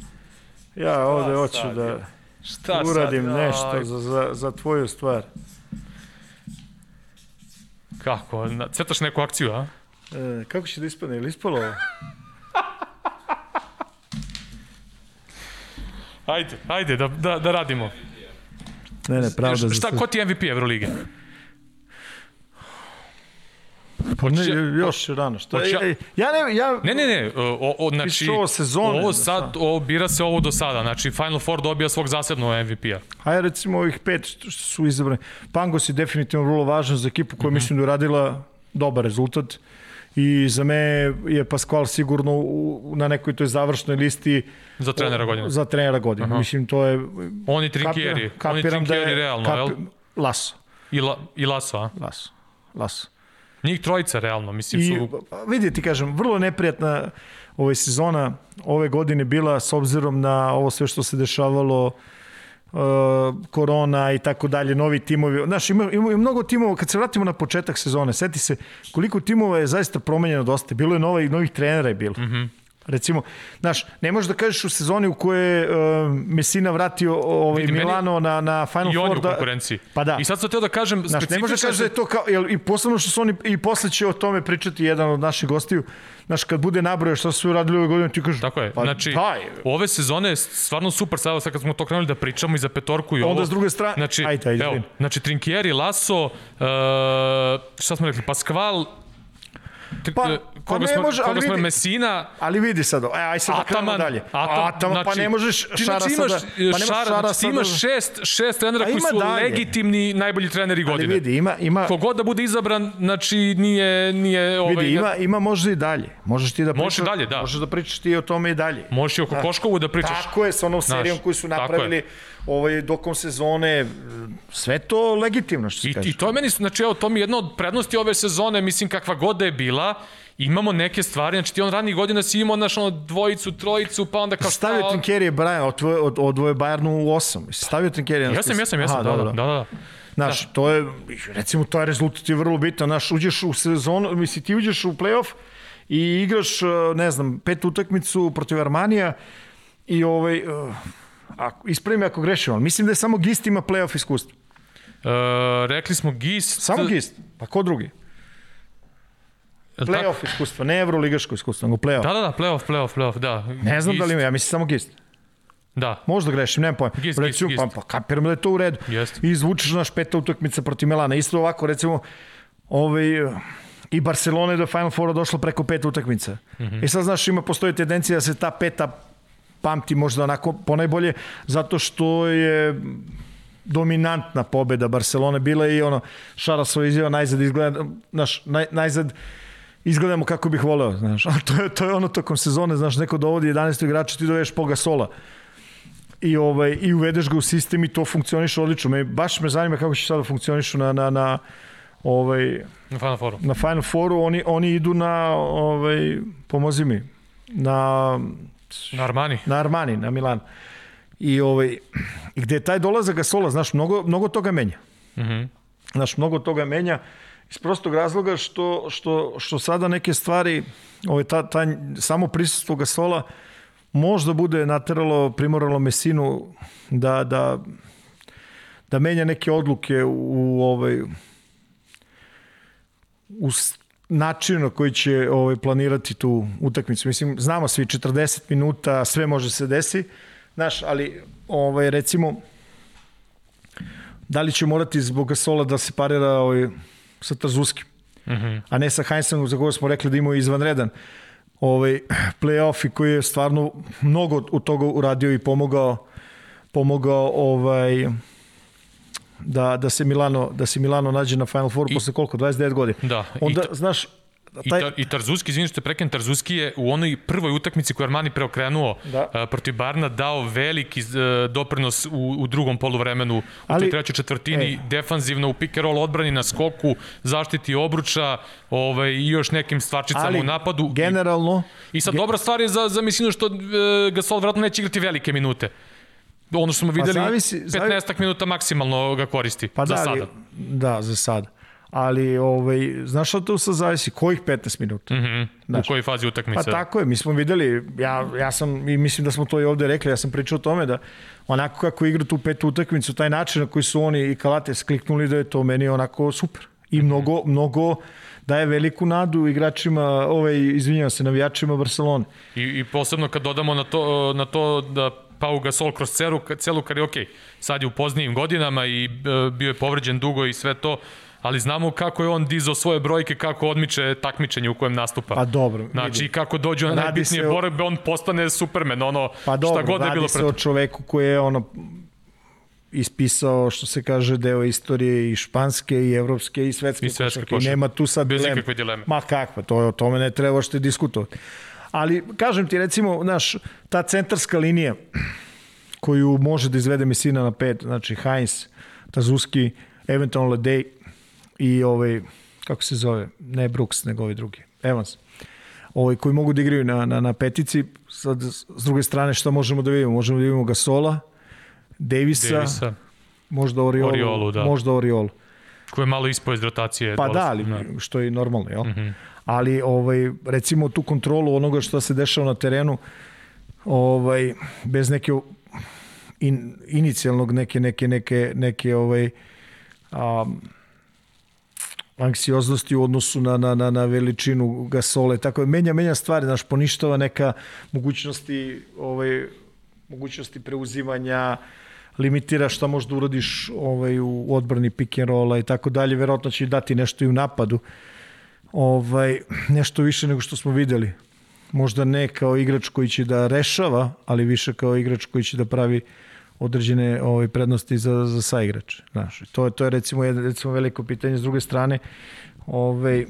Ja ovde hoću sad, da Šta uradim sad? nešto za, za, za tvoju stvar. Kako? Cetaš neku akciju, a? E, kako će da ispadne? Ili ispalo ovo? [laughs] ajde, ajde, da, da, da radimo. Ne, ne, pravda. Šta, šta, ko ti MVP Evrolige? Pa ne, još rano. Šta, ja, ja ne, ja... Ne, ne, ne, o, o, znači, ovo, sezone, ovo sad, o, bira se ovo do sada, znači Final Four dobija svog zasebnog MVP-a. Hajde recimo ovih pet što su izabrani. Pangos je definitivno vrlo važan za ekipu koja mm -hmm. mislim da je radila dobar rezultat i za me je Pasqual sigurno u, na nekoj toj završnoj listi za trenera godine. Za trenera godine. Aha. Mislim to je Oni Trinkieri, kapiram, oni Trinkieri da je, realno, kapi, jel? Laso. I, la, i Laso, a? Laso. Laso. Njih trojica, realno, mislim su... I, vidi, ti kažem, vrlo neprijatna ova sezona ove godine bila s obzirom na ovo sve što se dešavalo uh, korona i tako dalje, novi timovi. Znaš, ima, ima, ima mnogo timova, kad se vratimo na početak sezone, seti se koliko timova je zaista promenjeno dosta. Bilo je nova, novih trenera je bilo. Mm -hmm. Recimo, znaš, ne možeš da kažeš u sezoni u kojoj je uh, Messina vratio ovaj, Vidim, Milano meni, na, na Final Four. I on da, u konkurenciji. Pa da. I sad sam teo da kažem znaš, specifično... ne možeš da kažeš da je to kao... Jel, I posebno što su oni... I posle će o tome pričati jedan od naših gostiju. Znaš, kad bude nabroje što su uradili ove godine, ti kažeš... Tako je. Pa, znači, daj. ove sezone je stvarno super sada, sad kad smo to krenuli da pričamo i za petorku i ovo. Onda s druge strane... Znači, ajde, ajde, evo, znači Trinkieri, Laso, uh, šta smo rekli, Pasqual, Pa, Pa- pa, pa koga ne smo, može, ali koga smo vidi- Mesina, Ali vidi sad, e, aj sad da krenemo dalje. Ataman, Ataman, pa ne možeš ti Šara znači imaš, sada... Pa ne možeš Šara, Šara znači sada... imaš šest, šest trenera koji su dalje. legitimni najbolji treneri Ali godine. vidi, ima, ima, Kogod da bude izabran, znači nije, nije ovaj, vidi, ima, ima možda i dalje. Možeš ti da Može pričaš, dalje, da. Možeš da pričaš ti o tome i dalje. možeš i oko Koškovu da pričaš. Tako je, sa onom serijom koju su napravili ovaj, dokom sezone. Sve to legitimno, što se I, kaže. I to je meni, znači evo, to mi je jedna od prednosti ove sezone, mislim kakva god da je bila, imamo neke stvari, znači ti on ranih godina si imao, znaš, ono, dvojicu, trojicu, pa onda kao Stavio šta- Trinkeri Brian, odvoje, od, odvoje Bayernu u 8. Stavio Trinkeri na Jesam, spis? jesam, jesam, Aha, da, da, dobro. da, da. Znaš, to je, recimo, to je rezultat je vrlo bitan. Znaš, uđeš u sezonu, misli, ti uđeš u play-off i igraš, uh, ne znam, pet utakmicu protiv Armanija i ovaj, uh, ako, ispravi me ako grešim, ali mislim da je samo Gist ima play-off iskustvo. E, rekli smo Gist... Samo Gist, pa ko drugi? Play-off iskustvo, ne evroligaško iskustvo, nego play-off. Da, da, da, playoff, playoff, playoff, da. Ne znam Gist, da li ima, ja mislim samo Gist. Da, Možda grešim, nemam pojma. Gist, recimo, Gist, pa, Gist. pa kapiram da je to u redu. Jeste. I izvučeš naš peta utakmica protiv Milana. Isto ovako, recimo, ovaj, i Barcelona je do Final Foura došla preko peta utakmica. Mm. -hmm. I sad, znaš, ima, postoji tendencija da se ta peta pamti možda onako ponajbolje, zato što je dominantna pobeda Barcelone bila i ono, Šara svoj izjava najzad izgleda, naš, naj, najzad izgledamo kako bih voleo, znaš. [laughs] A to je, to je ono tokom sezone, znaš, neko dovodi 11 igrača, ti doveš Poga Sola i ovaj i uvedeš ga u sistem i to funkcioniše odlično. Me baš me zanima kako će sada funkcionišu na na na ovaj na Final Fouru. na Final Fouru oni oni idu na ovaj pomozi mi na Na Armani. na Armani, na Milan. I ovaj gde je taj dolazak Gasola, znaš, mnogo mnogo toga menja. Mm Znaš, mnogo toga menja iz prostog razloga što, što, što sada neke stvari, ovaj, ta, ta, samo prisustvo Gasola možda bude nateralo, primoralo Mesinu da, da, da menja neke odluke u, ovaj, u način na koji će ovaj, planirati tu utakmicu. Mislim, znamo svi 40 minuta, sve može se desi, znaš, ali ovaj, recimo, da li će morati zbog Gasola da se parira ovaj, sa Trzuskim, Mm -hmm. a ne sa Heinzom za koga smo rekli da imao izvanredan ovaj, play-off i koji je stvarno mnogo od toga uradio i pomogao pomogao ovaj da, da se Milano da se Milano nađe na Final Four I- posle koliko 29 godina. Da, i Onda to- znaš I, taj ta, I Tarzuski, izvini što te preknem, Tarzuski je u onoj prvoj utakmici koju Armani preokrenuo Da. da. protiv Barna dao veliki uh, doprinos u, u drugom poluvremenu, u Ali- toj trećoj četvrtini, Ej. defanzivno u pick and roll odbrani na skoku, zaštiti obruča ovaj, i još nekim stvarčicama ali u napadu. generalno I, I sad dobra stvar je za, za Misinu što uh, Gasol vratno neće igrati velike minute. Ono što smo videli, Pa zavisi- 15 minuta maksimalno ga koristi pa za da, sada. da, za sada. Ali ovaj znaš šta tu sad zavisi kojih 15 minuta. Mm -hmm. U Znaš. kojoj fazi utakmice? Pa tako je, mi smo videli, ja, ja sam, i mislim da smo to i ovde rekli, ja sam pričao o tome da onako kako igra tu petu utakmicu, taj način na koji su oni i Kalates kliknuli da je to meni onako super. I mnogo, mnogo daje veliku nadu igračima, ovaj, izvinjavam se, navijačima Barcelone. I, I posebno kad dodamo na to, na to da Pau Gasol kroz celu, celu karijeru, ok, sad je u poznijim godinama i e, bio je povređen dugo i sve to, ali znamo kako je on dizao svoje brojke, kako odmiče takmičenje u kojem nastupa. Pa dobro, Znači, vidi. kako dođe na Radi najbitnije se o- borbe, on postane supermen, ono, Pa dobro, šta god je radi bilo se protiv. o čoveku koji je ono ispisao, što se kaže, deo istorije i španske i evropske i svetske, I svetske košarke. Nema tu sad Bez dileme. ikakve dileme. Ma kakva, to je o tome ne treba što diskutovati. Ali, kažem ti, recimo, naš, ta centarska linija koju može da izvede Mesina na pet, znači Heinz, Tazuski, eventualno Ledej i ovaj, kako se zove, ne Brooks, nego ovaj drugi, Evans ovaj, koji mogu da igraju na, na, na petici. Sad, s druge strane, šta možemo da vidimo? Možemo da vidimo Gasola, Davisa, Davisa, možda Oriolu, Oriolu, da. možda Oriolu. koji je malo ispao iz rotacije. Pa da, ali, Da. što je normalno, jel? Mm. -hmm. Ali, ovaj, recimo, tu kontrolu onoga što se dešava na terenu, ovaj, bez neke in, inicijalnog neke, neke, neke, neke ovaj, um, anksioznosti u odnosu na, na, na, na veličinu gasole, tako je, menja, menja stvari, znaš, poništava neka mogućnosti, ovaj, mogućnosti preuzimanja, limitira šta možda uradiš ovaj, u odbrani pick and rolla i tako dalje, verovatno će dati nešto i u napadu. Ovaj, nešto više nego što smo videli. Možda ne kao igrač koji će da rešava, ali više kao igrač koji će da pravi određene ovaj, prednosti za, za saigrače. Znaš, to, to je recimo, jedno, recimo veliko pitanje. S druge strane, ovaj,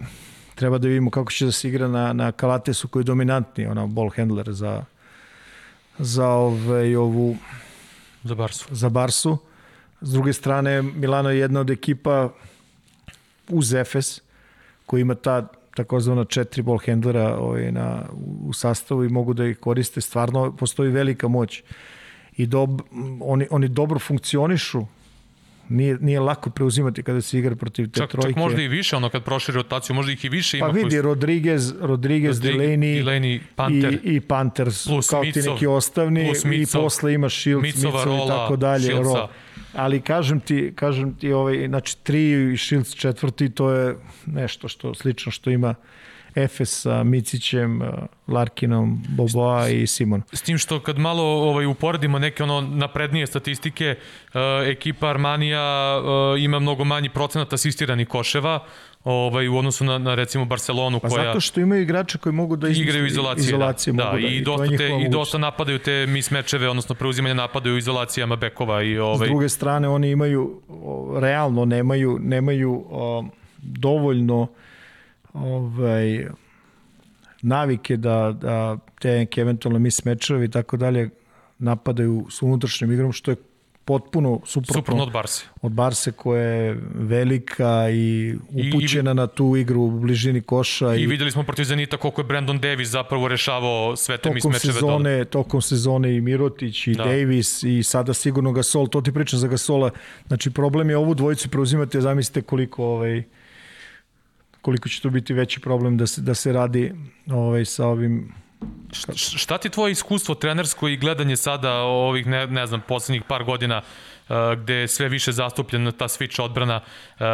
treba da vidimo kako će da se igra na, na Kalatesu koji je dominantni, ona ball handler za, za ovaj, ovu za Barsu. Za Barsu. S druge strane, Milano je jedna od ekipa uz Efes, koji ima ta takozvana četiri ball handlera ovaj, na, u sastavu i mogu da ih koriste. Stvarno postoji velika moć. I dob, oni, oni dobro funkcionišu nije, nije lako preuzimati kada se igra protiv te čak, trojke. Čak možda i više, ono kad proširi rotaciju, možda ih i više ima. Pa vidi, koji... Rodriguez, Rodriguez, Delaney, Delaney Panter, i, i Panthers, plus kao Micov, ti neki ostavni, i posle ima Shields, Micova, Micov i tako dalje. Ro. Ali kažem ti, kažem ti, ovaj, znači tri i Shields četvrti, to je nešto što slično što ima Efes sa Micićem, Larkinom, Boboa i Simon. S tim što kad malo ovaj uporedimo neke ono naprednije statistike, uh, ekipa Armanija uh, ima mnogo manji procenat asistiranih koševa, ovaj u odnosu na, na recimo Barcelonu pa koja zato što imaju igrače koji mogu da igraju izolacije, izolacije da, da, da, i, dosta te, i dosta napadaju te mismečeve, odnosno preuzimanje napadaju u izolacijama bekova i ovaj S druge strane oni imaju realno nemaju nemaju o, dovoljno ovaj, navike da, da te neke eventualno mis mečevi i tako dalje napadaju s unutrašnjim igrom, što je potpuno suprotno, suprotno od Barse. Od Barse koja je velika i upućena I, i, na tu igru u bližini koša. I, i videli smo protiv Zenita koliko je Brandon Davis zapravo rešavao sve te mismečeve sezone, dole. Tokom sezone i Mirotić i da. Davis i sada sigurno Gasol, to ti pričam za Gasola. Znači problem je ovu dvojicu preuzimati, zamislite koliko ovaj, koliko će to biti veći problem da se, da se radi ovaj, sa ovim Šta, šta ti tvoje iskustvo trenersko i gledanje sada ovih, ne, ne znam, poslednjih par godina uh, gde je sve više zastupljena ta switch odbrana, uh,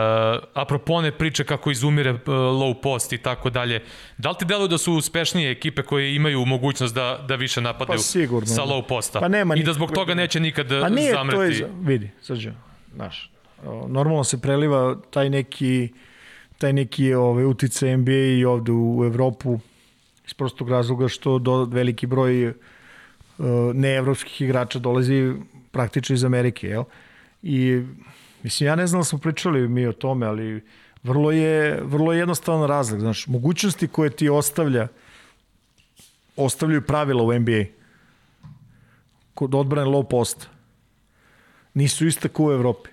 apropo one priče kako izumire uh, low post i tako dalje, da li ti deluju da su uspešnije ekipe koje imaju mogućnost da, da više napadaju pa sigurno, sa low posta pa nema i da zbog toga neće nikad pa nije, zamreti? To je, vidi, sađe, znaš, normalno se preliva taj neki taj neki ovaj, utice NBA i ovde u Evropu iz prostog razloga što do, veliki broj uh, neevropskih igrača dolazi praktično iz Amerike, jel? I mislim, ja ne znam da smo pričali mi o tome, ali vrlo je, vrlo je jednostavan razlog. Znaš, mogućnosti koje ti ostavlja ostavljaju pravila u NBA kod odbrane low posta nisu iste kao u Evropi.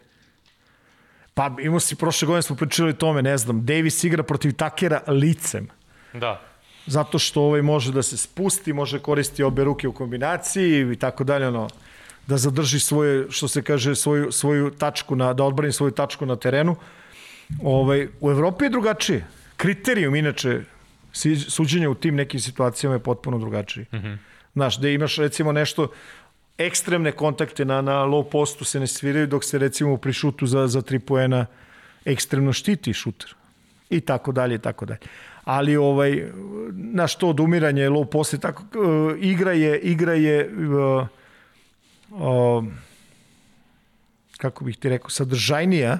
Pa imao si, prošle godine smo pričali o tome, ne znam, Davis igra protiv Takera licem. Da. Zato što ovaj može da se spusti, može koristiti obe ruke u kombinaciji i tako dalje, ono, da zadrži svoje, što se kaže, svoju, svoju tačku, na, da odbrani svoju tačku na terenu. Ovaj, u Evropi je drugačije. Kriterijum, inače, suđenja u tim nekim situacijama je potpuno drugačiji. Mm -hmm. Znaš, da imaš recimo nešto, ekstremne kontakte na, na low postu se ne sviraju dok se recimo pri šutu za, za tri poena ekstremno štiti šuter i tako dalje i tako dalje. Ali ovaj na što odumiranje low post tako uh, igra je igra je uh, uh, kako bih ti rekao sadržajnija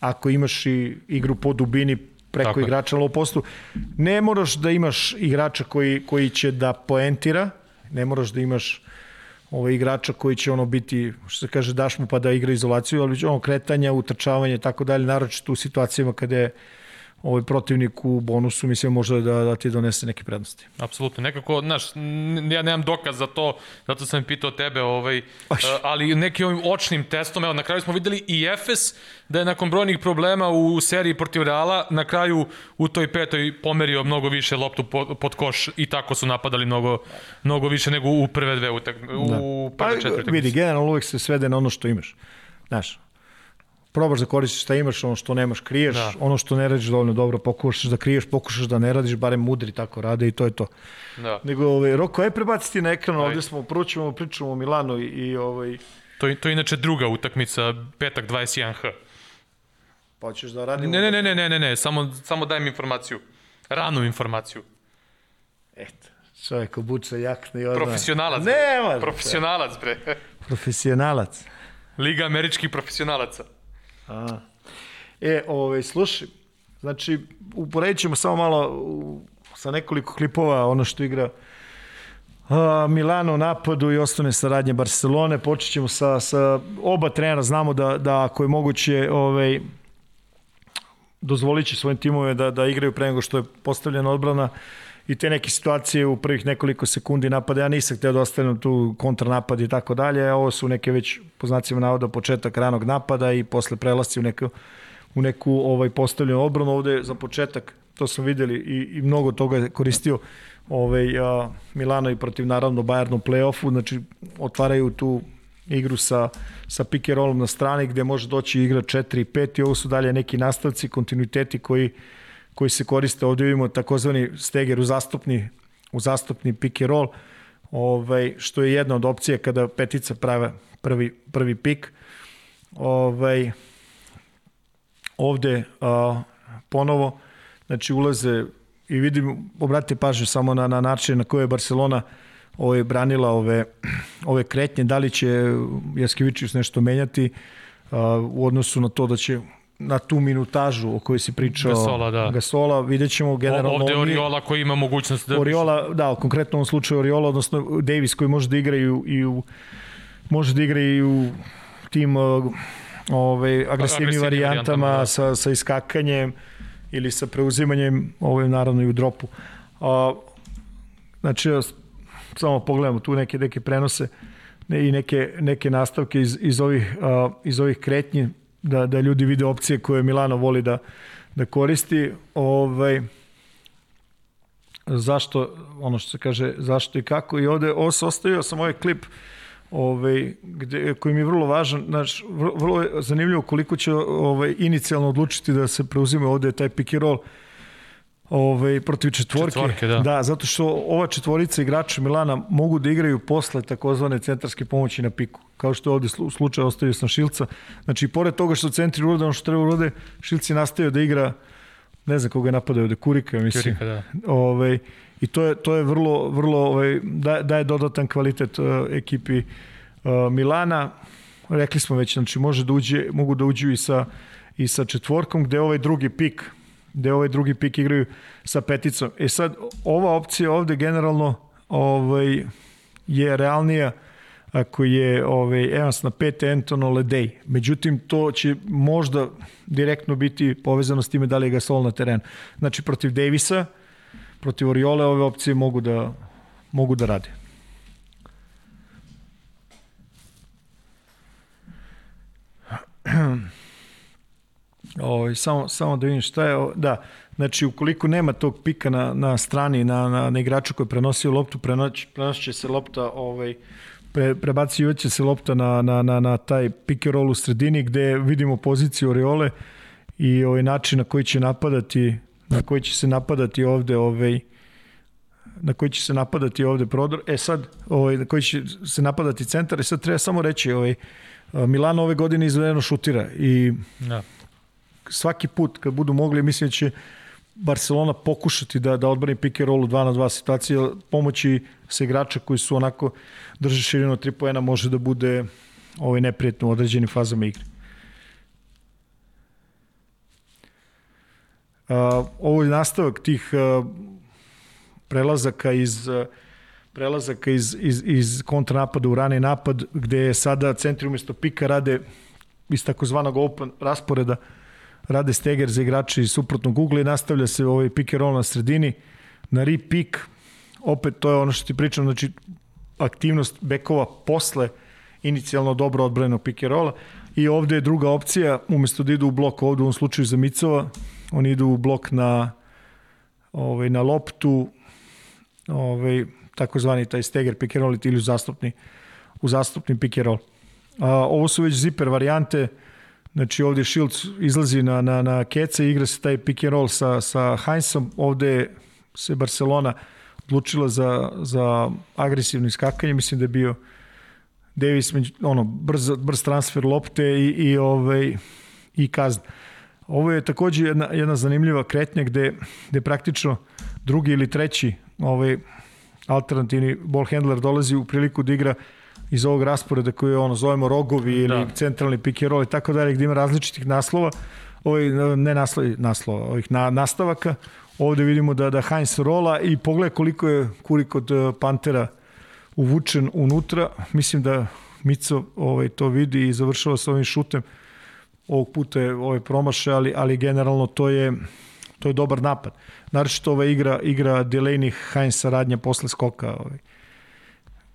ako imaš i igru po dubini preko tako igrača low postu. Ne moraš da imaš igrača koji, koji će da poentira, ne moraš da imaš ovaj, igrača koji će ono biti, što se kaže, daš mu pa da igra izolaciju, ali ono kretanja, utrčavanje, tako dalje, naročito u situacijama kada je ovaj protivnik u bonusu, mislim, može da, da ti donese neke prednosti. Apsolutno, nekako, znaš, ja nemam dokaz za to, zato sam pitao tebe, ovaj, ali neki ovim očnim testom, evo, na kraju smo videli i Efes, da je nakon brojnih problema u seriji protiv Reala, na kraju u toj petoj pomerio mnogo više loptu pod, koš i tako su napadali mnogo, mnogo više nego u prve dve utak, u da. prve pa, četiri Vidi, generalno uvek se svede na ono što imaš. Znaš, probaš da koristiš šta imaš, ono što nemaš kriješ, da. ono što ne radiš dovoljno dobro, pokušaš da kriješ, pokušaš da ne radiš, barem mudri tako rade i to je to. Da. Nego, ovaj, Roko, aj prebaciti na ekran, aj. ovde smo, prvo ćemo pričamo o Milanu i, i ovaj... To, to je inače druga utakmica, petak 21H. Pa ćeš da radimo... Ne, ne, ne, ne, ne, ne, ne, samo, samo dajem informaciju. Ranu informaciju. Eto, čovjek obuče jakne i odmah... Profesionalac. Ne, može. Profesionalac, bre. [laughs] Profesionalac. Liga američkih profesionalaca. A. E, ovaj, slušaj, Znači, uporedit ćemo samo malo u, sa nekoliko klipova ono što igra uh, Milano u napadu i ostane saradnje Barcelone. Počet ćemo sa, sa oba trenera. Znamo da, da ako je moguće ovaj, dozvolit će svojim timove da, da igraju pre nego što je postavljena odbrana i te neke situacije u prvih nekoliko sekundi napada. Ja nisam hteo da ostanem tu kontranapad i tako dalje. Ovo su neke već, po znacima navoda, početak ranog napada i posle prelasci u neku, u neku ovaj postavljenu odbranu. Ovde za početak, to smo videli i, i mnogo toga je koristio ovaj, a, Milano i protiv naravno Bayernu play-offu, znači otvaraju tu igru sa, sa pick and rollom na strani gde može doći igra 4 i 5 i ovo su dalje neki nastavci, kontinuiteti koji koji se koriste. Ovde vidimo takozvani steger u zastupni, u zastupni pick and roll, ovaj, što je jedna od opcija kada petica prave prvi, prvi pik. Ovaj, ovde a, ponovo znači ulaze i vidim, obratite pažnju samo na, na način na koje je Barcelona ovaj, branila ove, ove kretnje, da li će Jaskevičius nešto menjati a, u odnosu na to da će na tu minutažu o kojoj si pričao Gasola, da. Gasola vidjet ćemo generalno... Ovde Oriola koji ima mogućnost da... Oriola, da, konkretno u ovom slučaju Oriola, odnosno Davis koji može da igra i u, i u može da igra i u tim uh, ove, agresivnim varijantama, da. sa, sa iskakanjem ili sa preuzimanjem, ovo je naravno i u dropu. A, znači, samo pogledamo tu neke, neke prenose i neke, neke nastavke iz, iz, ovih, a, iz ovih kretnji da, da ljudi vide opcije koje Milano voli da, da koristi. Ovaj, zašto, ono što se kaže, zašto i kako. I ovde os, ostavio sam ovaj klip ovaj, gde, koji mi je vrlo važan, znaš, vrlo je zanimljivo koliko će ovaj, inicijalno odlučiti da se preuzime ovde taj pick and roll ovaj, protiv četvorke. četvorke da. da. zato što ova četvorica igrača Milana mogu da igraju posle takozvane centarske pomoći na piku. Kao što je ovde slučaj ostavio sam Šilca. Znači, pored toga što centri urode ono što treba urode, Šilc je nastavio da igra ne znam koga je napadao ovde, Kurika, mislim. Kurika, da. Ovaj, I to je, to je vrlo, vrlo ovaj, da, daje dodatan kvalitet uh, ekipi uh, Milana. Rekli smo već, znači može da uđe, mogu da uđu i sa, i sa četvorkom, gde ovaj drugi pik gde ovaj drugi pik igraju sa peticom. E sad, ova opcija ovde generalno ovaj, je realnija ako je ovaj, Evans na 5, Anton Ledej. Međutim, to će možda direktno biti povezano s time da li je Gasol na terenu. Znači, protiv Davisa, protiv Oriole ove opcije mogu da, mogu da rade. [clears throat] Ovaj samo samo da vidim šta je, da. Znači ukoliko nema tog pika na na strani na na, na igraču koji prenosio loptu, prenoć prenoće se lopta ovaj pre, prebacivaće se lopta na, na, na, na taj pick and roll u sredini gde vidimo poziciju Oriole i ovaj način na koji će napadati na koji će se napadati ovde ovaj na koji će se napadati ovde prodor. E sad, ovaj, na koji će se napadati centar, e sad treba samo reći, ovaj, Milano ove godine izvedeno šutira i ja svaki put kad budu mogli, mislim da će Barcelona pokušati da, da odbrani pick and roll u 2 na 2 situacije, pomoći se igrača koji su onako drže širinu 3 poena može da bude ovaj neprijetno u određenim fazama igre. Uh, ovo je nastavak tih prelazaka iz prelazaka iz, iz, iz kontranapada u rani napad, gde sada centri umjesto pika rade iz takozvanog open rasporeda uh, rade steger za igrače iz suprotnog ugla i nastavlja se ovaj pick and roll na sredini. Na re pick, opet to je ono što ti pričam, znači aktivnost bekova posle inicijalno dobro odbranjenog pick and rolla i ovde je druga opcija, umesto da idu u blok ovde u ovom slučaju za Micova, oni idu u blok na ovaj, na loptu ovaj, takozvani taj steger pick and roll ili u zastupni, u zastupni pick and roll. A, ovo su već ziper varijante, Znači ovde Shields izlazi na, na, na Keca i igra se taj pick and roll sa, sa Heinzom. Ovde se Barcelona odlučila za, za agresivno iskakanje. Mislim da je bio Davis ono, brz, brz transfer lopte i, i, ovaj, i kazna. Ovo je takođe jedna, jedna zanimljiva kretnja gde, gde praktično drugi ili treći ovaj, alternativni ball handler dolazi u priliku da igra iz ovog rasporeda koji je ono zovemo rogovi ili da. centralni pick and roll i tako dalje gde ima različitih naslova ovaj, ne naslov, naslova, ovih na, nastavaka. Ovde vidimo da, da Heinz rola i pogled koliko je Kuri kod eh, Pantera uvučen unutra. Mislim da Mico ovaj, to vidi i završava sa ovim šutem. Ovog puta je ovaj promaše, ali, ali generalno to je to je dobar napad. Naravno ova igra, igra Delaney Heinz saradnja posle skoka. Ovaj.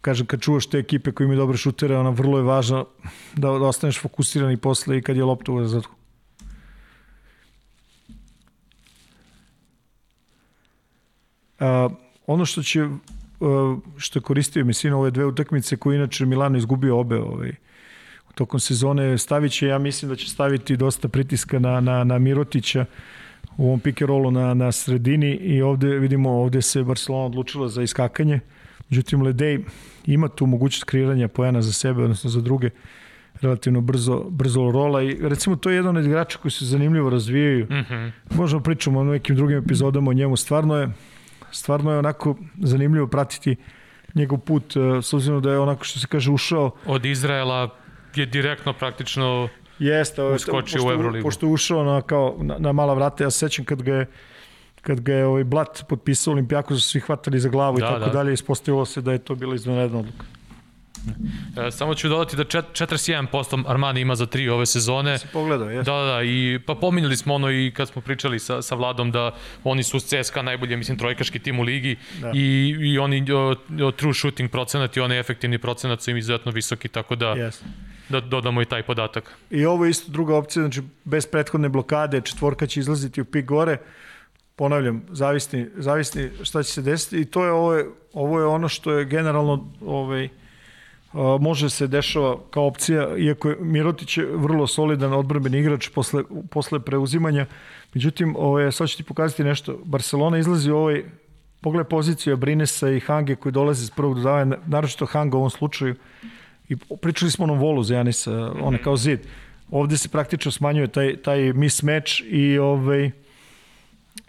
Kažem, kad čuvaš te ekipe koji imaju dobre šutere, ona vrlo je važno da, da ostaneš fokusiran i posle i kad je lopta u razadku. A, ono što će što je koristio Mesina ove dve utakmice koje inače Milano izgubio obe ovaj, tokom sezone stavit će, ja mislim da će staviti dosta pritiska na, na, na Mirotića u ovom pick na, na sredini i ovde vidimo, ovde se Barcelona odlučila za iskakanje, međutim Ledej ima tu mogućnost kreiranja poena za sebe, odnosno za druge relativno brzo, brzo rola i recimo to je jedan od igrača koji se zanimljivo razvijaju. Mm -hmm. Možemo pričamo o nekim drugim epizodama o njemu. Stvarno je, stvarno je onako zanimljivo pratiti njegov put, e, s obzirom da je onako što se kaže ušao... Od Izraela je direktno praktično Jeste, ovaj, uskočio u Euroligu. Pošto je ušao na, kao, na, na mala vrata, ja se sećam kad ga je kad ga je ovaj Blat potpisao Olimpijaku, su svi hvatali za glavu da, i tako da. dalje, ispostavilo se da je to bila izvanredna odluka. E, samo ću dodati da 41% Armani ima za tri ove sezone. Si pogledao, jesno. Da, da, i pa pominjali smo ono i kad smo pričali sa, sa Vladom da oni su CSKA najbolje, mislim, trojkaški tim u ligi da. i, i oni o, o, true shooting procenat i onaj efektivni procenat su im izuzetno visoki, tako da yes. da dodamo i taj podatak. I ovo je isto druga opcija, znači bez prethodne blokade četvorka će izlaziti u pik gore, ponavljam, zavisni, zavisni šta će se desiti i to je ovo, je, ovo je ono što je generalno ovaj, može se dešava kao opcija, iako je Mirotić je vrlo solidan odbrbeni igrač posle, posle preuzimanja. Međutim, ovaj, sad ću ti pokazati nešto. Barcelona izlazi u ovaj pogled poziciju Brinesa i Hange koji dolaze iz prvog dodavanja, naročito Hanga u ovom slučaju. I pričali smo onom volu za Janisa, on je kao zid. Ovde se praktično smanjuje taj, taj mismatch i, ovaj,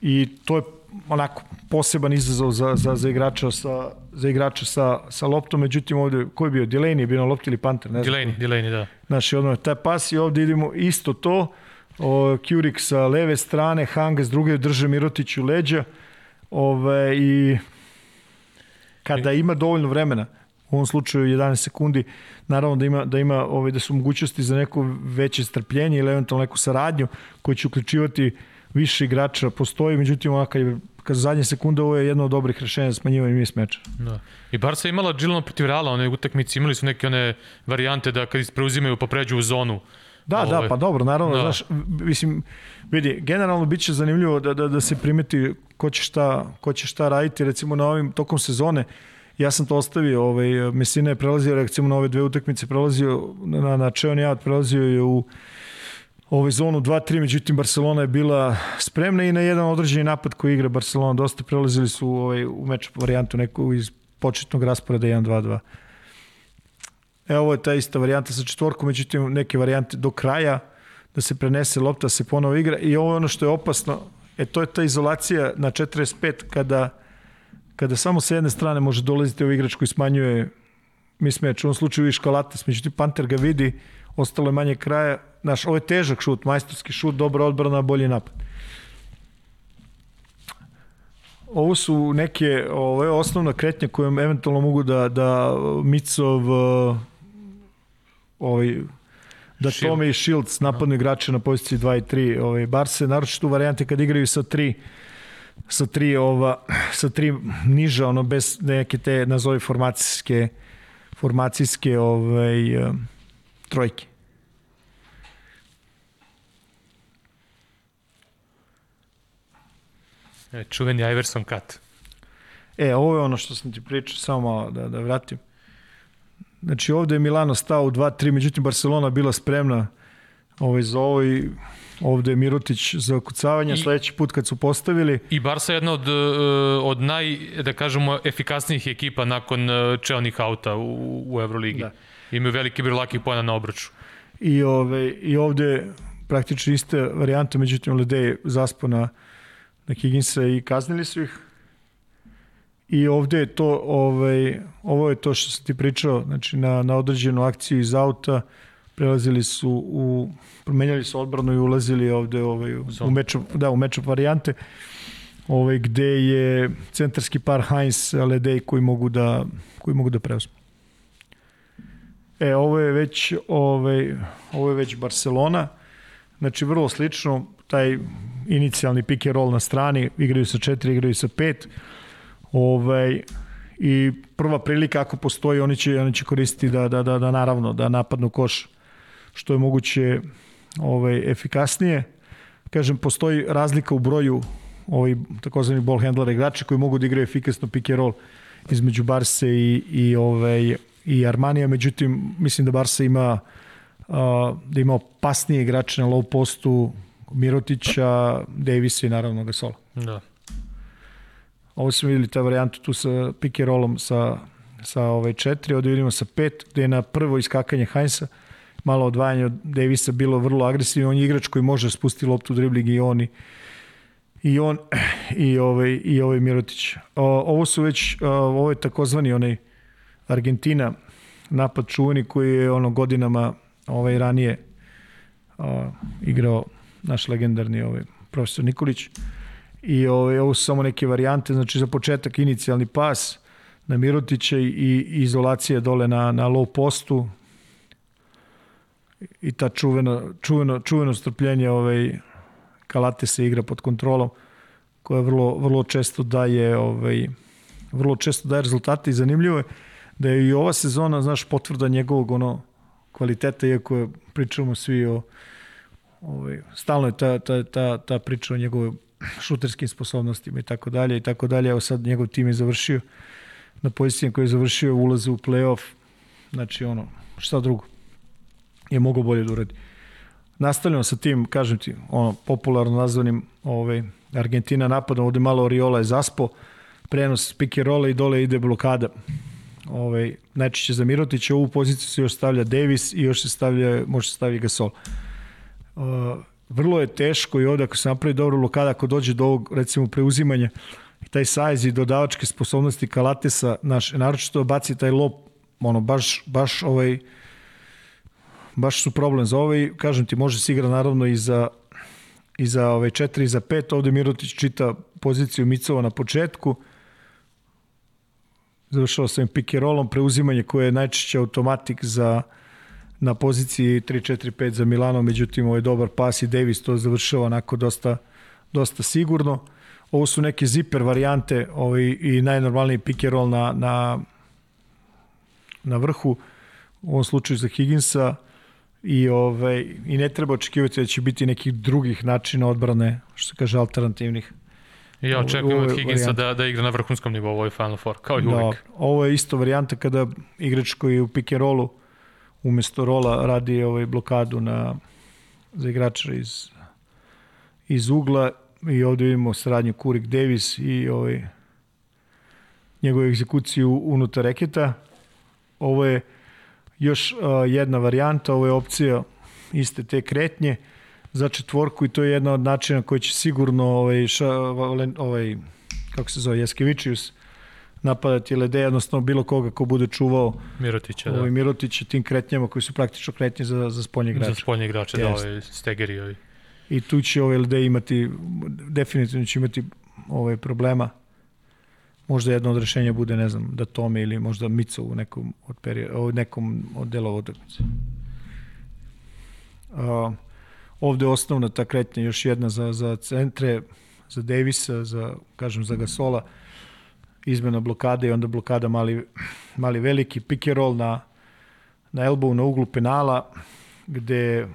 i to je onako poseban izazov za, za, za igrača sa, za igrača sa, sa loptom, međutim ovde, ko je bio, Delaney je bio na lopti ili Panter? Ne znam. Delaney, Delaney, da. Znači, ono, taj pas i ovde idemo isto to, o, Kjurik sa leve strane, Hanga s druge drže Mirotić u leđa, ove, i kada ima dovoljno vremena, u ovom slučaju 11 sekundi, naravno da ima da ima ovaj da su mogućnosti za neko veće strpljenje ili eventualno neku saradnju koju će uključivati više igrača postoji, međutim ona kad, kad zadnje sekunde ovo je jedno od dobrih rešenja za smanjivanje mis meča. Da. I Barca je imala Džilona protiv Reala, one utakmice imali su neke one varijante da kad preuzimaju pa pređu u zonu. Da, Ove, da, ovaj. pa dobro, naravno, da. znaš, mislim, vidi, generalno bit će zanimljivo da, da, da se primeti ko će, šta, ko će šta raditi, recimo na ovim tokom sezone, ja sam to ostavio, ovaj, Mesina je prelazio, recimo na ove dve utakmice, prelazio na, na Čeon Jad, prelazio je u ovaj zonu 2-3, međutim Barcelona je bila spremna i na jedan određeni napad koji igra Barcelona. Dosta prelazili su ovaj, u meč varijantu neku iz početnog rasporeda 1-2-2. Evo ovo je ta ista varijanta sa četvorkom, međutim neke varijante do kraja da se prenese lopta, se ponovo igra. I ovo je ono što je opasno, e to je ta izolacija na 45 kada kada samo sa jedne strane može dolaziti ovaj igrač koji smanjuje mismeč, u ovom slučaju viš Kalates, međutim Panter ga vidi, ostalo je manje kraja, Znaš, ovo je težak šut, majstorski šut, dobra odbrana, bolji napad. Ovo su neke, ovo je osnovna kretnja kojom eventualno mogu da, da Micov ovaj, da Shield. Tome i Shields napadnu igrače na poziciji 2 i 3 ovaj, Barse, naročito u varijante kad igraju sa 3 sa tri ova sa tri niža ono bez neke te nazovi formacijske formacijske ovaj trojke. E, čuveni Iverson cut. E, ovo je ono što sam ti pričao, samo malo da, da vratim. Znači ovde je Milano stao u 2-3, međutim Barcelona bila spremna ovaj, za ovo i ovde je Mirotić za okucavanje, I, sledeći put kad su postavili. I Barca je jedna od, e, od naj, da kažemo, efikasnijih ekipa nakon e, čelnih auta u, u Euroligi. Da. Imaju veliki broj lakih pojena na obraču. I, ove, I ovde praktično iste varijante, međutim Ledej zaspo na na Higginsa i kaznili su ih. I ovde je to, ovaj, ovo je to što sam ti pričao, znači na, na određenu akciju iz auta, prelazili su u, promenjali su odbranu i ulazili ovde ovaj, u, meču, da, u meču varijante ovaj, gde je centarski par Heinz, Ledej koji mogu da, koji mogu da preuzmu. E, ovo je već, ovaj, ovo je već Barcelona, znači vrlo slično, taj inicijalni pick and roll na strani, igraju sa četiri, igraju sa pet, ovaj, i prva prilika ako postoji, oni će, oni će koristiti da, da, da, da naravno, da napadnu koš što je moguće ovaj, efikasnije. Kažem, postoji razlika u broju ovaj, takozvani ball handler igrača koji mogu da igraju efikasno pick and roll između Barse i, i, ovaj, i Armanija, međutim, mislim da Barsa ima da ima opasnije igrače na low postu Mirotića, Davisa i naravno Gasola. Da. Ovo smo videli ta varijantu tu sa pick and rollom sa, sa ovaj četiri, ovde vidimo sa pet, gde je na prvo iskakanje Heinza, malo odvajanje od Davisa bilo vrlo agresivno, on je igrač koji može spustiti loptu dribling i oni i on [clears throat] i ovaj i ovaj Mirotić. O, ovo su već ovo je takozvani onaj Argentina napad čuveni koji je ono godinama ovaj ranije o, igrao naš legendarni ovaj profesor Nikolić. I ovaj, ovo su samo neke varijante, znači za početak inicijalni pas na Mirotića i, i izolacija dole na, na low postu i ta čuveno, čuveno, čuveno strpljenje ovaj, Kalate se igra pod kontrolom koja vrlo, vrlo često daje ovaj, vrlo često daje rezultate i zanimljivo je da je i ova sezona, znaš, potvrda njegovog ono kvaliteta, iako je, pričamo svi o ovaj, stalno je ta, ta, ta, ta priča o njegovoj šuterskim sposobnostima i tako dalje i tako dalje. Evo sad njegov tim je završio na pozicijama koji je završio ulaze u play-off. Znači ono, šta drugo je mogo bolje da uradi. Nastavljamo sa tim, kažem ti, ono, popularno nazvanim ovaj, Argentina napadom, ovde malo Oriola je zaspo, prenos pick and rolla i dole ide blokada. Ovaj, najčešće za Mirotića, ovu poziciju se još stavlja Davis i još se stavlja, može se staviti Gasol. Uh, vrlo je teško i ovde ako se napravi dobro blokada, ako dođe do ovog recimo preuzimanja i taj sajz i dodavačke sposobnosti Kalatesa, naš, naročito baci taj lop, ono, baš, baš ovaj, baš su problem za ovaj, kažem ti, može se igra naravno i za i za ovaj 4 i za 5, ovde Mirotić čita poziciju Micova na početku, završao sa pick and rollom, preuzimanje koje je najčešće automatik za na poziciji 3-4-5 za Milano, međutim ovo je dobar pas i Davis to završava onako dosta, dosta sigurno. Ovo su neke ziper varijante ovaj, i najnormalniji pick and roll na, na, na vrhu, u ovom slučaju za Higginsa i, ovaj, i ne treba očekivati da će biti nekih drugih načina odbrane, što se kaže alternativnih. I ja očekujem od Higginsa da, da igra na vrhunskom nivou ovoj Final Four, kao i da, uvijek. Ovo je isto varijanta kada igrač koji je u pick and rollu umesto rola radi ovaj blokadu na za igrača iz iz ugla i ovde vidimo saradnju Kurik Davis i ovaj njegovu egzekuciju unutar reketa. Ovo je još uh, jedna varijanta, ovo je opcija iste te kretnje za četvorku i to je jedna od načina koji će sigurno ovaj, ša, ovaj kako se zove, Jaskevičius napadati Lede, jednostavno bilo koga ko bude čuvao Mirotića, ovaj, da. Mirotića tim kretnjama koji su praktično kretnje za, za spoljnje igrače. Za spoljnje igrače, da, ovaj Stegeri. Ovaj. I tu će ovaj Lede imati, definitivno će imati ovaj problema. Možda jedno od rešenja bude, ne znam, da Tome ili možda Mico u nekom od, perioda, u nekom od delova utakmice. Uh, ovde je osnovna ta kretnja, još jedna za, za centre, za Davisa, za, kažem, za Gasola, izmena blokade i onda blokada mali, mali veliki, pick and roll na, na elbow na uglu penala, gde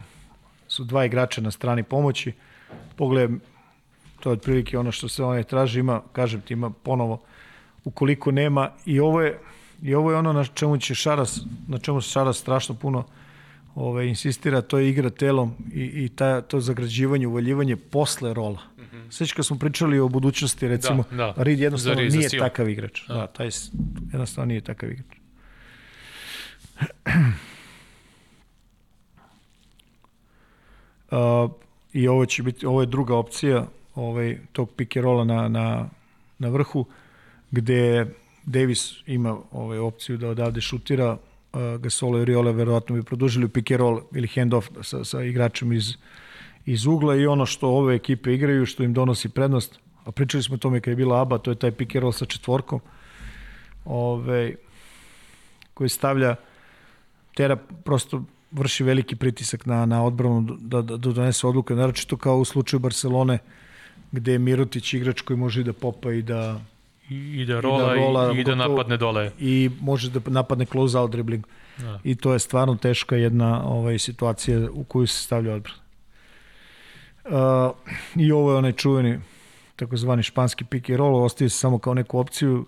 su dva igrača na strani pomoći. Pogledaj, to je otprilike ono što se onaj traži, ima, kažem ti, ima ponovo, ukoliko nema, i ovo je, i ovo je ono na čemu će Šaras, na čemu se Šaras strašno puno ove, insistira, to je igra telom i, i ta, to zagrađivanje, uvaljivanje posle rola. Mm -hmm. Sveći kad smo pričali o budućnosti, recimo, da, da. Reed jednostavno Reed nije takav igrač. Da. da, taj jednostavno nije takav igrač. [clears throat] Uh, I ovo će biti, ovo je druga opcija ovaj, tog pick and rolla na, na, na vrhu, gde Davis ima ovaj, opciju da odavde šutira Gasolo i Riola verovatno bi produžili pick and roll ili handoff sa, sa igračem iz, iz ugla i ono što ove ekipe igraju, što im donosi prednost, a pričali smo o tome kad je bila ABA, to je taj pick and roll sa četvorkom, ove, koji stavlja tera prosto vrši veliki pritisak na, na odbranu da, da, da donese odluke, naročito kao u slučaju Barcelone, gde je Mirotić igrač koji može da popa i da I, i da rola i da, rola, i, i da napadne dole. I može da napadne close out dribbling. Da. I to je stvarno teška jedna ovaj, situacija u koju se stavlja odbrana. Uh, I ovo je onaj čuveni takozvani španski pick and roll, ostaje se samo kao neku opciju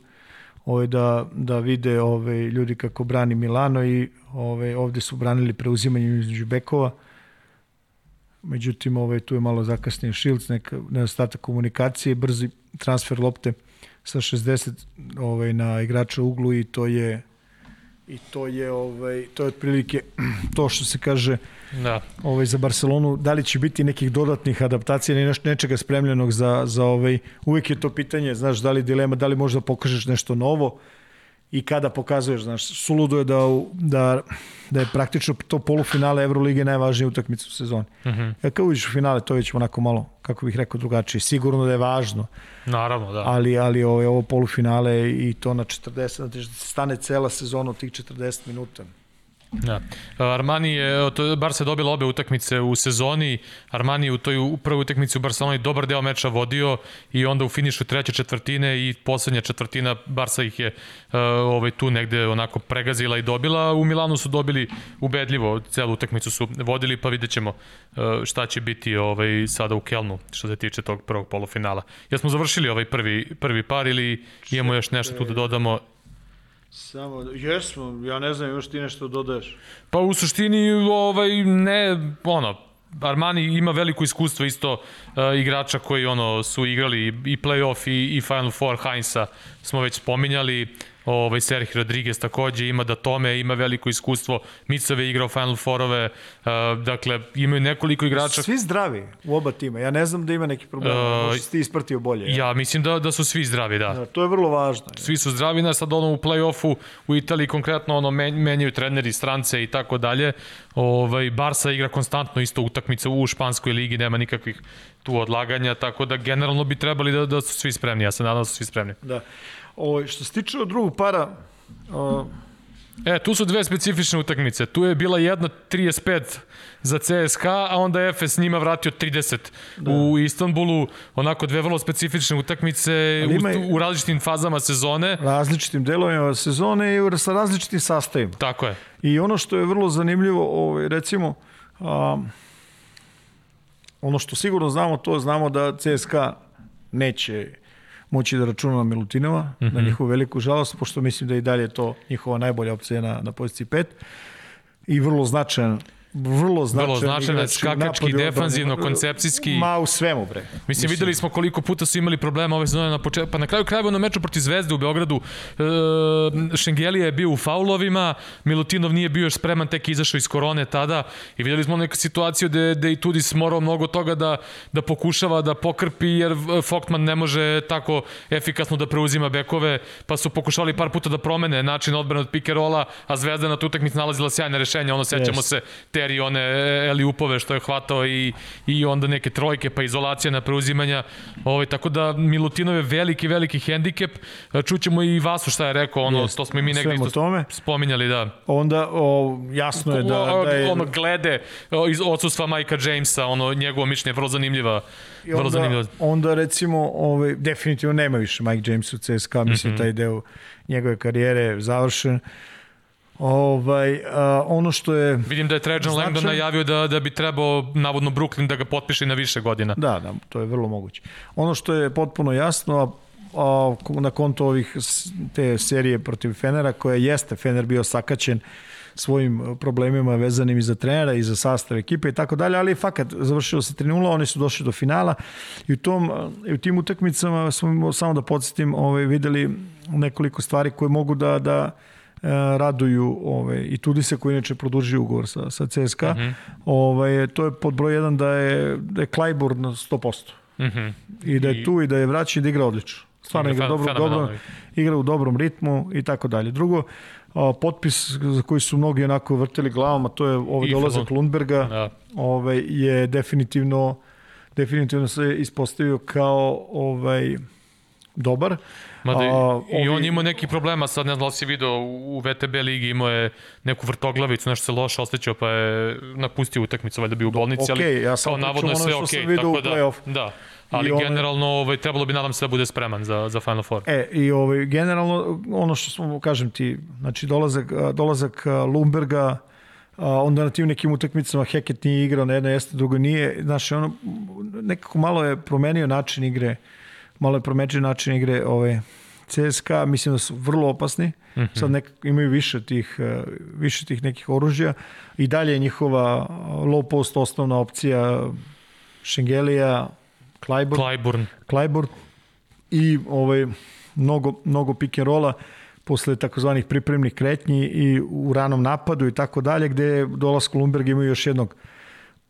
ovaj, da, da vide ovaj, ljudi kako brani Milano i ovaj, ovde su branili preuzimanje između bekova. Međutim, ovaj, tu je malo zakasnije Shields, neka nedostatak komunikacije, brzi transfer lopte sa 60 ovaj, na igrača u uglu i to je i to je ovaj to je otprilike [clears throat] to što se kaže da. ovaj za Barcelonu da li će biti nekih dodatnih adaptacija ili nešto nečega spremljenog za za ovaj uvek je to pitanje znaš da li dilema da li možda pokažeš nešto novo i kada pokazuješ, znaš, suludo je da, da, da je praktično to polufinale Evrolige najvažnija utakmica u sezoni. Uh -huh. Ja kao uđeš u finale, to je već onako malo, kako bih rekao, drugačije. Sigurno da je važno. Naravno, da. Ali, ali ovo, ovo polufinale i to na 40, znači stane cela sezona od tih 40 minuta. Da. Armani je, to, Barca je dobila obe utakmice u sezoni, Armani u toj u prvoj utakmici u Barceloni dobar deo meča vodio i onda u finišu treće četvrtine i poslednja četvrtina Barca ih je uh, ovaj, tu negde onako pregazila i dobila. U Milanu su dobili ubedljivo, celu utakmicu su vodili, pa vidjet ćemo uh, šta će biti ovaj, sada u Kelnu što se tiče tog prvog polufinala. Ja smo završili ovaj prvi, prvi par ili imamo još nešto tu da dodamo Samo, jesmo, ja ne znam, još ti nešto dodaješ. Pa u suštini, ovaj, ne, ono, Armani ima veliko iskustvo isto uh, igrača koji ono su igrali i play-off i, i Final Four Heinza smo već spominjali ovaj Sergio Rodriguez takođe ima da tome ima veliko iskustvo. Micove igrao Final Fourove, uh, dakle imaju nekoliko igrača. Svi zdravi u oba tima. Ja ne znam da ima neki problem. Uh, Možda si ti ispratio bolje. Ja, ja mislim da da su svi zdravi, da. da to je vrlo važno. Ja. Svi su zdravi, na sad ono u plej-ofu u Italiji konkretno ono menjaju treneri, strance i tako dalje. Ovaj Barsa igra konstantno isto utakmice u španskoj ligi, nema nikakvih tu odlaganja, tako da generalno bi trebali da, da su svi spremni. Ja se nadam da su svi spremni. Da. O, što se tiče od drugog para, o... E, tu su dve specifične utakmice. Tu je bila jedna 35 za CSKA, a onda je Efes njima vratio 30 da. u Istanbulu. Onako dve vrlo specifične utakmice u, u različitim fazama sezone. Različitim delovima sezone i sa različitim sastavima. Tako je. I ono što je vrlo zanimljivo, ovaj, recimo, a, ono što sigurno znamo, to znamo da CSKA neće moći da računa na Milutinova, mm -hmm. na mhm. njihovu veliku žalost, pošto mislim da i dalje to njihova najbolja opcija na, na poziciji 5 i vrlo značajan vrlo značajan, vrlo značajan skakački, defanzivno, koncepcijski. Ma u svemu, bre. Mislim, Mislim, videli smo koliko puta su imali problema ove sezone na početku, pa na kraju krajeva na meču protiv Zvezde u Beogradu e, Šengelija je bio u faulovima, Milutinov nije bio još spreman, tek izašao iz korone tada i videli smo neku situaciju gde, gde i Tudis morao mnogo toga da, da pokušava da pokrpi, jer Foktman ne može tako efikasno da preuzima bekove, pa su pokušali par puta da promene način odbrane od pikerola, a Zvezda na tu utakmicu nalazila sjajne rešenja, ono sećamo yes. se te seri one Eli Upove što je hvatao i, i onda neke trojke pa izolacija na preuzimanja. Ovaj, tako da Milutinov je veliki, veliki hendikep. Čućemo i Vasu šta je rekao, ono, Jest. to smo i mi negde isto tome. spominjali, da. Onda o, jasno je da, da je... Ono glede iz odsustva Majka Jamesa, ono, njegovo mišljenje je vrlo zanimljiva. I onda, vrlo zanimljiva. onda recimo, ovaj, definitivno nema više Mike James u CSKA, mislim mm -hmm. taj deo njegove karijere završen. Ovaj, a, ono što je... Vidim da je Trajan značaj... Langdon najavio da, da bi trebao, navodno, Brooklyn da ga potpiše na više godina. Da, da, to je vrlo moguće. Ono što je potpuno jasno, a, a, na konto ovih te serije protiv Fenera, koja jeste Fener bio sakaćen svojim problemima vezanim i za trenera i za sastav ekipe i tako dalje, ali fakat završilo se 3-0, oni su došli do finala i u, tom, i u tim utakmicama smo samo da podsjetim ovaj, videli nekoliko stvari koje mogu da, da raduju ovaj, i Tudise koji inače produžio ugovor sa, sa CSKA. Mhm. -huh. ovaj, to je pod broj 1 da je, da je Klajbor na 100%. Uh -huh. I da je tu i da je vraćan i da igra odlično. Stvarno igra dobro, dobro, igra u dobrom ritmu i tako dalje. Drugo, a, potpis za koji su mnogi onako vrteli glavom, a to je ovaj dolazak Lundberga, da. ovaj, je definitivno definitivno se ispostavio kao ovaj dobar. Mada, a, I on ima neki problema, sad ne znam da si video u VTB ligi imao je neku vrtoglavicu, nešto se loše osjećao pa je napustio utakmicu, valjda bi u bolnici, okay, ali ja sam kao navodno je sve okej, okay, tako da, da. Ali I generalno ovaj, trebalo bi, nadam se, da bude spreman za, za Final Four. E, i ovaj, generalno, ono što smo, kažem ti, znači dolazak, dolazak Lumberga, onda na tim nekim utakmicama Heket nije igrao, na jedno jeste, drugo nije. Znaš, ono, nekako malo je promenio način igre, malo je promenio način igre ove, CSKA, mislim da su vrlo opasni. Mm -hmm. Sad nek, imaju više tih, e, više tih nekih oružja. I dalje je njihova low post osnovna opcija Šengelija, Clyburn. Clyburn. Clyburn. I ovaj, mnogo, mnogo pick and rolla posle takozvanih pripremnih kretnji i u ranom napadu i tako dalje, gde je dolaz Kolumberg imaju još jednog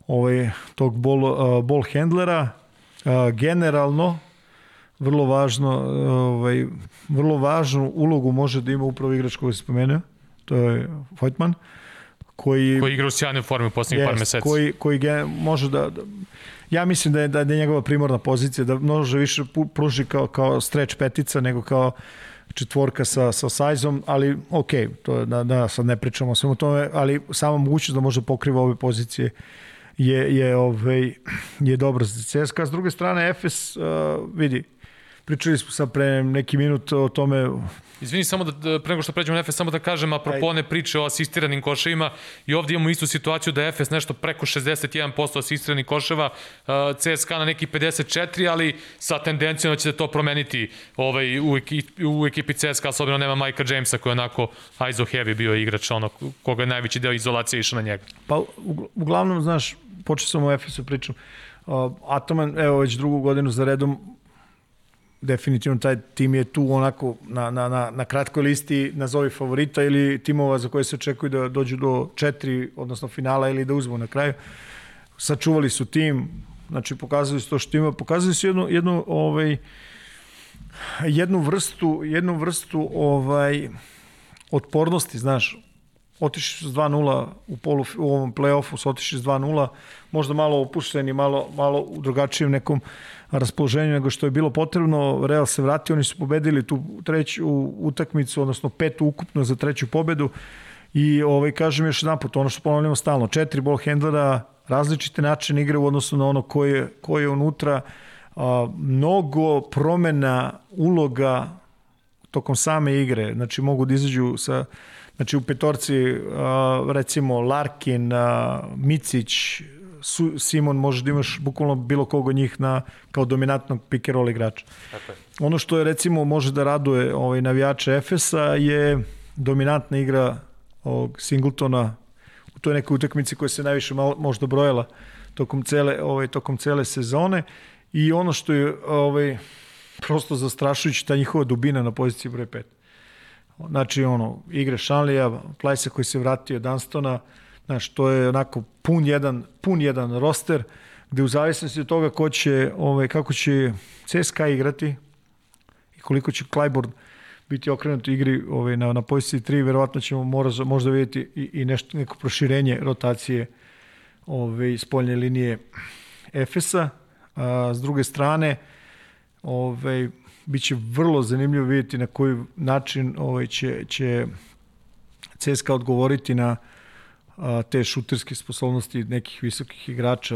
ovaj, tog bol, uh, bol handlera. Uh, generalno, vrlo važno, ovaj, vrlo važnu ulogu može da ima upravo igrač koji se spomenuo, to je Vojtman, koji... Koji igra u sjajnoj formi u poslednjih yes, par meseci. Koji, koji ge, može da, da ja mislim da je, da je njegova primorna pozicija, da može više pruži kao, kao streč petica nego kao četvorka sa, sa sajzom, ali ok, to je, da, da sad ne pričamo o svemu tome, ali sama mogućnost da može pokriva ove pozicije je, je, ovaj, je dobro za CSKA. S druge strane, Efes, uh, vidi, pričali smo sad pre neki minut o tome. Izvini samo da, da pre nego što pređemo na Efes, samo da kažem apropo one priče o asistiranim koševima i ovdje imamo istu situaciju da je Efes nešto preko 61% asistiranih koševa, CSKA na neki 54, ali sa tendencijom da će se to promeniti ovaj, u, ekipi, u ekipi CSKA, s obzirom nema Majka Jamesa koji je onako ISO heavy bio igrač, ono, koga je najveći deo izolacije išao na njega. Pa uglavnom, znaš, počeo sam o Efesu pričam, Atoman, evo već drugu godinu za redom, definitivno taj tim je tu onako na, na, na, na kratkoj listi nazovi favorita ili timova za koje se očekuju da dođu do četiri, odnosno finala ili da uzmu na kraju. Sačuvali su tim, znači pokazali su to što ima, pokazali su jednu, jednu ovaj, jednu vrstu, jednu vrstu ovaj, otpornosti, znaš, otišli su s 2-0 u, polu, u ovom play-offu, su otišli s 2-0, možda malo opušteni, malo, malo u drugačijem nekom raspoloženju nego što je bilo potrebno. Real se vratio, oni su pobedili tu treću utakmicu, odnosno petu ukupno za treću pobedu. I ovaj, kažem još jedan put, ono što ponavljamo stalno, četiri ball handlera, različite načine igre u odnosu na ono koje, koje je unutra, a, mnogo promena uloga tokom same igre, znači mogu da izađu sa Znači u petorci recimo Larkin, Micić, Simon može da imaš bukvalno bilo koga od njih na, kao dominantnog pick and roll igrača. Tako je. Ono što je recimo može da raduje ovaj, navijače Efesa je dominantna igra ovog Singletona u toj nekoj utakmici koja se najviše malo, možda brojala tokom cele, ovaj, tokom cele sezone i ono što je ovaj, prosto zastrašujući ta njihova dubina na poziciji broj 5. Znači, ono, igre Šanlija, Plajsa koji se vratio, Dunstona, znaš, to je onako pun jedan, pun jedan roster, gde u zavisnosti od toga ko će, ovaj, kako će CSKA igrati i koliko će Clyburn biti okrenut igri ovaj, na, na poziciji 3, verovatno ćemo mora, možda vidjeti i, i nešto, neko proširenje rotacije ovaj, spoljne linije Efesa. A, s druge strane, ovaj, biće vrlo zanimljivo vidjeti na koji način ovaj, će, će CSKA odgovoriti na a, te šuterske sposobnosti nekih visokih igrača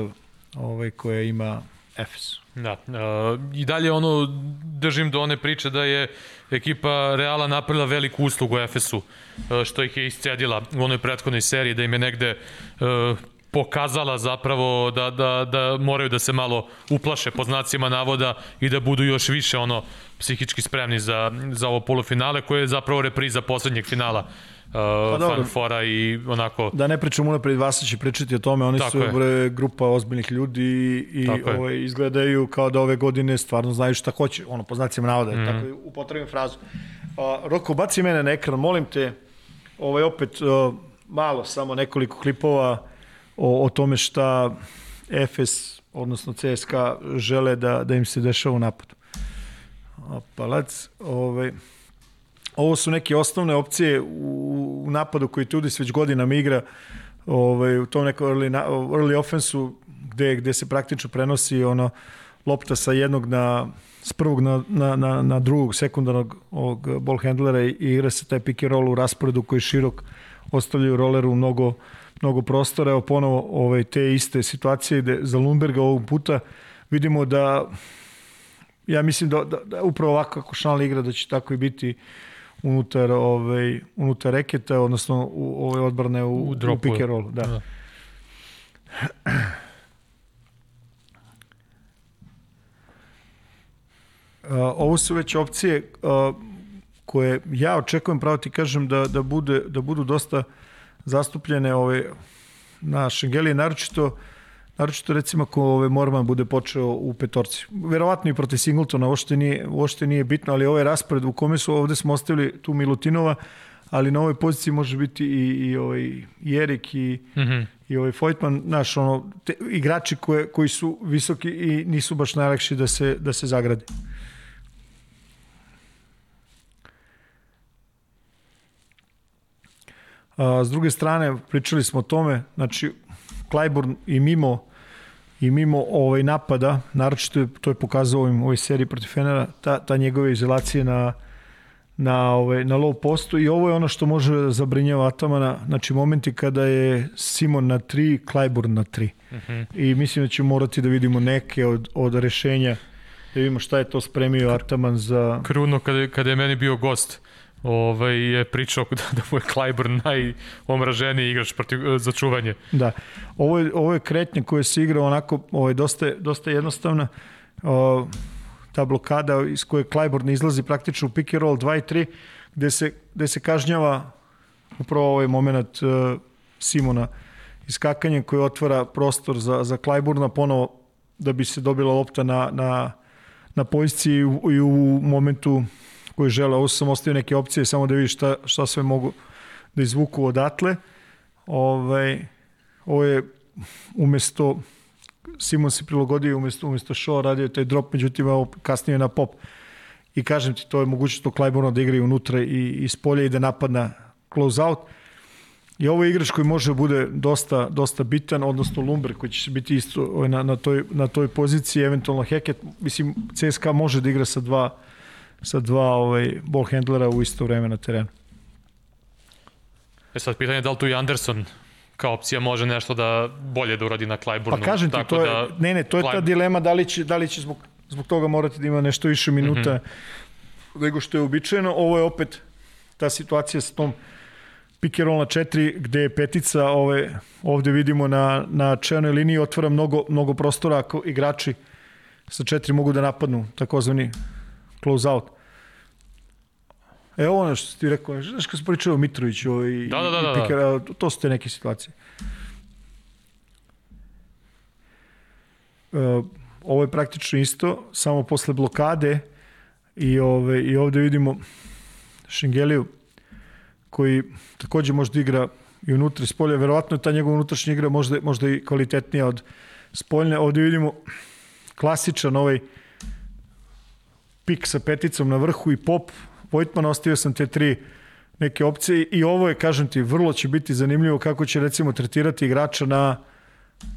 ovaj, koje ima Efes. Da, uh, i dalje ono, držim do one priče da je ekipa Reala napravila veliku uslugu Efesu, što ih je iscedila u onoj prethodnoj seriji, da im je negde pokazala zapravo da, da, da moraju da se malo uplaše po znacima navoda i da budu još više ono psihički spremni za, za ovo polufinale koje je zapravo repriza poslednjeg finala uh, pa Fan Fora i onako... Da ne pričamo unapred, Vasa će pričati o tome, oni Tako su bre, grupa ozbiljnih ljudi i ovaj, izgledaju kao da ove godine stvarno znaju šta hoće, ono, po znacima navoda, mm. tako upotrebim frazu. Uh, Roko, baci mene na ekran, molim te, ovaj, opet uh, malo, samo nekoliko klipova o, o tome šta Efes, odnosno CSKA, žele da, da im se dešava u napadu. Palac, ovaj, ovo su neke osnovne opcije u, u napadu koji Tudis već godinama igra ovaj, u tom nekom early, early offensu gde, gde se praktično prenosi ono lopta sa jednog na s prvog na, na, na, na drugog sekundarnog ovog ball handlera i igra se taj pick and roll u rasporedu koji širok ostavljaju roleru mnogo, mnogo prostora. Evo ponovo ovaj, te iste situacije gde za Lundberga ovog puta vidimo da ja mislim da, da, da upravo ovako kako Šanli igra da će tako i biti unutar ovaj unutar reketa odnosno u ove odbrane u, u, u pick and roll, da. da. [clears throat] Uh, ovo su već opcije uh, koje ja očekujem, pravo ti kažem, da, da, bude, da budu dosta zastupljene ove, na Šengelije, naročito naročito recimo ako ove Morman bude počeo u petorci. Verovatno i protiv Singletona, uopšte nije, uopšte nije bitno, ali ovaj raspored u kome su, ovde smo ostavili tu Milutinova, ali na ovoj poziciji može biti i, i, ovaj, i Erik i, mm -hmm. i ovaj Foytman, naš, ono, te, igrači koje, koji su visoki i nisu baš najlakši da se, da se zagrade. A, s druge strane, pričali smo o tome, znači, Clyburn i mimo i mimo ovaj napada, naročito to je pokazao ovim ovoj seriji protiv Fenera, ta, ta njegove izolacije na, na, ovaj, na low postu i ovo je ono što može da zabrinjava Atamana, znači momenti kada je Simon na 3, Clyburn na 3. Uh -huh. I mislim da ćemo morati da vidimo neke od, od rešenja da vidimo šta je to spremio Ataman za... Kruno kada, kada je meni bio gost ovaj, je pričao [laughs] da, da mu je Clyburn najomraženiji igrač protiv, za čuvanje. Da. Ovo je, ovo je kretnja koja se igra onako ovaj, dosta, dosta jednostavna. O, ta blokada iz koje Clyburn izlazi praktično u pick and roll 2 i 3 gde se, gde se kažnjava upravo ovaj moment uh, Simona iskakanje koji otvara prostor za, za Clyburna ponovo da bi se dobila lopta na, na, na poziciji i u, i u momentu koji žele. Ovo sam ostavio neke opcije samo da vidiš šta, šta sve mogu da izvuku odatle. Ovaj, ovo je umesto Simon se prilagodio umesto, umesto Shaw radio taj drop, međutim ovo kasnije na pop. I kažem ti, to je mogućnost u Clyburnu da igra unutra i, i s polja i da napadna close out. I ovo je igrač koji može da bude dosta, dosta bitan, odnosno Lumber koji će biti isto ovaj, na, na, toj, na toj poziciji, eventualno Heket. Mislim, CSKA može da igra sa dva sa dva ovaj, ball handlera u isto vreme na terenu. E sad, pitanje je da li tu i Anderson kao opcija može nešto da bolje da uradi na Clyburnu. Pa kažem ti, Tako to je, da, ne, ne, to je ta dilema da li će, da li će zbog, zbog toga morati da ima nešto više minuta mm -hmm. nego što je uobičajeno. Ovo je opet ta situacija sa tom pick and roll na četiri, gde je petica, ove, ovde vidimo na, na čelnoj liniji otvara mnogo, mnogo prostora ako igrači sa četiri mogu da napadnu, takozvani close out. Evo ono što ti rekao, znaš kad se pričao o Mitroviću i, da, da, da, da, i Pikera, to su te neke situacije. Uh, ovo je praktično isto, samo posle blokade i, ove, i ovde vidimo Šengeliju koji takođe možda igra i unutra i spolje, verovatno je ta njegova unutrašnja igra možda, možda i kvalitetnija od spoljne. Ovde vidimo klasičan ovaj uh, pik sa peticom na vrhu i pop, Vojtman, ostavio sam te tri neke opcije i ovo je, kažem ti, vrlo će biti zanimljivo kako će recimo tretirati igrača na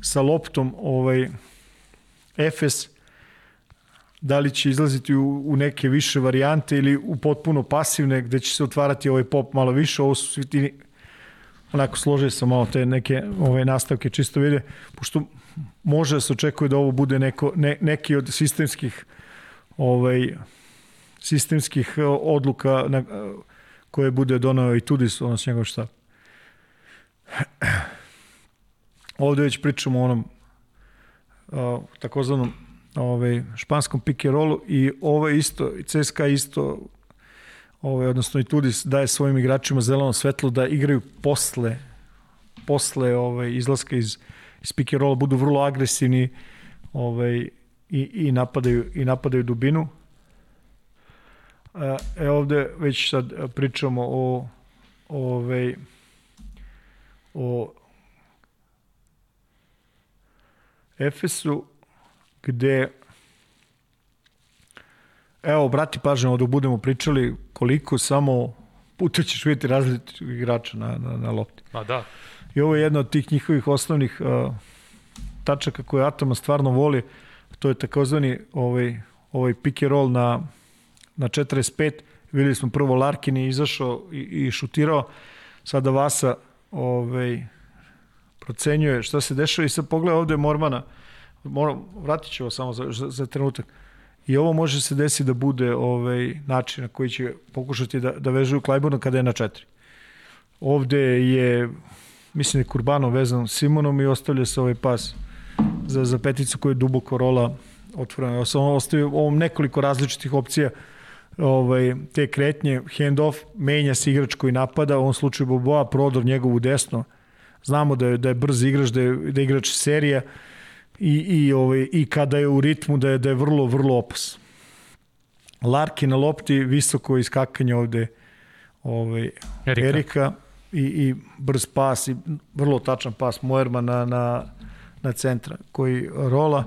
sa loptom ovaj Efes. Da li će izlaziti u, u neke više varijante ili u potpuno pasivne gde će se otvarati ovaj pop malo više, ovo su svi ti onako slože sam malo te neke ove nastavke čisto vide, pošto može da se očekuje da ovo bude neko, ne, neki od sistemskih ovaj, sistemskih e, odluka na, koje bude donao i Tudis, s njegov štab. [clears throat] Ovde već pričamo o onom uh, takozvanom ovaj, španskom rollu i ovo isto, i CSKA isto ovaj, odnosno i Tudis daje svojim igračima zeleno svetlo da igraju posle posle ovaj, izlaska iz, iz pick budu vrlo agresivni ovaj, i, i, napadaju, i napadaju dubinu. E, ovde već sad pričamo o ove, o Efesu gde evo, brati pažnju, da budemo pričali koliko, samo puta ćeš vidjeti različitih igrača na, na, na lopti. Ma da. I ovo je jedna od tih njihovih osnovnih uh, tačaka koje Atoma stvarno voli, to je takozvani ovaj, ovaj pick and roll na, na 45. Videli smo prvo Larkin je izašao i, i šutirao, sada Vasa ovaj, procenjuje šta se dešava i sad pogleda ovde Mormana, moram, vratit ću ovo samo za, za, za trenutak. I ovo može se desiti da bude ovaj način na koji će pokušati da, da vežuju Klajburna kada je na četiri. Ovde je, mislim da je Kurbanov vezan Simonom i ostavlja se ovaj pas za, za peticu koja je duboko rola otvorena. Ja sam ostavio ovom nekoliko različitih opcija ovaj, te kretnje, hand-off, menja se igrač koji napada, u ovom slučaju Boboa, prodor njegovu desno. Znamo da je, da je brz igrač, da je, da je igrač serija, i, i, ovaj, i kada je u ritmu da je, da je vrlo, vrlo opas. Larki na lopti, visoko iskakanje ovde ovaj, Erika, Erika i, i brz pas i vrlo tačan pas Moerma na, na, na centra koji rola.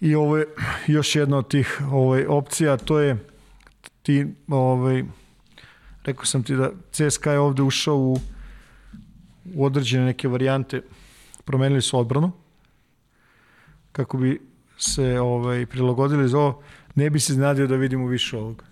I ovo je još jedna od tih ovaj, opcija, to je ti, ovaj, rekao sam ti da CSKA je ovde ušao u, u određene neke varijante, promenili su odbranu, kako bi se ovaj, prilagodili za ovo, ne bi se znadio da vidimo više ovoga.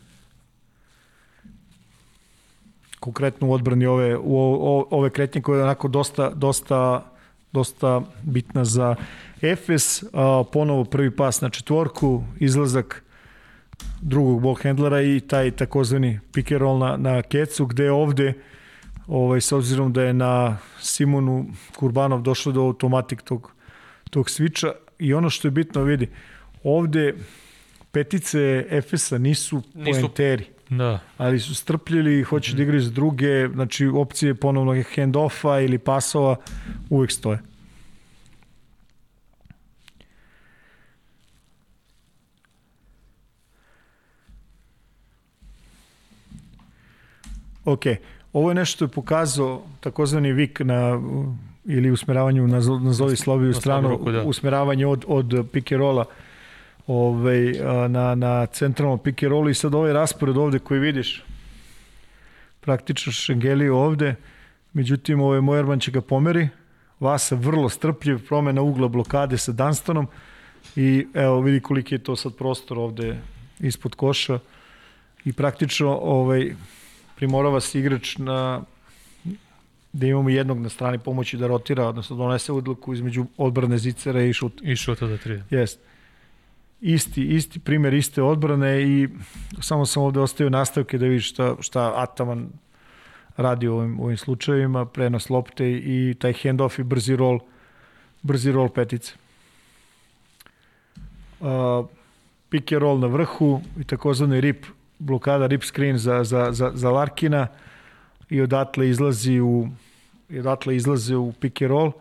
Konkretno u odbrani ove, u, ove kretnje koje je onako dosta, dosta, dosta bitna za Efes, a, ponovo prvi pas na četvorku, izlazak drugog ball handlera i taj takozvani pick and roll na, na kecu, gde ovde ovaj, s obzirom da je na Simonu Kurbanov došlo do automatik tog, tog sviča, i ono što je bitno vidi, ovde petice Efesa nisu, nisu poenteri. Da. Ali su strpljili i hoće mm. da igraju za druge, znači opcije ponovnog hand-offa ili pasova uvek stoje. Ok, ovo je nešto što je pokazao takozvani vik na ili usmeravanju na, nazovi slabiju stranu, da. usmeravanje od, od pick and rolla ovaj, na, na centralnom pick and rollu i sad ovaj raspored ovde koji vidiš praktično Šengeli ovde međutim ovaj Mojerman će ga pomeri Vasa vrlo strpljiv, promena ugla blokade sa Dunstonom i evo vidi koliki je to sad prostor ovde ispod koša i praktično ovaj primorava se igrač na da imamo jednog na strani pomoći da rotira, odnosno donese odluku između odbrane Zicera i šuta. I šuta da tri. Jest. Isti, isti primer iste odbrane i samo sam ovde ostavio nastavke da vidiš šta, šta Ataman radi u ovim, u ovim slučajevima, prenos lopte i taj handoff i brzi rol, brzi rol petice. Uh, pick and roll na vrhu i takozvani rip, blokada rip screen za, za, za, za Larkina i odatle izlazi u odatle izlaze u pick and roll.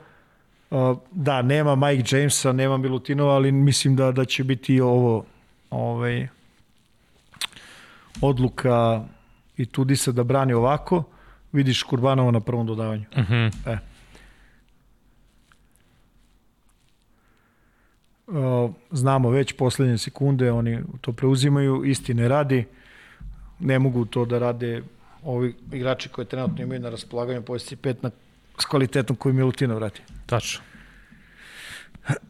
Da, nema Mike Jamesa, nema Milutinova, ali mislim da, da će biti ovo ovaj, odluka i Tudisa da brani ovako. Vidiš Kurbanova na prvom dodavanju. Uh mhm. -huh. e. Znamo već poslednje sekunde, oni to preuzimaju, istine radi, ne mogu to da rade ovi igrači koje trenutno imaju na raspolaganju poziciji 5 na s kvalitetom koju Milutina vrati. Tačno.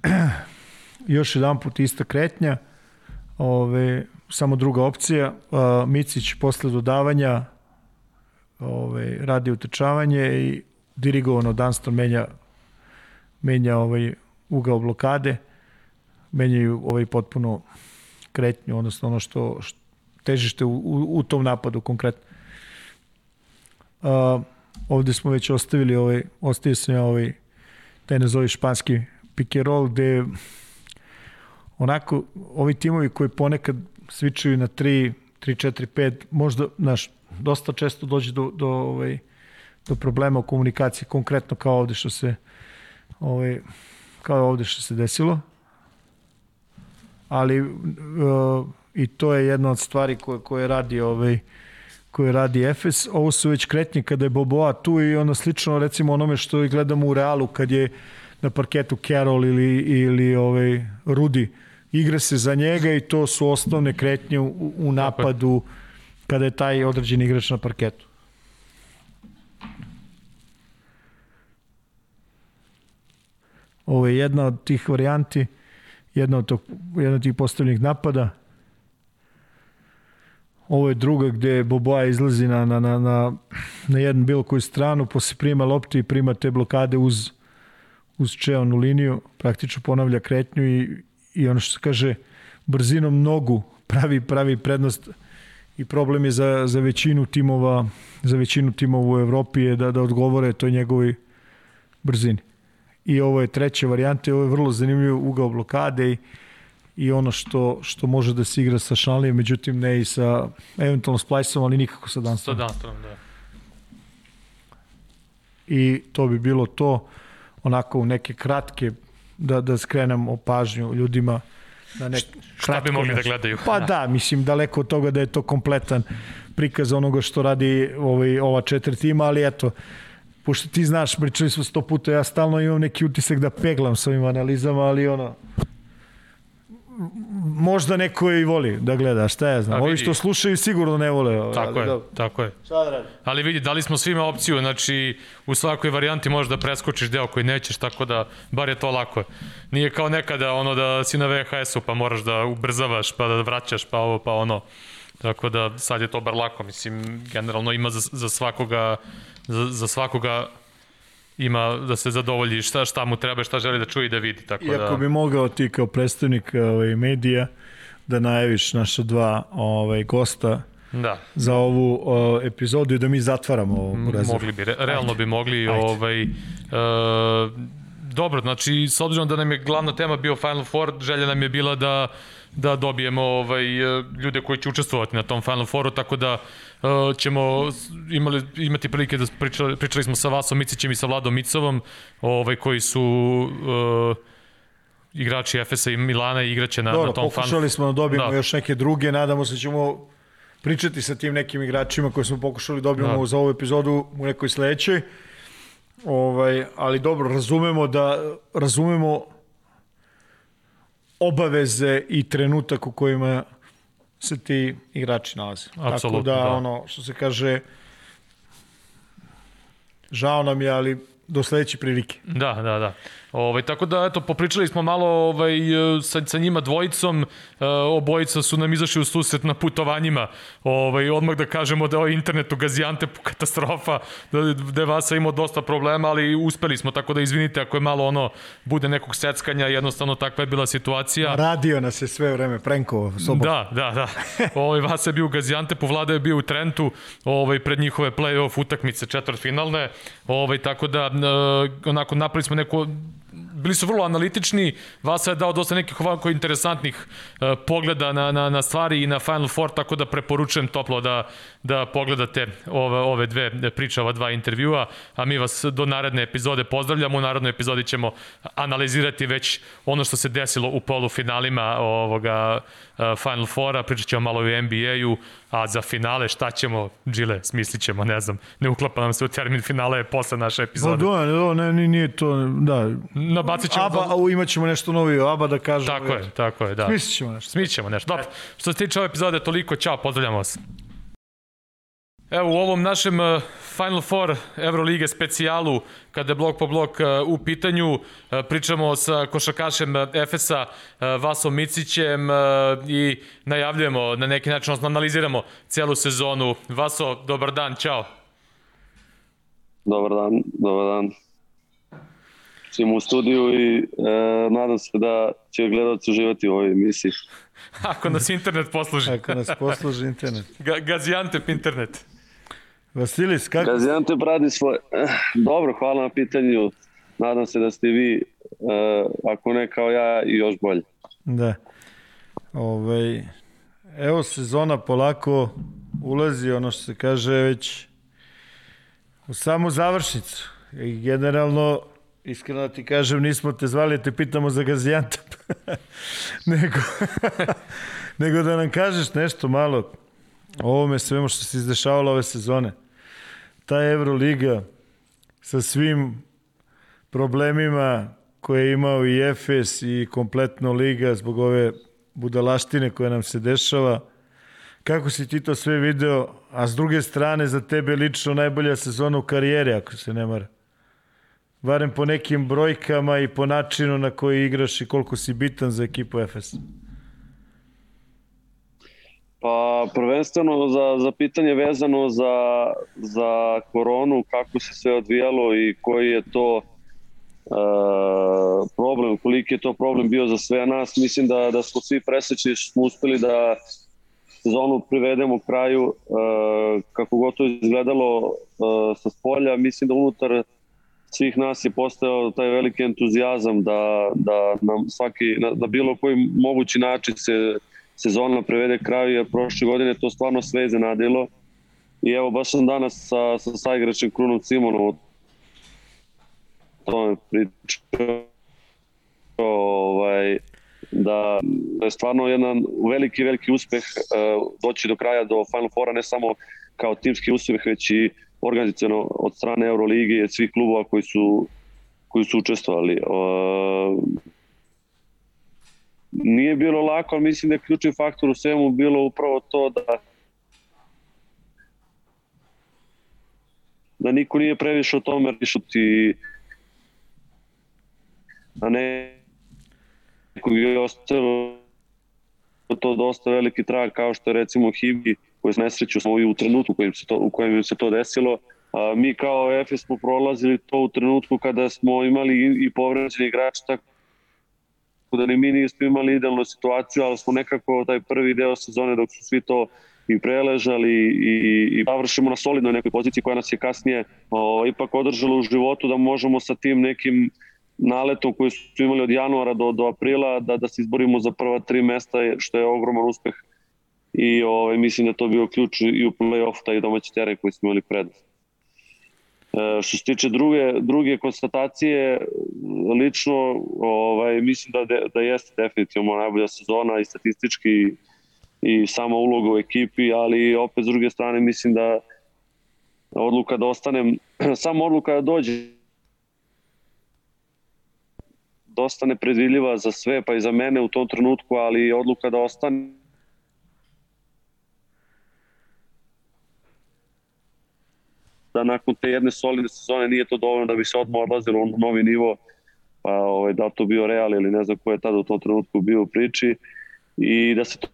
[clears throat] Još jedan put ista kretnja, ove, samo druga opcija, uh, Micić posle dodavanja ove, radi utečavanje i dirigovano Dunston menja menja ovaj ugao blokade, menjaju ovaj potpuno kretnju, odnosno ono što, što težište u, u, u tom napadu konkretno. Uh, ovde smo već ostavili ovaj, ostavio sam ja ovaj, taj nazovi španski roll, gde onako, ovi timovi koji ponekad svičaju na 3, 3, 4, 5, možda, naš, dosta često dođe do, do, ovaj, do problema u komunikaciji, konkretno kao ovde što se ovaj, kao ovde što se desilo. Ali uh, i to je jedna od stvari koje, koje radi ovaj, koje radi Efes. Ovo su već kretnje kada je Boboa tu i ono slično recimo onome što i gledamo u Realu kad je na parketu Carroll ili, ili ovaj Rudi igra se za njega i to su osnovne kretnje u, u napadu kada je taj određeni igrač na parketu. Ovo je jedna od tih varijanti, jedna od, tog, jedna od tih postavljenih napada. Ovo je druga gde Boboa izlazi na, na, na, na, na jednu bilo koju stranu, posle prima loptu i prima te blokade uz, uz čeonu liniju, praktično ponavlja kretnju i, i ono što se kaže brzinom nogu pravi, pravi prednost i problem je za, za većinu timova za većinu timova u Evropi je da, da odgovore toj njegovoj brzini. I ovo je treća varijanta, ovo je vrlo zanimljiv ugao blokade i, i ono što, što može da se igra sa Šanlijem, međutim ne i sa eventualno Splajsom, ali nikako sa Dunstonom. Sa Dunstonom, da. I to bi bilo to, onako u neke kratke, da, da skrenem pažnju ljudima na nek Šta bi mogli da gledaju? Pa da, mislim daleko od toga da je to kompletan prikaz onoga što radi ovaj, ova četiri tima, ali eto, pošto ti znaš, pričali smo sto puta, ja stalno imam neki utisak da peglam s ovim analizama, ali ono, možda neko i voli da gleda, šta ja znam. Ovi što slušaju sigurno ne vole. Ovaj, tako ali, je, da. tako je. Šta da radi? Ali vidi, dali smo svima opciju, znači u svakoj varijanti možeš da preskočiš deo koji nećeš, tako da bar je to lako. Nije kao nekada ono da si na VHS-u pa moraš da ubrzavaš, pa da vraćaš, pa ovo, pa ono. Tako da sad je to bar lako, mislim, generalno ima za, za svakoga za, za svakoga ima da se zadovolji šta, šta mu treba, šta želi da čuje i da vidi. Tako Iako da... bi mogao ti kao predstavnik ovaj, medija da najaviš naša dva ovaj, gosta da. za ovu o, epizodu i da mi zatvaramo ovu. Mogli bi, re, realno Ajde. bi mogli. Ajde. Ovaj, e, dobro, znači, s obzirom da nam je glavna tema bio Final Four, želja nam je bila da da dobijemo ovaj ljude koji će učestvovati na tom Final Fouru, tako da uh, ćemo imali, imati prilike da pričali, pričali smo sa Vasom Micićem i sa Vladom Micovom, ovaj, koji su uh, igrači Efesa i Milana i igraće na, Dobro, na tom Final pokušali smo da dobijemo da. još neke druge, nadamo se da ćemo pričati sa tim nekim igračima koje smo pokušali da dobijemo da. za ovu epizodu u nekoj sledećoj. Ovaj, ali dobro, razumemo da razumemo obaveze i trenutak u kojima se ti igrači nalaze. Apsolutno, Tako da, da, ono, što se kaže, žao nam je, ali do sledeće prilike. Da, da, da. Ovaj, tako da, eto, popričali smo malo ovaj, sa, sa njima dvojicom, e, obojica su nam izašli u susret na putovanjima, ovaj, odmah da kažemo da je ovaj internet u Gaziantepu [laughs] katastrofa, da, da je Vasa imao dosta problema, ali uspeli smo, tako da izvinite ako je malo ono, bude nekog seckanja, jednostavno takva je bila situacija. Radio nas je sve vreme, prenko sobom. Da, da, da. Ovaj, Vasa je bio u Gaziantepu, Vlada je bio u Trentu, ovaj, pred njihove play-off utakmice četvrtfinalne, ovaj, tako da, e, onako, napravili smo neko bili su vrlo analitični, Vasa je dao dosta nekih ovako interesantnih uh, pogleda na, na, na stvari i na Final Four, tako da preporučujem toplo da, da pogledate ove, ove dve priče, ova dva intervjua, a mi vas do naredne epizode pozdravljamo, u narednoj epizodi ćemo analizirati već ono što se desilo u polufinalima ovoga uh, Final Fora, pričat ćemo malo o NBA-u, a za finale šta ćemo, Džile, smislit ćemo, ne znam, ne uklapa nam se u termin finale posle naše epizode. Pa da, ne, ne, nije to, da. Nabacit ćemo... Aba, za... imat ćemo nešto novi Aba da kažemo. Tako je, tako je, da. Smislit ćemo nešto. Smislit ćemo nešto. Dobro, što se tiče ove epizode, toliko, čao, pozdravljamo vas. Evo, u ovom našem uh, Final Four Evrolige specijalu, kada je blok po blok uh, u pitanju, uh, pričamo sa košakašem Efesa Vasom Micićem i najavljujemo na neki način, odnosno analiziramo celu sezonu. Vaso, dobar dan, čao. Dobar dan, dobar dan. Svim u studiju i e, nadam se da će gledalci uživati u ovoj emisiji. [laughs] Ako nas internet posluži. Ako nas posluži internet. Ga, Gaziantep internet. Vasilis, kako? Gaziantep radi svoje... Dobro, hvala na pitanju. Nadam se da ste vi, uh, ako ne kao ja, i još bolje. Da. Ove, ovaj, evo sezona polako ulazi, ono što se kaže, već u samu završnicu. I generalno, iskreno da ti kažem, nismo te zvali, te pitamo za Gaziantep. [laughs] nego, [laughs] nego da nam kažeš nešto malo o ovome svemu što se izdešavalo ove sezone ta Euroliga sa svim problemima koje je imao i Efes i kompletno liga zbog ove budalaštine koja nam se dešava, kako si ti to sve video, a s druge strane za tebe lično najbolja sezona u karijeri, ako se ne mara? Barem po nekim brojkama i po načinu na koji igraš i koliko si bitan za ekipu FS. Pa prvenstveno za, za pitanje vezano za, za koronu, kako se sve odvijalo i koji je to uh, problem, koliki je to problem bio za sve nas. Mislim da, da smo svi presečni, smo uspeli da sezonu privedemo kraju uh, kako god to izgledalo uh, sa spolja. Mislim da unutar svih nas je postao taj veliki entuzijazam da, da nam svaki, na, na bilo koji mogući način se sezona prevede kraju, jer prošle godine to stvarno sve iznenadilo. I evo, baš sam danas sa, sa saigračem Krunom Simonom o tome pričao ovaj, da je stvarno jedan veliki, veliki uspeh uh, doći do kraja, do Final Fora, ne samo kao timski uspeh, već i organizacijano od strane Eurolige i svih klubova koji su, koji su učestvovali. Uh, nije bilo lako, ali mislim da je ključni faktor u svemu bilo upravo to da da niko nije previše o tome rišuti a ne nekog je ostalo to dosta veliki trag kao što je recimo Hibi koji se nesreću smo u trenutku u kojem se to, u kojem se to desilo a, mi kao EFS smo prolazili to u trenutku kada smo imali i, povređeni igrači tako da ni mi nismo imali idealnu situaciju, ali smo nekako taj prvi deo sezone dok su svi to i preležali i, i završimo na solidnoj nekoj poziciji koja nas je kasnije o, ipak održala u životu da možemo sa tim nekim naletom koji su imali od januara do, do aprila da, da se izborimo za prva tri mesta što je ogroman uspeh i ovaj, mislim da to bio ključ i u play-off taj domaći teren koji smo imali prednost. E, što se tiče druge, druge konstatacije, lično ovaj, mislim da, de, da jeste definitivno najbolja sezona i statistički i sama uloga u ekipi, ali opet s druge strane mislim da odluka da ostanem, [clears throat] samo odluka da dođe dosta nepredvidljiva za sve, pa i za mene u tom trenutku, ali odluka da ostane da nakon te jedne solidne sezone nije to dovoljno da bi se odmah odlazilo na novi nivo, pa ovaj, da to bio Real ili ne znam ko je tada u tom trenutku bio u priči i da se to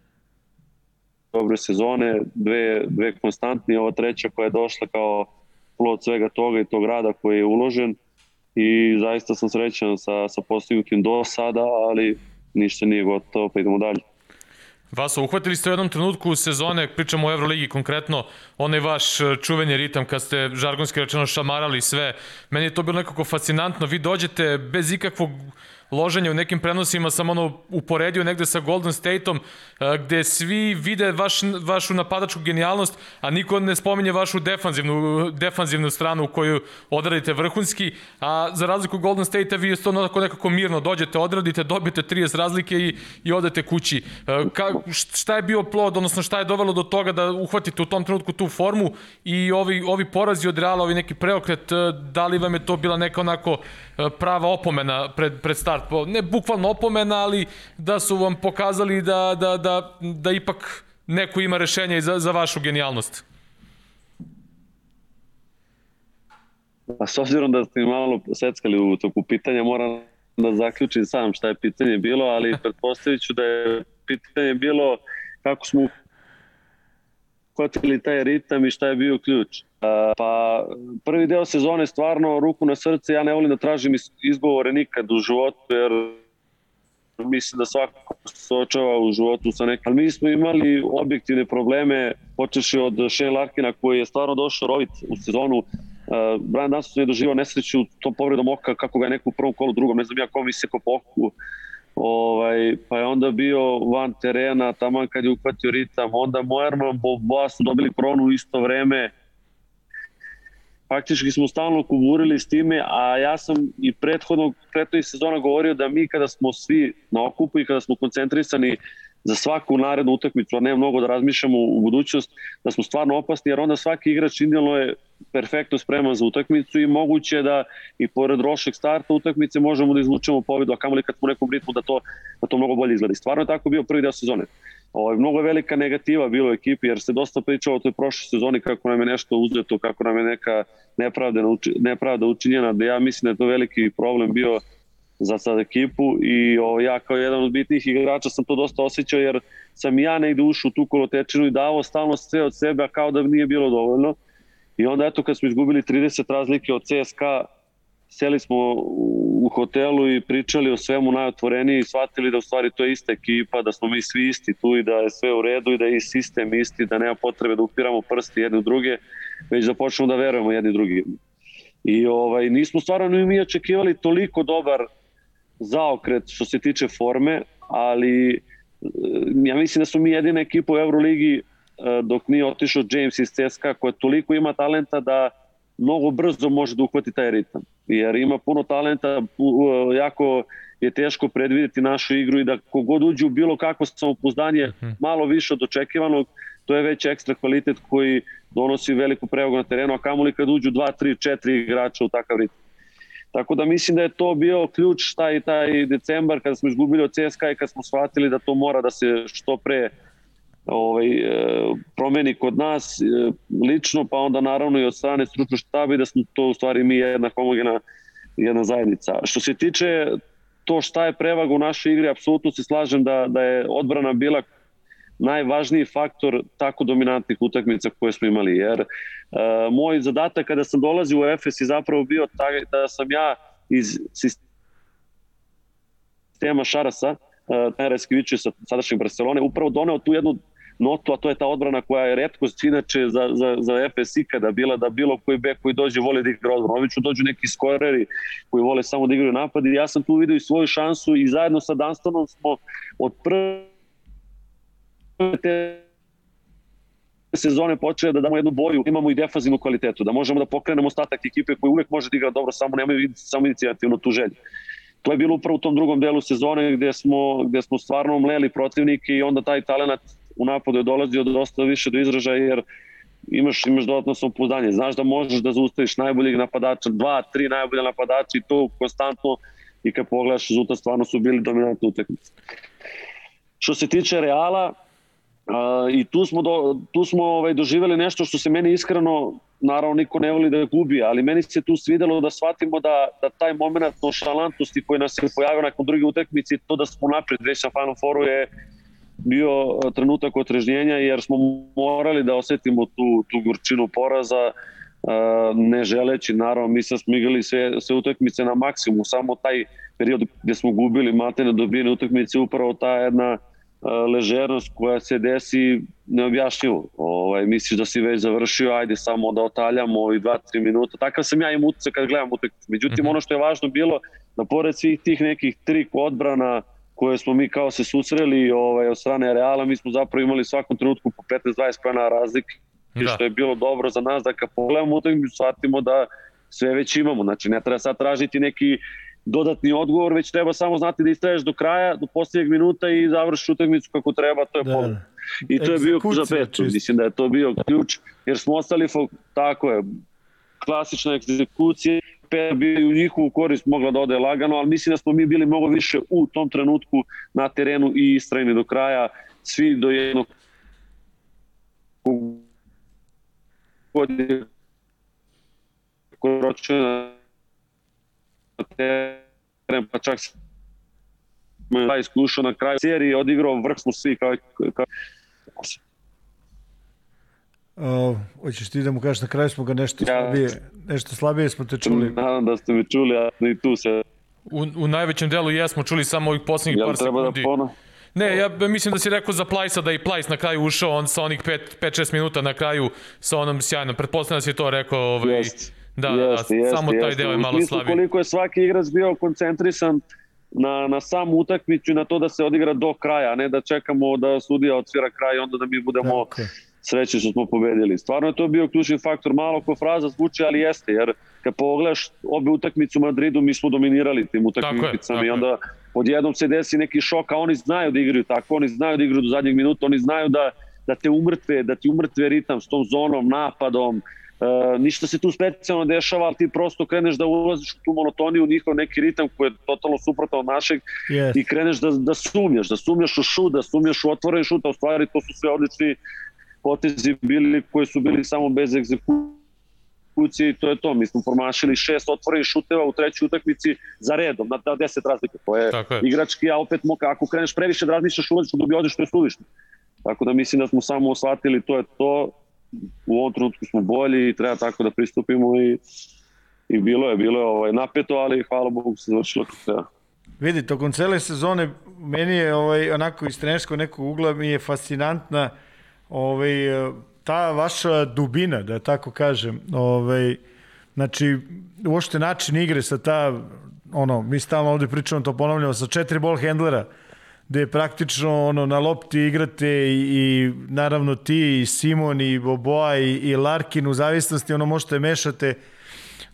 dobre sezone, dve, dve konstantni, ova treća koja je došla kao plod svega toga i tog rada koji je uložen i zaista sam srećan sa, sa postignutim do sada, ali ništa nije gotovo, pa idemo dalje. Vaso, uhvatili ste u jednom trenutku sezone, pričamo o Euroligi konkretno, onaj vaš e, čuveni ritam kad ste žargonski rečeno šamarali sve. Meni je to bilo nekako fascinantno. Vi dođete bez ikakvog loženje u nekim prenosima sam ono uporedio negde sa Golden Stateom gde svi vide vaš, vašu napadačku genijalnost, a niko ne spominje vašu defanzivnu, defanzivnu stranu u koju odradite vrhunski, a za razliku Golden State-a vi to onako nekako mirno dođete, odradite, dobijete 30 razlike i, i odete kući. Ka, šta je bio plod, odnosno šta je dovelo do toga da uhvatite u tom trenutku tu formu i ovi, ovi porazi od Reala, ovi neki preokret, da li vam je to bila neka onako prava opomena pred, pred start ne bukvalno opomena, ali da su vam pokazali da, da, da, da ipak neko ima rešenje za, za vašu genijalnost. A s obzirom da ste malo seckali u toku pitanja, moram da zaključim sam šta je pitanje bilo, ali [laughs] pretpostavit ću da je pitanje bilo kako smo uhvatili taj ritam i šta je bio ključ. Pa prvi deo sezone stvarno ruku na srce, ja ne volim da tražim izgovore nikad u životu jer mislim da svako se očava u životu sa nekim. Ali mi smo imali objektivne probleme, počeši od Shane Larkina koji je stvarno došao rovit u sezonu. Uh, Brian Dunston je doživao nesreću tom povredom oka kako ga je neko u prvom kolu, drugom, ne znam ja kom se po oku. Ovaj, pa je onda bio van terena, taman kad je uhvatio ritam. Onda Moerman, Boba su dobili kronu u isto vreme faktički smo stalno kuburili s time, a ja sam i prethodnog, prethodnih sezona govorio da mi kada smo svi na okupu i kada smo koncentrisani za svaku narednu utakmicu, a ne mnogo da razmišljamo u budućnost, da smo stvarno opasni, jer onda svaki igrač indijalno je perfektno spreman za utakmicu i moguće da i pored rošeg starta utakmice možemo da izvučemo pobedu, a kamoli kad smo u nekom ritmu da to, da to mnogo bolje izgleda. Stvarno je tako bio prvi deo sezone. Ovo, ovaj, mnogo je velika negativa bilo u ekipi, jer se dosta pričalo o toj prošloj sezoni kako nam je nešto uzeto, kako nam je neka nepravda učinjena, da ja mislim da je to veliki problem bio za sad ekipu i o, ja kao jedan od bitnih igrača sam to dosta osjećao jer sam ja negde ušao u tu kolotečinu i davao stalno sve od sebe, a kao da nije bilo dovoljno. I onda eto kad smo izgubili 30 razlike od CSKA, seli smo u hotelu i pričali o svemu najotvoreniji i shvatili da u stvari to je ista ekipa, da smo mi svi isti tu i da je sve u redu i da je i sistem isti, da nema potrebe da upiramo prsti jedni u druge, već da počnemo da verujemo jedni drugi. I ovaj, nismo stvarno ni mi očekivali toliko dobar zaokret što se tiče forme, ali e, ja mislim da smo mi jedina ekipa u Euroligi e, dok nije otišao James iz CSKA koja toliko ima talenta da mnogo brzo može da uhvati taj ritam. Jer ima puno talenta, jako je teško predvideti našu igru i da kogod uđe u bilo kakvo samopouzdanje mhm. malo više od očekivanog, to je već ekstra kvalitet koji donosi veliku prevagu na terenu, a kamoli kad uđu 2, 3, 4 igrača u takav ritam. Tako da mislim da je to bio ključ taj, taj decembar kada smo izgubili od CSKA i kad smo shvatili da to mora da se što pre ovaj, e, promeni kod nas e, lično, pa onda naravno i od strane stručnog štaba i da smo to u stvari mi jedna homogena jedna zajednica. Što se tiče to šta je prevaga u našoj igri, apsolutno se slažem da, da je odbrana bila najvažniji faktor tako dominantnih utakmica koje smo imali. Jer uh, moj zadatak kada sam dolazio u Efes je zapravo bio taj da sam ja iz sistema Šarasa, Tera Eskiviće sa sadašnjeg Barcelone, upravo doneo tu jednu notu, a to je ta odbrana koja je redkost inače za, za, za Efes ikada bila da bilo koji bek koji dođe voli da igra odbranu. Obično dođu neki skoreri koji vole samo da igraju napad i ja sam tu vidio i svoju šansu i zajedno sa Dunstonom smo od prve te sezone počeo da damo jednu boju, imamo i defanzivnu kvalitetu, da možemo da pokrenemo ostatak ekipe koji uvek može da igra dobro, samo nemaju samo inicijativno tu želju. To je bilo upravo u tom drugom delu sezone gde smo, gde smo stvarno mleli protivnike i onda taj talent u napadu je dolazio dosta više do izražaja jer imaš, imaš dodatno samopouzdanje. Znaš da možeš da zaustaviš najboljeg napadača, dva, tri najbolje napadača i to konstantno i kad pogledaš rezultat stvarno su bili dominantni utakmice. Što se tiče Reala, Uh, I tu smo, do, tu smo ovaj, doživjeli nešto što se meni iskreno, naravno niko ne voli da gubi, ali meni se tu svidelo da shvatimo da, da taj moment nošalantnosti koji nas se pojavio nakon druge utakmice, to da smo napred već na Final Fouru je bio trenutak otrežnjenja jer smo morali da osetimo tu, tu gorčinu poraza, uh, ne želeći, naravno, mi smo igrali sve, sve utakmice na maksimum, samo taj period gde smo gubili matene dobijene utakmice, upravo ta jedna ležernost koja se desi neobjašnjivo. Ovaj, misliš da si već završio, ajde samo da otaljamo i 2-3 minuta. Takav sam ja im utice kad gledam utakmicu. Međutim, -hmm. ono što je važno bilo, da pored svih tih nekih trik odbrana koje smo mi kao se susreli ovaj, od strane Reala, mi smo zapravo imali svakom trenutku po 15-20 pojena razlike, da. što je bilo dobro za nas da kad pogledamo utakmicu shvatimo da sve već imamo. Znači, ne treba sad tražiti neki dodatni odgovor, već treba samo znati da istraješ do kraja, do posljednjeg minuta i završiš utakmicu kako treba, to je da. pobjeda. I to je bio za petu, mislim da je to bio ključ, jer smo ostali, tako je, klasična egzekucija, pet bi u njihovu korist mogla da ode lagano, ali mislim da smo mi bili mnogo više u tom trenutku na terenu i istrajni do kraja, svi do jednog kod je koročena teren, pa čak sam da iskušao na kraju serije, odigrao vrh smo svi kao, kao Uh, hoćeš ti da mu kažeš na kraju smo ga nešto ja, slabije, nešto slabije smo te čuli. Nadam da ste me čuli, a i tu se... U, u najvećem delu jesmo čuli samo ovih poslednjih ja, par da sekundi. Da pono... Ne, ja mislim da si rekao za Plajsa da i Plajs na kraju ušao, on sa onih 5-6 minuta na kraju sa onom sjajnom. Pretpostavljam da si to rekao ovaj, Jest. Da, jeste, da, samo taj deo je malo slabiji. Koliko je svaki igrač bio koncentrisan na, na samu utakmicu i na to da se odigra do kraja, a ne da čekamo da sudija odsvira kraj i onda da mi budemo okay. srećni što smo pobedili. Stvarno je to bio ključni faktor, malo ko fraza zvuči, ali jeste, jer kad pogledaš obe utakmice u Madridu, mi smo dominirali tim utakmicama i onda odjednom se desi neki šok, a oni znaju da igraju tako, oni znaju da igraju do zadnjeg minuta, oni znaju da, da te umrtve, da ti umrtve ritam s tom zonom, napadom, Uh, ništa se tu specijalno dešava, ali ti prosto kreneš da ulaziš u tu monotoniju, njihov neki ritam koji je totalno suprotan od našeg yes. i kreneš da, da sumnjaš, da sumnjaš u šut, da sumnjaš u otvoren šut, a u stvari to su sve odlični potezi bili koji su bili samo bez egzekucije i to je to. Mi smo promašili šest otvorenih šuteva u trećoj utakmici za redom, na, na deset razlike. To je, je. igrački, a opet moka, ako kreneš previše da razmišljaš ulaziš, da odeš, to je suvišno. Tako da mislim da smo samo osvatili to je to, u ovom trenutku smo bolji i treba tako da pristupimo i, i bilo je, bilo je ovaj, napeto, ali hvala Bogu se završilo kako treba. Vidi, tokom cele sezone meni je ovaj, onako iz trenerskog nekog ugla mi je fascinantna ovaj, ta vaša dubina, da tako kažem. Ovaj, znači, uošte način igre sa ta, ono, mi stalno ovde pričamo, to ponavljamo, sa četiri ball handlera, gde praktično ono, na lopti igrate i, i naravno ti i Simon i Boboa i, i Larkin u zavisnosti ono možete mešate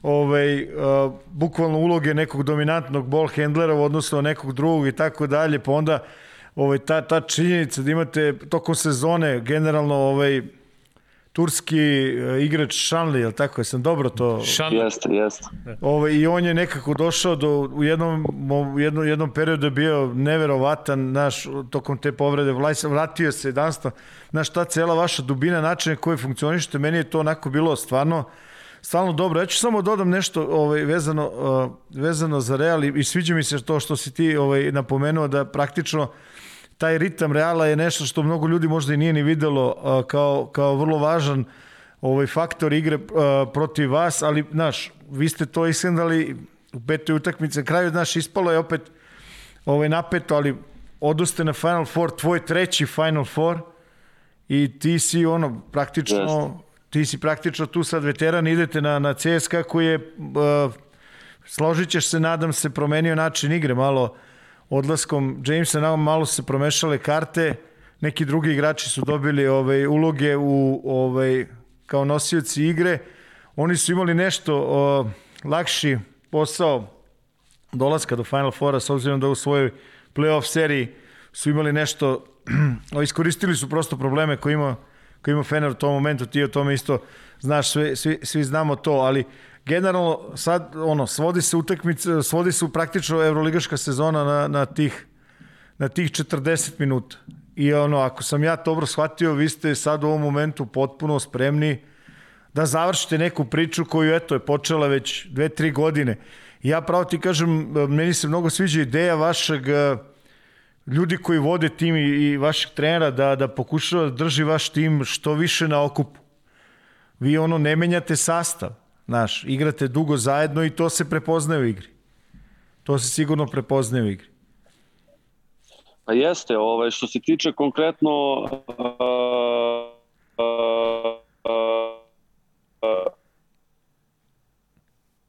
ovaj, uh, bukvalno uloge nekog dominantnog ball handlera u odnosu na nekog drugog i tako dalje, pa onda ovaj, ta, ta činjenica da imate tokom sezone generalno ovaj, turski uh, igrač Šanli, je tako? Jesam dobro to... Šanli. Jeste, jeste. Ove, I on je nekako došao do, u jednom, u jednom, jednom periodu je bio neverovatan, naš, tokom te povrede, vratio se danstva, znaš, ta cela vaša dubina, načine koje funkcionišete, meni je to onako bilo stvarno, stvarno dobro. Ja ću samo dodam nešto ovaj, vezano, uh, vezano za Real i, i sviđa mi se to što si ti ovaj, napomenuo da praktično taj ritam Reala je nešto što mnogo ljudi možda i nije ni videlo kao, kao vrlo važan ovaj faktor igre protiv vas, ali znaš, vi ste to ishendali u petoj utakmici, na kraju znaš, ispalo je opet ovaj napeto, ali odoste na Final Four, tvoj treći Final Four i ti si ono praktično ti si praktično tu sad veteran, idete na, na CSKA koji je uh, složit ćeš se, nadam se, promenio način igre malo uh, odlaskom Jamesa nama malo se promešale karte, neki drugi igrači su dobili ovaj, uloge u, ovaj, kao nosioci igre, oni su imali nešto o, lakši posao dolaska do Final Fora s obzirom da u svojoj playoff seriji su imali nešto, [clears throat] iskoristili su prosto probleme koje ima, koje ima Fener u tom momentu, ti o tome isto znaš, svi, svi, svi znamo to, ali generalno sad ono svodi se utakmica, svodi se praktično evroligaška sezona na, na tih na tih 40 minuta. I ono ako sam ja dobro shvatio, vi ste sad u ovom momentu potpuno spremni da završite neku priču koju eto je počela već 2-3 godine. Ja pravo ti kažem, meni se mnogo sviđa ideja vašeg ljudi koji vode tim i, i vašeg trenera da, da pokušava da drži vaš tim što više na okupu. Vi ono ne menjate sastav Znaš, igrate dugo zajedno i to se prepoznaje u igri. To se sigurno prepoznaje u igri. Pa jeste, ovaj, što se tiče konkretno uh, uh, uh,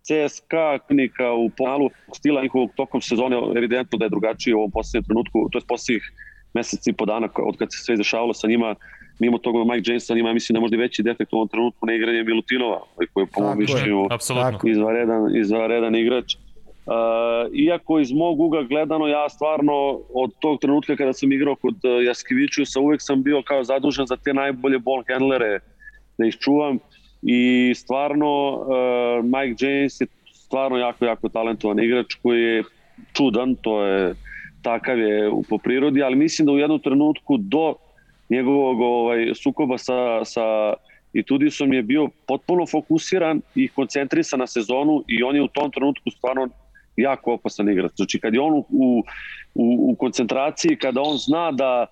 CSKA klinika u ponalu stila njihovog tokom sezone evidentno da je drugačije u ovom posljednjem trenutku, to je posljednjih meseci i po dana od kad se sve izdešavalo sa njima mimo toga Mike Jameson ima mislim da možda veći defekt u ovom trenutku na igranje Milutinova, ovaj, koji je po mom mišljenju izvaredan, izvaredan igrač. Uh, iako iz mog uga gledano ja stvarno od tog trenutka kada sam igrao kod uh, Jaskivićusa uvek sam bio kao zadužen za te najbolje ball handlere da ih čuvam. I stvarno uh, Mike James je stvarno jako, jako talentovan igrač koji je čudan, to je takav je po prirodi, ali mislim da u jednom trenutku do njegovog ovaj, sukoba sa, sa i Tudisom je bio potpuno fokusiran i koncentrisan na sezonu i on je u tom trenutku stvarno jako opasan igrač. Znači kad je on u, u, u koncentraciji, kada on zna da,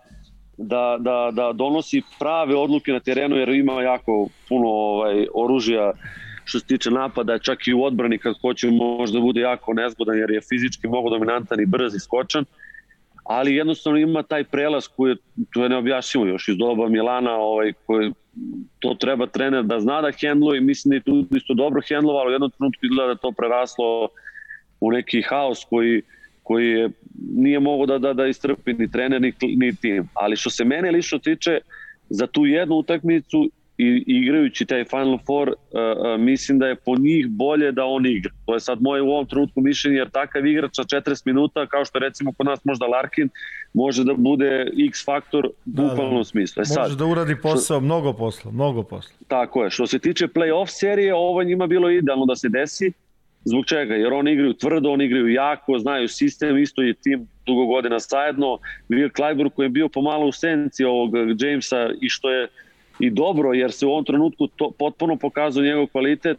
da, da, da donosi prave odluke na terenu jer ima jako puno ovaj, oružja što se tiče napada, čak i u odbrani kad hoće možda bude jako nezgodan jer je fizički mnogo dominantan i brz i skočan. Uh, ali jednostavno ima taj prelaz koji je, to je neobjašnjivo još iz doba Milana, ovaj, koji to treba trener da zna da hendluje i mislim da je tu isto dobro hendlovalo, u jednom trenutku izgleda da to preraslo u neki haos koji, koji je, nije mogo da, da, da istrpi ni trener ni, ni tim. Ali što se mene lično tiče, za tu jednu utakmicu i igrajući taj Final Four, uh, uh, mislim da je po njih bolje da on igra. To je sad moje u ovom trenutku mišljenje, jer takav igrač sa 40 minuta, kao što recimo kod nas možda Larkin, može da bude X faktor u da, bukvalnom da. smislu. E sad, može da uradi posao, što, mnogo posla, mnogo posla. Tako je. Što se tiče play-off serije, ovo njima bilo idealno da se desi. Zbog čega? Jer oni igraju tvrdo, oni igraju jako, znaju sistem, isto je tim dugo godina zajedno. Will Clyburn koji je bio pomalo u senci ovog Jamesa i što je i dobro, jer se u ovom trenutku to potpuno pokazao njegov kvalitet,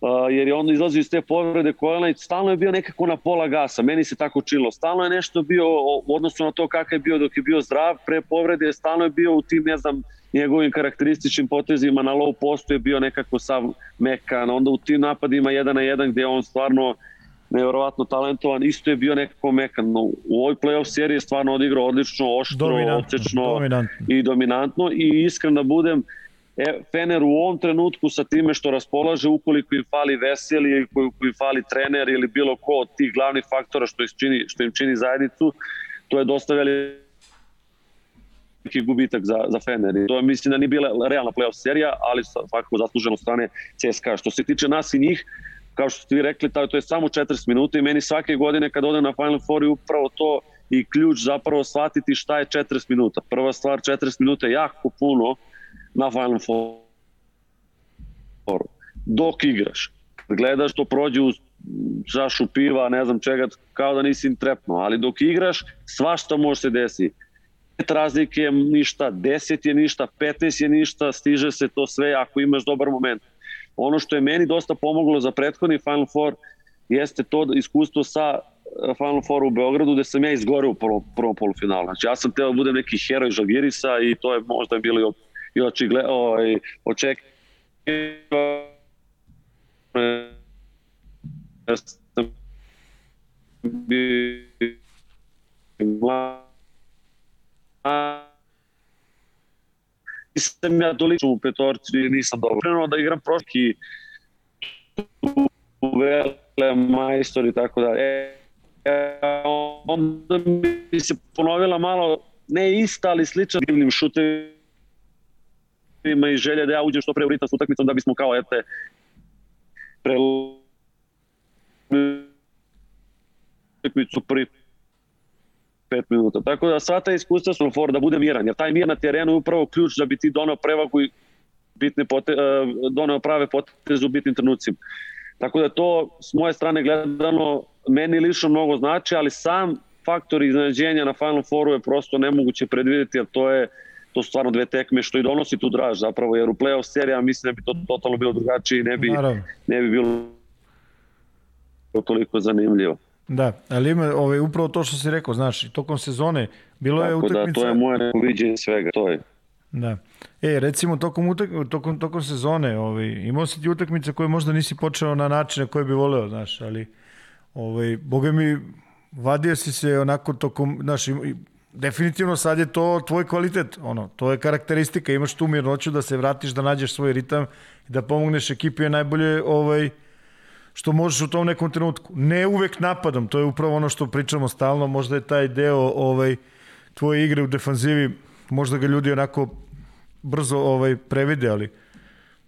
uh, jer je on izlazio iz te povrede kolena i stalno je bio nekako na pola gasa, meni se tako čilo. Stalno je nešto bio, u odnosu na to kakav je bio dok je bio zdrav, pre povrede, stalno je bio u tim, ne znam, njegovim karakterističnim potezima na low postu je bio nekako sav mekan, onda u tim napadima jedan na jedan gde on stvarno nevjerovatno talentovan, isto je bio nekako mekan. No, u ovoj playoff seriji je stvarno odigrao odlično, oštro, ocečno dominantno. i dominantno i iskren da budem, e, Fener u ovom trenutku sa time što raspolaže ukoliko im fali Veseli ili ukoliko im fali trener ili bilo ko od tih glavnih faktora što, im čini, što im čini zajednicu, to je dosta veliki gubitak za, za Fener. I to je, mislim da nije bila realna playoff serija, ali svakako zasluženo strane CSKA. Što se tiče nas i njih, kao što ste vi rekli, to je samo 40 minuta i meni svake godine kad odem na Final Four je upravo to i ključ zapravo shvatiti šta je 40 minuta. Prva stvar, 40 minuta je jako puno na Final Four. Dok igraš, gledaš to prođe u čašu piva, ne znam čega, kao da nisi trepno, ali dok igraš, svašta može se desiti. 5 razlike je ništa, 10 je ništa, 15 je ništa, stiže se to sve ako imaš dobar moment. Ono što je meni dosta pomoglo za prethodni Final Four jeste to iskustvo sa eh, Final Four u Beogradu gde sam ja izgoreo u prvom, prvom polufinalu. Znači ja sam teo da budem neki heroj Žalgirisa i to je možda bilo i, očigle, ovaj, očekivano ja sam bio nisam ja toliko u petorci, nisam dobro. Krenuo da igram prošli u vele majstor i tako da. E, e, onda mi se ponovila malo, ne ista, ali sličan divnim šutevima i želje da ja uđem što pre u ritam s utakmicom da bismo kao, ete, pre utakmicu prvi 5 minuta. Tako da sva ta iskustva su for da bude miran, jer taj mir na terenu je upravo ključ da bi ti donao prevagu i bitne pote, uh, donao prave poteze u bitnim trenucima. Tako da to s moje strane gledano meni lično mnogo znači, ali sam faktor iznenađenja na Final Fouru je prosto nemoguće predvideti, jer to je to su stvarno dve tekme što i donosi tu draž zapravo, jer u playoff serija mislim da bi to totalno bilo drugačije i ne bi, ne bi bilo toliko zanimljivo. Da, ali ima ovaj, upravo to što si rekao, znaš, tokom sezone bilo Tako je utakmica... da, to je moje neko viđenje svega, to je. Da. E, recimo, tokom, utak, tokom, tokom sezone ovaj, imao si ti utakmice koje možda nisi počeo na način na koje bi voleo, znaš, ali ovaj, boga mi, vadio si se onako tokom, znaš, definitivno sad je to tvoj kvalitet, ono, to je karakteristika, imaš tu mirnoću da se vratiš, da nađeš svoj ritam da pomogneš ekipi je najbolje ovaj, što možeš u tom nekom trenutku. Ne uvek napadom, to je upravo ono što pričamo stalno, možda je taj deo ovaj, tvoje igre u defanzivi, možda ga ljudi onako brzo ovaj, previde, ali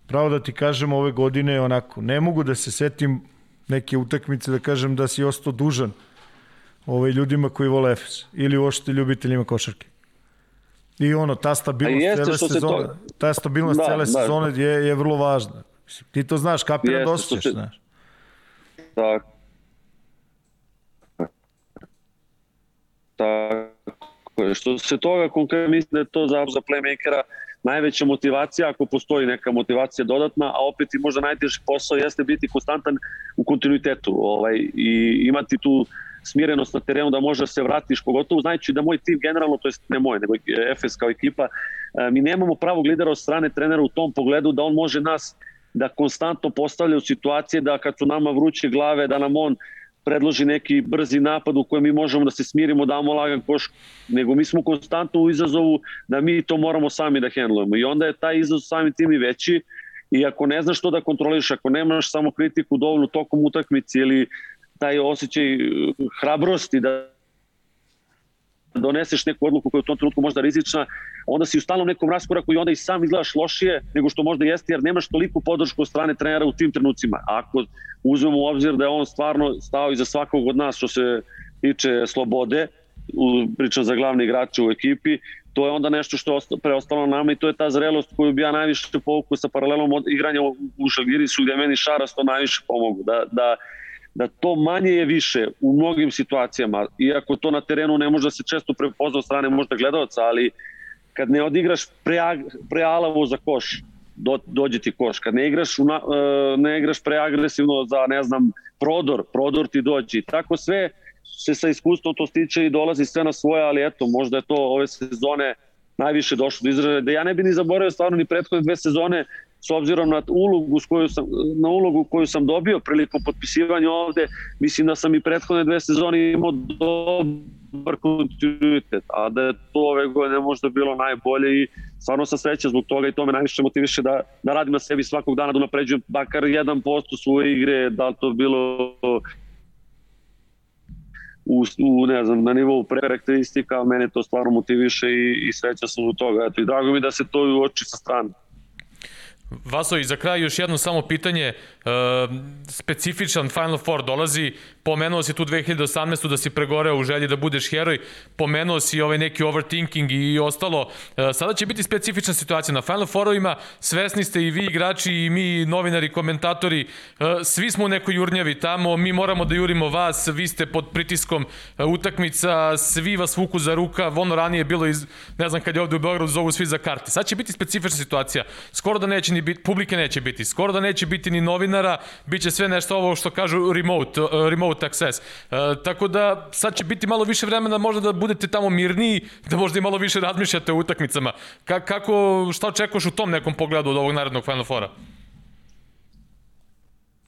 pravo da ti kažem ove godine onako, ne mogu da se setim neke utakmice da kažem da si ostao dužan ovaj, ljudima koji vole Efes ili uopšte ljubiteljima košarke. I ono, ta stabilnost cele sezone, to... ta stabilnost da, cele da, sezone je, je vrlo važna. Ti to znaš, kapira da osjećaš, se... znaš. Tako. Tako. Što se toga konkretno mislim da je to za, za playmakera najveća motivacija, ako postoji neka motivacija dodatna, a opet i možda najteži posao jeste biti konstantan u kontinuitetu ovaj, i imati tu smirenost na terenu da može da se vratiš, pogotovo znajući da moj tim generalno, to jest ne moj, nego FS kao ekipa, eh, mi nemamo pravog lidera od strane trenera u tom pogledu da on može nas da konstantno postavlja u situacije da kad su nama vruće glave da nam on predloži neki brzi napad u kojem mi možemo da se smirimo, damo lagan koš, nego mi smo konstantno u izazovu da mi to moramo sami da hendlujemo. I onda je taj izazov sami tim i veći i ako ne znaš što da kontroliš, ako nemaš samo kritiku dovoljno tokom utakmice ili taj osjećaj uh, hrabrosti da doneseš neku odluku koja je u tom trenutku možda rizična, onda si u stalnom nekom raskoraku i onda i sam izgledaš lošije nego što možda jeste, jer nemaš toliko podršku od strane trenera u tim trenucima. Ako uzmemo u obzir da je on stvarno stao iza svakog od nas što se tiče slobode, pričam za glavni igrače u ekipi, to je onda nešto što je preostalo nama i to je ta zrelost koju bi ja najviše povukao sa paralelom od igranja u Žalgirisu gde meni Šaras to najviše pomogu. Da, da, da to manje je više u mnogim situacijama, iako to na terenu ne može da se često prepozna od strane možda gledalca, ali kad ne odigraš pre, prealavo za koš, do, dođe ti koš. Kad ne igraš, una, e, ne igraš preagresivno za, ne znam, prodor, prodor ti dođe. Tako sve se sa iskustvom to stiče i dolazi sve na svoje, ali eto, možda je to ove sezone najviše došlo do izražaja. Da ja ne bi ni zaboravio stvarno ni prethodne dve sezone s obzirom na ulogu, s koju sam, na ulogu koju sam dobio prilikom potpisivanja ovde, mislim da sam i prethodne dve sezone imao dobar kontinuitet, a da je to ove godine možda bilo najbolje i stvarno sam sreća zbog toga i to me najviše motiviše da, da radim na sebi svakog dana, da napređujem bakar 1% svoje igre, da to bilo u, u ne znam, na nivou karakteristika, mene to stvarno motiviše i, i sreća sam u toga. Eto, I drago mi da se to uoči sa strane. Vaso, i za kraj još jedno samo pitanje. Specifičan Final Four dolazi, pomenuo si tu 2018. da si pregoreo u želji da budeš heroj, pomenuo si ovaj neki overthinking i ostalo. Sada će biti specifična situacija. Na Final Fourovima, svesni ste i vi igrači i mi novinari, komentatori, svi smo u nekoj jurnjavi tamo, mi moramo da jurimo vas, vi ste pod pritiskom e, utakmica, svi vas vuku za ruka, ono ranije bilo iz, ne znam kad je ovde u Beogradu zovu svi za karte. Sad će biti specifična situacija, skoro da neće ni biti, publike neće biti, skoro da neće biti ni novinara, bit će sve nešto ovo što kažu remote, remote access. Uh, tako da sad će biti malo više vremena možda da budete tamo mirniji, da možda i malo više razmišljate o utakmicama. Ka, kako, šta očekuješ u tom nekom pogledu od ovog narednog Final Fora?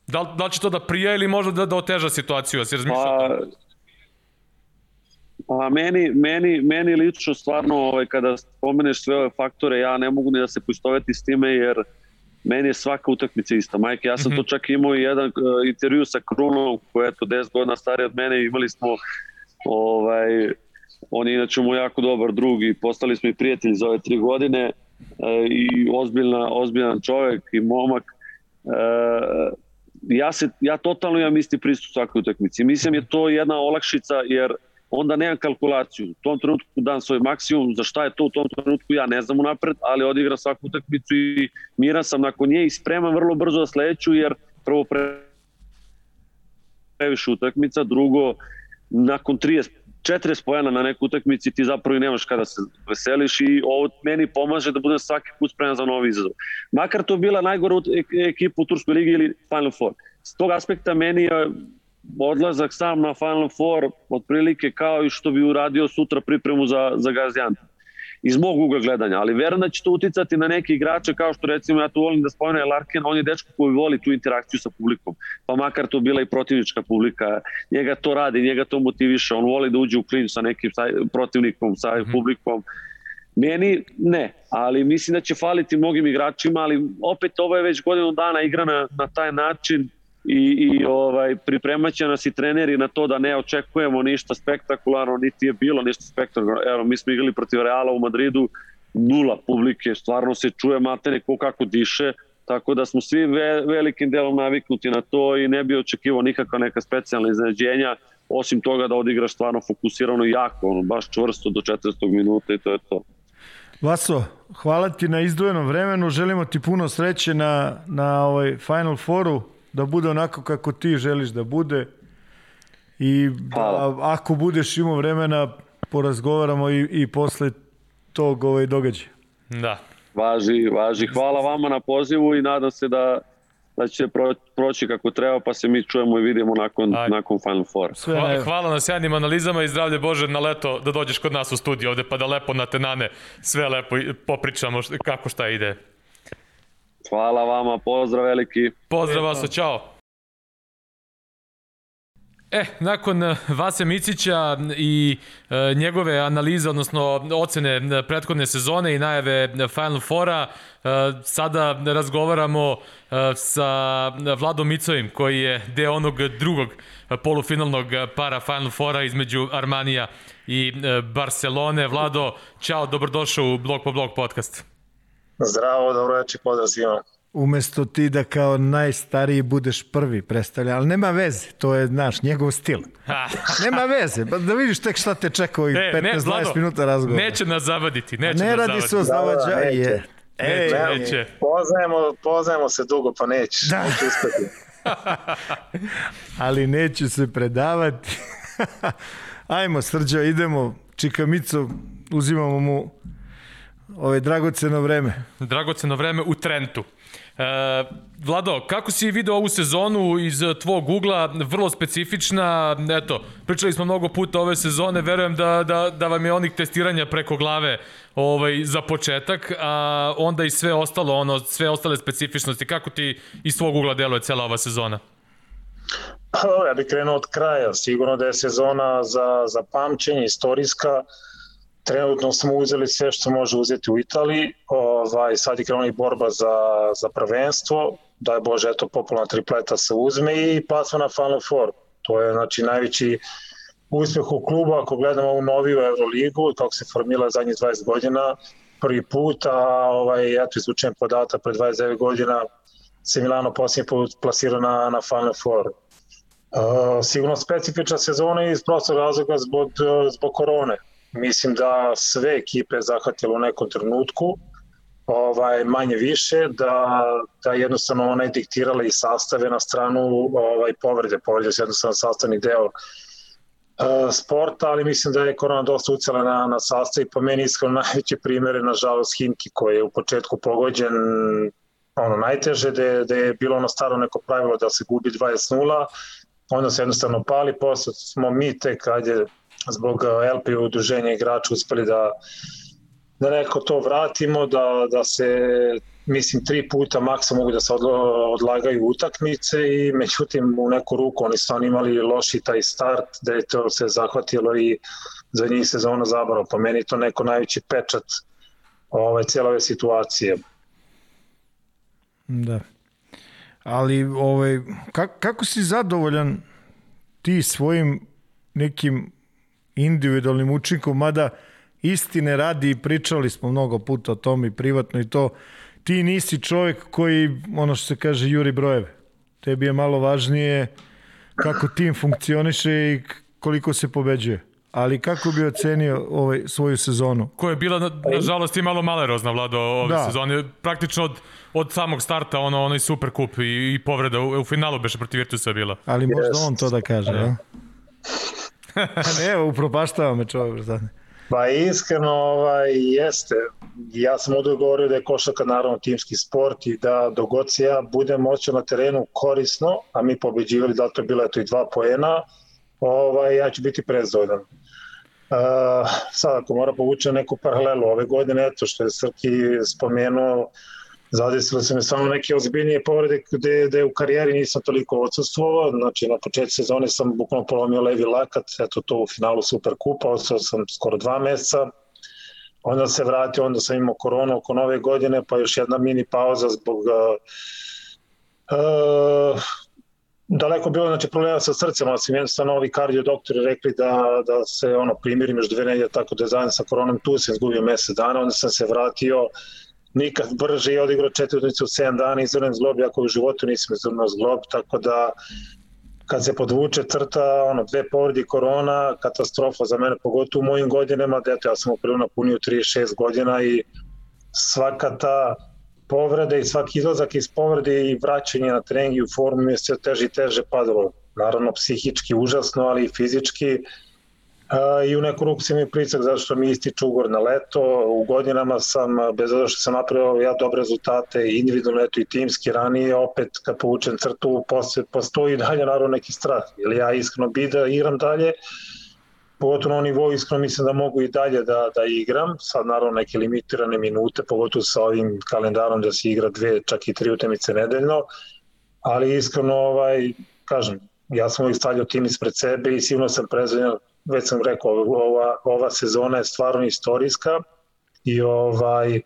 Da li, da li će to da prija ili možda da, da oteža situaciju, da si razmišljao pa, Pa meni, meni, meni lično stvarno ovaj, kada spomeneš sve ove faktore, ja ne mogu ni da se poistoveti s time jer uh, meni je svaka utakmica ista. Majke, ja sam mm -hmm. to čak imao i jedan uh, intervju sa Krunom, koji je to 10 godina stariji od mene, imali smo ovaj, on je inače mu jako dobar drug i postali smo i prijatelji za ove tri godine uh, i ozbiljna, ozbiljan čovek i momak. Uh, ja, se, ja totalno imam isti pristup svakoj utakmici. Mislim je to jedna olakšica jer onda nemam kalkulaciju. U tom trenutku dam svoj maksimum, za šta je to u tom trenutku ja ne znam unapred, ali odigram svaku utakmicu i miran sam nakon nje i spreman vrlo brzo da sledeću, jer prvo pre previše utakmica, drugo nakon 30 40 pojena na neku utakmici ti zapravo i nemaš kada se veseliš i ovo meni pomaže da budem svaki put spreman za novi izazov. Makar to bila najgora ekipa u Turskoj ligi ili Final Four. S tog aspekta meni je odlazak sam na Final Four otprilike kao i što bi uradio sutra pripremu za, za Gaziantep iz mog ugla gledanja, ali verujem da će to uticati na neke igrače kao što recimo ja tu volim da spomenu Larkin, on je dečko koji voli tu interakciju sa publikom, pa makar to bila i protivnička publika, njega to radi, njega to motiviše, on voli da uđe u klin sa nekim sa, protivnikom, sa mm -hmm. publikom, Meni ne, ali mislim da će faliti mnogim igračima, ali opet ovo je već godinu dana igra na, na taj način, i, i ovaj, pripremaće nas i treneri na to da ne očekujemo ništa spektakularno, niti je bilo ništa spektakularno. Evo, mi smo igrali protiv Reala u Madridu, nula publike, stvarno se čuje matene ko kako diše, tako da smo svi ve, velikim delom naviknuti na to i ne bi očekivao nikakva neka specijalna iznenađenja, osim toga da odigraš stvarno fokusirano jako, ono, baš čvrsto do 400 minuta i to je to. Vaso, hvala ti na izdvojenom vremenu, želimo ti puno sreće na, na ovaj Final Fouru, da bude onako kako ti želiš da bude i da, ako budeš imao vremena porazgovaramo i, i posle tog ovaj događaja. Da. Važi, važi. Hvala vama na pozivu i nadam se da da će pro, proći kako treba, pa se mi čujemo i vidimo nakon, Aj. nakon Final Four. Sve hvala, hvala na sjajnim analizama i zdravlje Bože na leto da dođeš kod nas u studiju ovde, pa da lepo na tenane sve lepo popričamo kako šta ide. Hvala vama, pozdrav veliki. Pozdrav vas, čao. E, nakon e, Vase Micića i e, njegove analize, odnosno ocene e, prethodne sezone i najave Final Fora, e, sada razgovaramo e, sa Vladom Micovim, koji je deo onog drugog polufinalnog para Final Fora između Armanija i e, Barcelone. Vlado, čao, dobrodošao u Blok po Blok podcast. Zdravo, dobro večer, pozdrav svima umesto ti da kao najstariji budeš prvi predstavlja, ali nema veze, to je, naš, njegov stil. nema veze, pa da vidiš tek šta te čeka ovih 15-20 minuta razgovora. Neće nas zavaditi, neće ne nas radi se o. Da, da, neće. Ej, neće. Poznajemo, poznajemo se dugo, pa nećeš. Da. Neće uspeti. [laughs] ali neću se predavati. [laughs] Ajmo, Srđa, idemo. Čikamico, uzimamo mu ove dragoceno vreme. Dragoceno vreme u Trentu. E, Vlado, kako si vidio ovu sezonu iz tvog ugla, vrlo specifična, eto, pričali smo mnogo puta ove sezone, verujem da, da, da vam je onih testiranja preko glave ovaj, za početak, a onda i sve ostalo, ono, sve ostale specifičnosti, kako ti iz svog ugla deluje cela ova sezona? Pa, ja bih krenuo od kraja, sigurno da je sezona za, za pamćenje, istorijska, Trenutno smo uzeli sve što može uzeti u Italiji, ovaj, sad je krenula i borba za, za prvenstvo, daj Bože, eto, popularna tripleta se uzme i plasma na Final Four. To je, znači, najveći uspeh u klubu, ako gledamo ovu noviju Euroligu, kako se formila zadnjih 20 godina, prvi put, a ovaj, eto, izvučen podata pre 29 godina, se Milano posljednji put plasira na, na Final Four. Uh, sigurno specifična sezona iz prostog razloga zbog, zbog korone Mislim da sve ekipe zahvatilo u nekom trenutku, ovaj manje više da da jednostavno ona je diktirala i sastave na stranu ovaj povrede. Povrede se jednostavno sastavni deo uh, sporta, ali mislim da je korona dosta ucela na, na sastav i po meni iskreno najveće primere, nažalost, Himki koji je u početku pogođen ono najteže, da je, da je bilo ono staro neko pravilo da se gubi 20-0, onda se jednostavno pali, posle smo mi tek, ajde, zbog eh, LP udruženja igrača uspeli da da neko to vratimo, da, da se mislim tri puta maksa mogu da se odlagaju utakmice i međutim u neku ruku oni su oni imali loši taj start da je to se zahvatilo i za njih sezona zabarao. Po meni to neko najveći pečat ovaj, ove situacije. Da. Ali ovaj, kako, kako si zadovoljan ti svojim nekim individualnim učinkom, mada istine radi, pričali smo mnogo puta o tom i privatno i to, ti nisi čovjek koji, ono što se kaže, juri brojeve. Tebi je malo važnije kako tim funkcioniše i koliko se pobeđuje. Ali kako bi ocenio ovaj, svoju sezonu? Koja je bila, na, nažalost, i malo malerozna vlada ove da. sezone. Praktično od, od samog starta ono, onaj super kup i, i povreda u, u finalu beše protiv Virtusa bila. Ali možda yes. on to da kaže, ja? [laughs] ne, upropaštava me čovjek. Sad. Pa iskreno ovaj, jeste. Ja sam ovdje govorio da je košaka naravno timski sport i da dogod ja budem moćao na terenu korisno, a mi pobeđivali da to je bilo eto i dva poena, ovaj, ja ću biti prezdodan. Uh, sad ako mora povući neku paralelu ove godine, eto što je Srki spomenuo, zadesile su me samo neke ozbiljnije povrede gde, gde u karijeri nisam toliko odsustvovao, znači na početku sezone sam bukvalno polomio levi lakat, eto to u finalu Superkupa, ostao sam skoro dva meseca, onda se vratio, onda sam imao koronu oko nove godine, pa još jedna mini pauza zbog uh, uh, daleko bilo znači problema sa srcem, ali sam jednostavno ovi kardio doktori rekli da, da se ono primirim još dve nedelje tako da je zajedno sa koronom tu sam izgubio mesec dana, onda sam se vratio nikad brže i odigrao četiri utakmice u 7 dana izvrnem zglob, jako u životu nisam izvrnuo zglob, tako da kad se podvuče crta, ono, dve povredi korona, katastrofa za mene, pogotovo u mojim godinama, da ja sam upravo napunio 36 godina i svaka ta povreda i svaki izlazak iz povrede i vraćanje na trening i u formu je sve teže i teže padalo. Naravno, psihički užasno, ali i fizički i u neku ruku sam mi pricak zašto mi ističe ugor na leto. U godinama sam, bez obzira što sam napravio ja dobre rezultate individualno eto i timski ranije, opet kad povučem crtu posle, postoji dalje naravno neki strah. Ili ja iskreno bi da igram dalje, pogotovo na nivou iskreno mislim da mogu i dalje da, da igram, sad naravno neke limitirane minute, pogotovo sa ovim kalendarom da se igra dve, čak i tri utemice nedeljno, ali iskreno ovaj, kažem, ja sam uvijek stavljao tim ispred sebe i sigurno sam prezvenjan, već sam rekao, ova, ova sezona je stvarno istorijska i ovaj,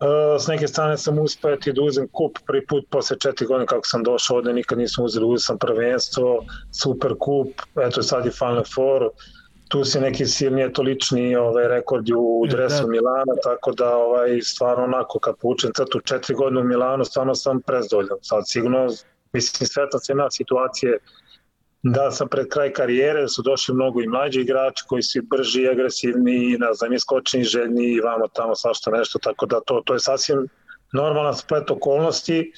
Uh, s neke strane sam uspeo ti da uzem kup prvi put posle četiri godine kako sam došao ovde, nikad nisam uzeli, uzeo sam prvenstvo, super kup, eto sad je Final Four, tu se neki silni eto lični ovaj rekord u e, dresu da. Milana, tako da ovaj stvarno onako kad poučem crtu četiri godine u Milanu, stvarno sam prezdovoljan. Sad sigurno mislim sveta se na situacije da sam pred kraj karijere da su došli mnogo i mlađi igrači koji su brži i agresivni, ne znam, iskočni, željni i vamo tamo svašta nešto, tako da to, to je sasvim normalan splet okolnosti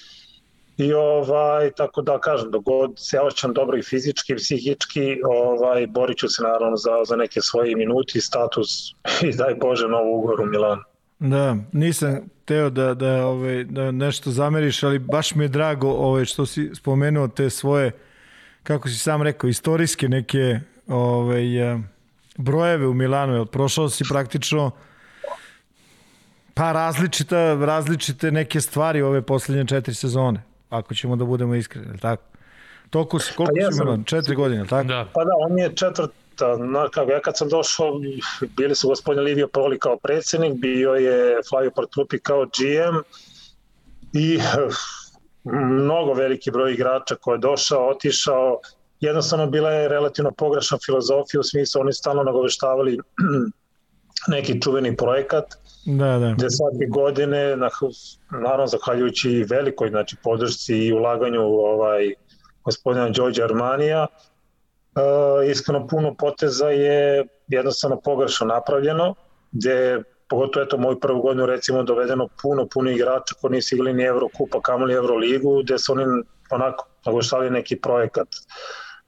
i ovaj, tako da kažem, dok god se osjećam dobro i fizički i psihički, ovaj, borit ću se naravno za, za neke svoje minuti, status [laughs] i daj Bože novu ugoru u Milanu. Da, nisam teo da, da, ovaj, da nešto zameriš, ali baš mi je drago ovaj, što si spomenuo te svoje kako si sam rekao, istorijske neke ovaj, eh, brojeve u Milanu, jer prošao si praktično pa različita, različite neke stvari ove poslednje četiri sezone, ako ćemo da budemo iskreni, tako? Toliko si, koliko pa si Milan? Četiri godine, tako? Da. Pa da, on je četvrta, na, kako ja kad sam došao, bili su gospodin Livio Proli kao predsednik, bio je Flavio Partrupi kao GM i mnogo veliki broj igrača ko je došao, otišao, jednostavno bila je relativno pogrešna filozofija u smislu oni stalno nagoveštavali [clears throat] neki čuveni projekat da, da. gde svake godine naravno zahvaljujući velikoj znači podršci i ulaganju ovaj gospodina Đorđa Armanija uh, iskreno puno poteza je jednostavno pogrešno napravljeno gde pogotovo eto moju prvu godinu recimo dovedeno puno, puno igrača koji nisu igrali ni Evrokupa, kamoli Evroligu, gde su oni onako nagoštali neki projekat.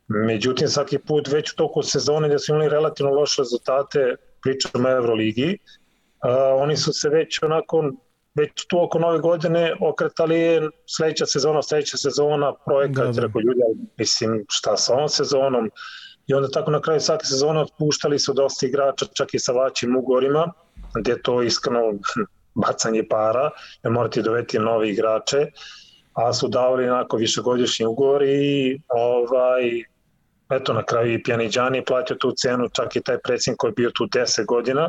Međutim, svaki put već u toku sezone gde su imali relativno loše rezultate, pričam o Evroligi, uh, oni su se već onako već tu oko nove godine okretali je sledeća sezona, sledeća sezona, projekat, da, da. rekao ljudi, mislim, šta sa ovom sezonom, i onda tako na kraju svake sezone otpuštali su dosta igrača, čak i sa vaćim ugorima, gde to iskreno bacanje para, jer morate doveti nove igrače, a su davali onako višegodišnji ugovor i ovaj, eto na kraju i Pjaniđani je platio tu cenu, čak i taj predsjednik koji je bio tu 10 godina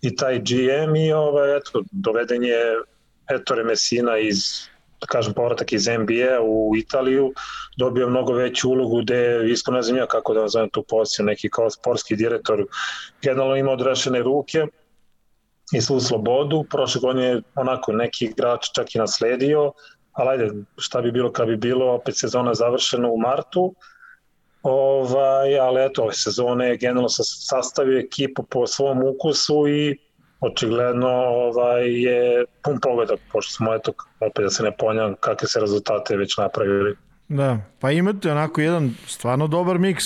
i taj GM i ovaj, eto, doveden je Ettore Messina iz da kažem, povratak iz NBA u Italiju, dobio mnogo veću ulogu gde, iskreno ne znam ja kako da nazovem tu poziciju, neki kao sportski direktor, generalno ima odrešene ruke, i svu slobodu. Prošle godine je onako neki igrač čak i nasledio, ali ajde, šta bi bilo kad bi bilo, opet sezona završena u martu, ovaj, ali eto, ove sezone je generalno sastavio ekipu po svom ukusu i očigledno ovaj, je pun pogodak, pošto smo eto, opet da se ne ponjam kakve se rezultate već napravili. Da, pa imate onako jedan stvarno dobar miks,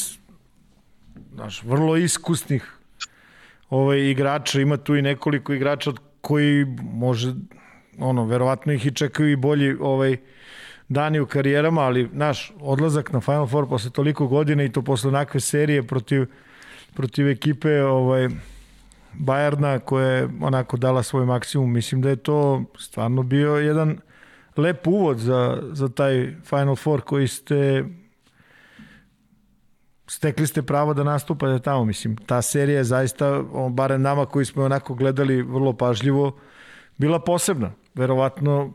znaš, vrlo iskusnih ovaj, igrača, ima tu i nekoliko igrača koji može, ono, verovatno ih i čekaju i bolji ovaj, dani u karijerama, ali naš odlazak na Final Four posle toliko godina i to posle onakve serije protiv, protiv ekipe ovaj, Bajerna koja je onako dala svoj maksimum, mislim da je to stvarno bio jedan lep uvod za, za taj Final Four koji ste stekli ste pravo da nastupate tamo, mislim, ta serija je zaista, barem nama koji smo onako gledali vrlo pažljivo, bila posebna. Verovatno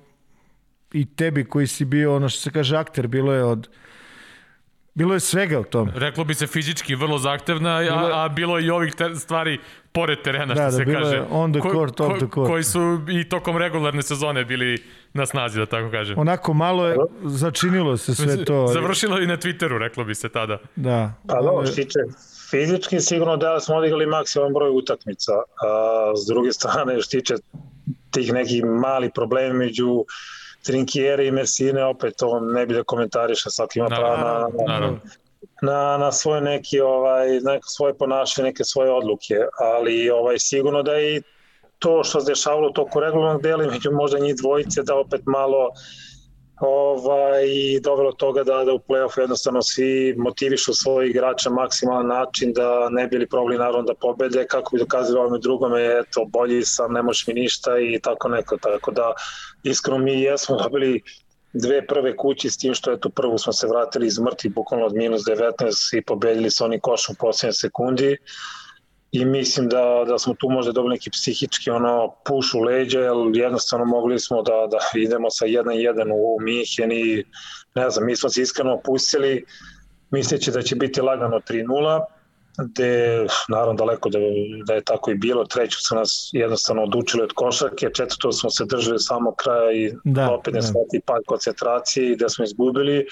i tebi koji si bio, ono što se kaže, akter, bilo je od Bilo je svega u tom. Reklo bi se fizički vrlo zahtevna, a, a bilo je i ovih te stvari pored terena, da, što da, se bilo kaže. Je on the court, ko, off the court. Koji su i tokom regularne sezone bili na snazi, da tako kažem. Onako malo je začinilo se sve to. Završilo i na Twitteru, reklo bi se tada. Da. Pa dobro, što tiče fizički sigurno da smo odigrali maksimalan broj utakmica, a s druge strane što tiče tih nekih mali problema među Trinkiere i Messine, opet to ne bi da komentariše, svaki ima pravo na, na, na, na svoje neki ovaj neko svoje ponašanje, neke svoje odluke, ali ovaj sigurno da i to što se dešavalo toku regularnog dela među možda njih dvojice da opet malo ovaj, dovelo toga da, da u play-offu jednostavno svi motivišu svoje igrače maksimalan način da ne bili probali naravno da pobede, kako bi dokazali ovome drugome, eto, bolji sam, ne možeš mi ništa i tako neko, tako da iskreno mi jesmo [laughs] dobili dve prve kući s tim što eto prvu smo se vratili iz mrtvi bukvalno od minus 19 i pobedili sa oni košom posljednje sekundi i mislim da, da smo tu možda dobili neki psihički ono puš u leđa, jer jednostavno mogli smo da, da idemo sa 1-1 u Minhen i ne znam, mi smo se iskreno opustili misleći da će biti lagano 3-0 gde naravno daleko da, da je tako i bilo, treću su nas jednostavno odučili od košarke, četvrto smo se držali samo kraja i da, opet ne da. shvati pad koncentracije i da smo izgubili.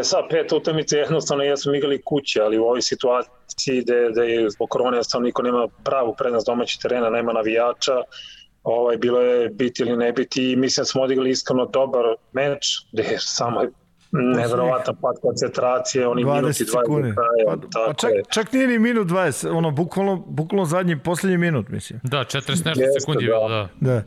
E sad, pet utamice jednostavno jesmo igrali kuće, ali u ovoj situaciji gde, gde je zbog korone jednostavno niko nema pravu prednost domaćih terena, nema navijača, ovaj, bilo je biti ili ne biti i mislim da smo odigrali iskreno dobar meč, gde je samo neverovatan pad koncentracije, oni minuti 20 sekundi. Pa, pa čak, čak nije ni minut 20, ono, bukvalno, bukvalno zadnji, poslednji minut, mislim. Da, 40 nešto sekundi je bilo, da. da.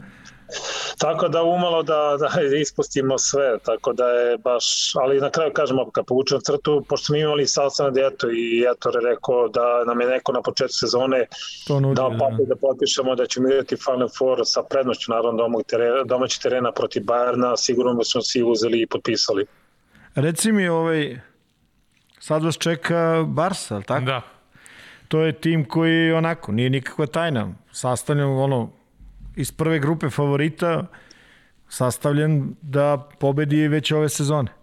Tako da umalo da, da ispustimo sve, tako da je baš, ali na kraju kažemo, kad povučem crtu, pošto smo imali sastanak eto i Etor je rekao da nam je neko na početku sezone to nudi, dao papir da. da potpišemo da ćemo igrati Final Four sa prednošću naravno terena, domaći terena protiv Bajerna, sigurno smo svi uzeli i potpisali. Reci mi, ovaj, sad vas čeka Barsa, ali tako? Da. To je tim koji onako, nije nikakva tajna. Sastavljen ono, iz prve grupe favorita, sastavljen da pobedi već ove sezone.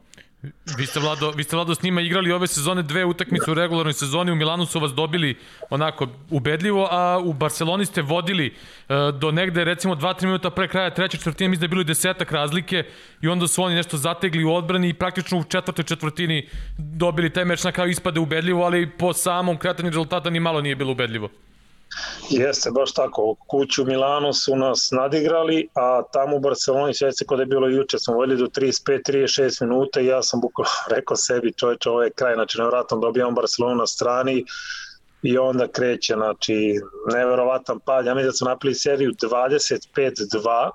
Vi ste, Vlado, vi ste Vlado s njima igrali ove sezone dve utakmice u regularnoj sezoni, u Milanu su vas dobili onako ubedljivo, a u Barceloni ste vodili uh, do negde recimo 2-3 minuta pre kraja treće četvrtine, mislim da je bilo i desetak razlike i onda su oni nešto zategli u odbrani i praktično u četvrtoj četvrtini dobili taj meč na kraju ispade ubedljivo, ali po samom kretanju rezultata ni malo nije bilo ubedljivo. Jeste, baš tako. Kuću u Milanu su nas nadigrali, a tamo u Barceloni, sve se kod je bilo juče, smo voljeli do 35-36 minuta i ja sam bukvalo [laughs] rekao sebi, čovječe, ovo je kraj, znači nevratno dobijamo Barcelonu na strani i onda kreće, znači neverovatan pad. Ja mislim da su napili seriju 25-2,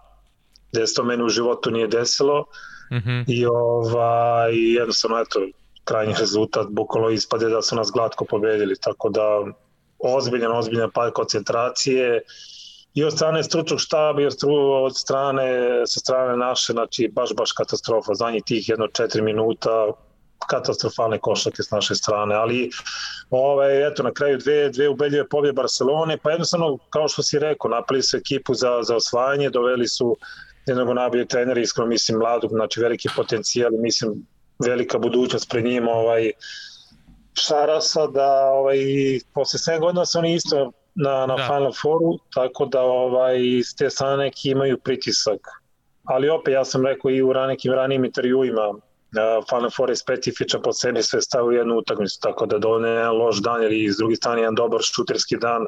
gde se to meni u životu nije desilo mm -hmm. i ovaj, jednostavno, eto, krajnji rezultat, bukvalo ispade da su nas glatko pobedili, tako da ozbiljan, ozbiljan pad koncentracije i od strane stručnog štaba i od strane, sa strane naše, znači baš, baš katastrofa. Zadnjih tih jedno četiri minuta katastrofalne košake s naše strane, ali ovaj, eto, na kraju dve, dve ubedljive pobje Barcelone, pa jednostavno, kao što si rekao, napali su ekipu za, za osvajanje, doveli su jednog najbolje trenera, iskreno mislim mladog, znači veliki potencijal, mislim velika budućnost pred njima, ovaj, Šarasa da ovaj, posle 7 godina su oni isto na, na da. Final Fouru, tako da ovaj, s te strane neki imaju pritisak. Ali opet, ja sam rekao i u nekim ranijim intervjuima, uh, Final Four je specifičan po sebi, sve stavu u jednu utakmicu, tako da dovoljno jedan loš dan ili s druge strane jedan dobar šuterski dan,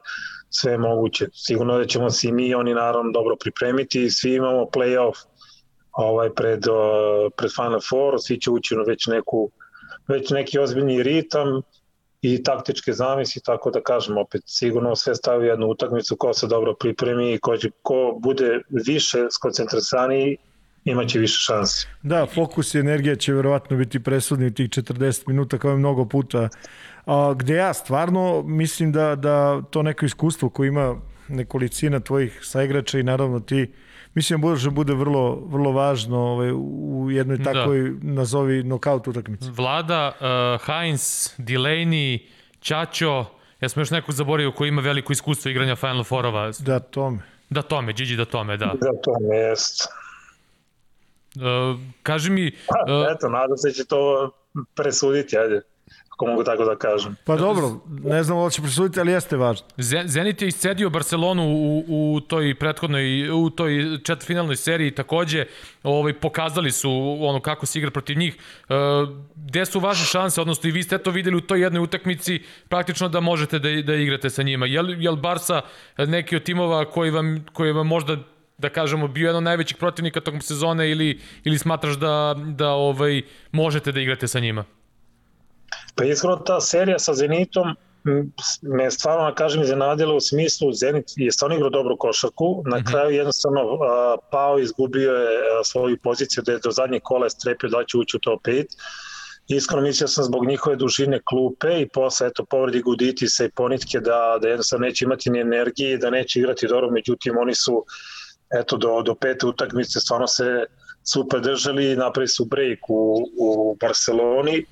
sve je moguće. Sigurno da ćemo se i mi oni naravno dobro pripremiti i svi imamo play-off ovaj, pred, uh, pred Final Four, svi će ući u već neku već neki ozbiljni ritam i taktičke zamisli, tako da kažem opet, sigurno sve stavi jednu utakmicu ko se dobro pripremi i ko, će, ko bude više skoncentrasaniji imaće više šanse. Da, fokus i energija će verovatno biti presudni u tih 40 minuta kao je mnogo puta. A, gde ja stvarno mislim da, da to neko iskustvo koje ima nekolicina tvojih saigrača i naravno ti mislim da bude vrlo, vrlo važno ovaj, u jednoj da. takvoj, da. nazovi, nokaut utakmici. Vlada, uh, Heinz, Delaney, Ćačo, ja sam još nekog zaboravio koji ima veliko iskustvo igranja Final Fourova. Da, tome. Da, tome, Gigi da tome, da. Da, tome, jest. Uh, kaži mi... Pa, uh, eto, nadam se će to presuditi, ajde ako mogu tako da kažem. Pa dobro, ne znam da će presuditi, ali jeste važno. Zenit je iscedio Barcelonu u, u toj prethodnoj, u toj četvrfinalnoj seriji takođe, ovaj, pokazali su ono kako se igra protiv njih. E, gde su vaše šanse, odnosno i vi ste to videli u toj jednoj utakmici, praktično da možete da, da igrate sa njima. Jel, jel Barsa neki od timova koji vam, koji vam možda da kažemo bio jedan od najvećih protivnika tokom sezone ili ili smatraš da da ovaj možete da igrate sa njima? Pa iskreno ta serija sa Zenitom me stvarno, da kažem, iznenadila u smislu Zenit je stvarno igrao dobru košarku, na mm -hmm. kraju jednostavno a, pao, izgubio je a, svoju poziciju da je do zadnje kola strepio da će ući u top 5. Iskreno mislio sam zbog njihove dužine klupe i posle eto povredi Guditisa i Ponitke da, da jednostavno neće imati ni energije, da neće igrati dobro, međutim oni su eto do, do pete utakmice stvarno se super držali, napravi su break u, u Barceloni,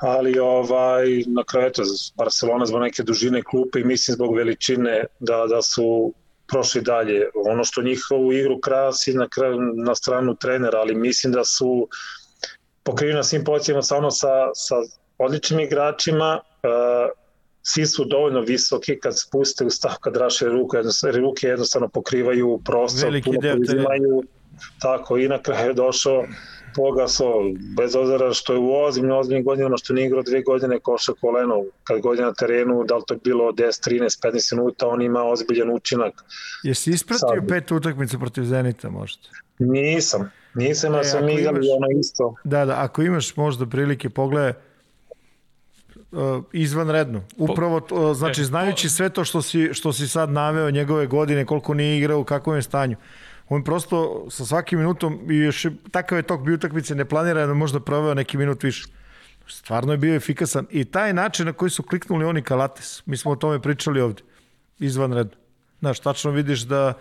ali ovaj, na kraju eto, Barcelona zbog neke dužine klupe i mislim zbog veličine da, da su prošli dalje. Ono što njihovu igru krasi na, na stranu trenera, ali mislim da su pokriveni na svim pozicijama samo sa, sa odličnim igračima, uh, svi su dovoljno visoki kad spuste u stav, kad raše ruku, jednostavno, ruke jednostavno pokrivaju prostor, Veliki puno preuzimaju, tako i na kraju je došao Pogaso, bez ozira što je u ozbiljnim, ozbiljnim godinama, što nije igrao dve godine koša koleno, kad godina na terenu, da li to je bilo 10, 13, 15 minuta, on ima ozbiljan učinak. Jesi ispratio Sad. pet utakmica protiv Zenita možda? Nisam, nisam, ja e, sam igrali ono isto. Da, da, ako imaš možda prilike pogledaj, uh, izvanredno. Upravo, to, znači, e, znajući sve to što si, što si sad naveo, njegove godine, koliko nije igrao, u kakvom je stanju. On prosto sa svakim minutom, i još takav je tok bi utakmice, ne planira da možda proveo neki minut više. Stvarno je bio efikasan. I taj način na koji su kliknuli oni Kalates, mi smo o tome pričali ovde, izvanredno. Znaš, tačno vidiš da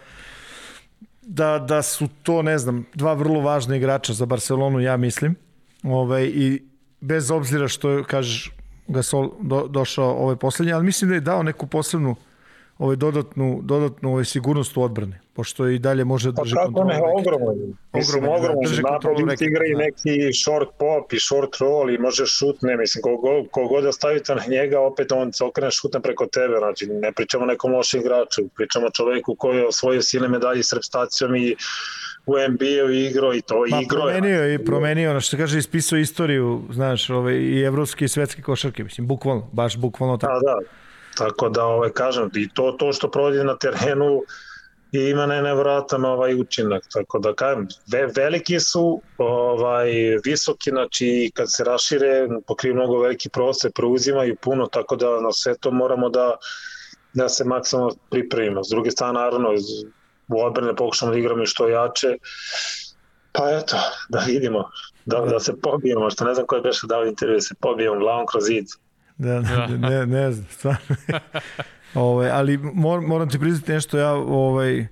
da, da su to, ne znam, dva vrlo važna igrača za Barcelonu, ja mislim. Ove, ovaj, I bez obzira što, kažeš, Gasol do, došao ovaj poslednji, ali mislim da je dao neku posebnu ovaj dodatnu, dodatnu ovaj sigurnost u odbrane, pošto i dalje može da drži pa kontrolu. Pa kako ne, ogromno. Mislim, ogromno. Drži kontrolu neke. igra i neki short pop i short roll i može šutne, mislim, kogo, kogo da stavite na njega, opet on se okrene šutne preko tebe, znači ne pričamo nekom lošem igraču, pričamo čoveku koji je osvojio sile medalje s repstacijom i u NBA-u igrao i to Ma, igrao. Promenio je i promenio, ono što kaže, ispisao istoriju, znaš, ove, i evropske i svetske košarke, mislim, bukvalno, baš bukvalno tako. Da, da, tako da, ove, kažem, i to, to što provodi na terenu, i ima ne nevratan ovaj učinak, tako da kažem, ve, veliki su, ovaj, visoki, znači kad se rašire, pokriju mnogo veliki prostor, preuzimaju puno, tako da na sve to moramo da da se maksimalno pripremimo. S druge strane, naravno, u odbrane pokušamo da igramo što jače. Pa eto, da vidimo, da, da se pobijemo, što ne znam ko je beše dao intervju, da se pobijemo glavom kroz zid. Da, da, ne, ne znam, stvarno. [laughs] ovaj, ali mor, moram ti priznati nešto, ja ovaj,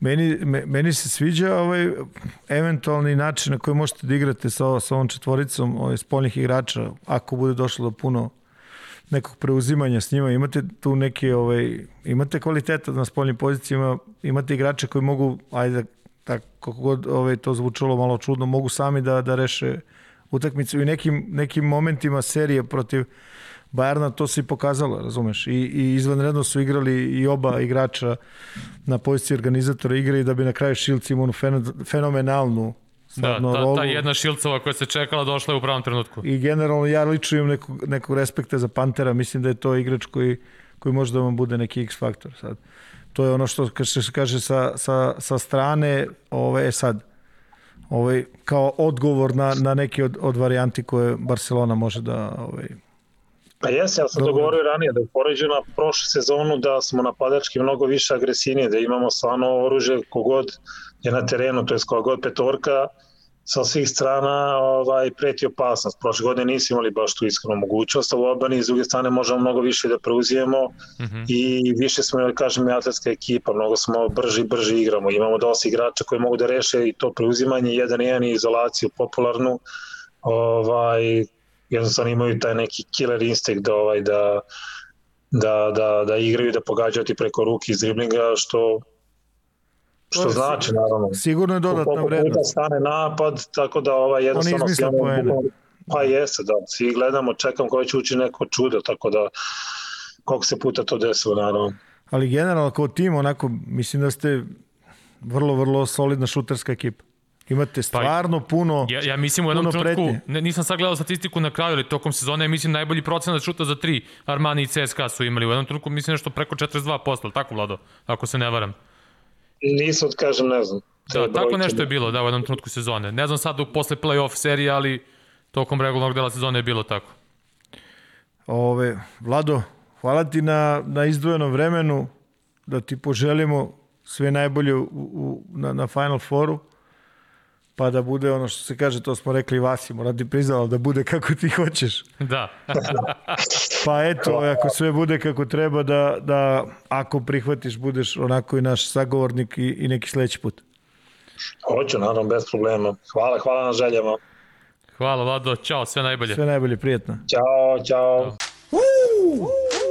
meni, me, meni se sviđa ovaj eventualni način na koji možete da igrate sa, sa ovom četvoricom ovaj, spoljnih igrača, ako bude došlo do puno nekog preuzimanja s njima, imate tu neke, ovaj, imate kvaliteta na spoljnim pozicijama, imate igrače koji mogu, ajde, tako kako god ovaj, to zvučalo malo čudno, mogu sami da, da reše utakmicu i nekim, nekim momentima serije protiv Bajerna to se i pokazalo, razumeš, i, i izvanredno su igrali i oba igrača na poziciji organizatora igre i da bi na kraju Šilc imao fenomenalnu Da, ta, ta jedna Šilcova koja se čekala došla je u pravom trenutku. I generalno ja lično imam nekog, nekog respekta za Pantera, mislim da je to igrač koji, koji može da vam bude neki X faktor sad. To je ono što se kaže sa, sa, sa strane, ove, e sad, ovaj, kao odgovor na, na neki od, od varijanti koje Barcelona može da ovaj, Pa jes, ja sam to govorio ranije, da upoređu na prošlu sezonu da smo napadački mnogo više agresivnije, da imamo stvarno oružje kogod je na terenu, to je kogod petorka, sa svih strana ovaj, preti opasnost. Prošle godine nismo imali baš tu iskrenu mogućnost, a u odbrani s druge strane možemo mnogo više da preuzijemo mm -hmm. i više smo, da kažem, atletska ekipa, mnogo smo brži brži igramo. Imamo dosta igrača koji mogu da reše i to preuzimanje, jedan jedan i izolaciju popularnu, ovaj, jednostavno imaju taj neki killer instinct da, ovaj, da, da, da, da igraju da pogađaju ti preko ruke iz driblinga, što što znači naravno. Sigurno je dodatna vrednost. stane napad, tako da ovaj jednostavno Oni izmisle poene. Pa jeste, da. Svi gledamo, čekam ko će ući neko čudo, tako da koliko se puta to desilo, naravno. Ali generalno kao tim, onako, mislim da ste vrlo, vrlo solidna šuterska ekipa. Imate pa, stvarno pa, puno Ja, ja mislim u jednom trenutku, ne, nisam sad gledao statistiku na kraju, ali tokom sezone ja mislim najbolji procenat šuta za tri Armani i CSKA su imali. U jednom trenutku mislim nešto preko 42%, tako Vlado, ako se ne varam. Nisam, kažem, ne znam. Da, tako nešto je bilo, da, u jednom trenutku sezone. Ne znam sad posle play-off serije, ali tokom regularnog dela sezone je bilo tako. Ove, Vlado, hvala ti na, na izdvojenom vremenu, da ti poželimo sve najbolje u, u, na, na Final Fouru pa da bude ono što se kaže, to smo rekli Vasi, mora ti priznalo da bude kako ti hoćeš. [laughs] Da. pa eto, ako sve bude kako treba, da, da ako prihvatiš, budeš onako i naš sagovornik i, i neki sledeći put. Hoću, naravno, bez problema. Hvala, hvala na željama. Hvala Vlado, čao, sve najbolje. Sve najbolje, prijetno. Ćao, ćao. Ćao.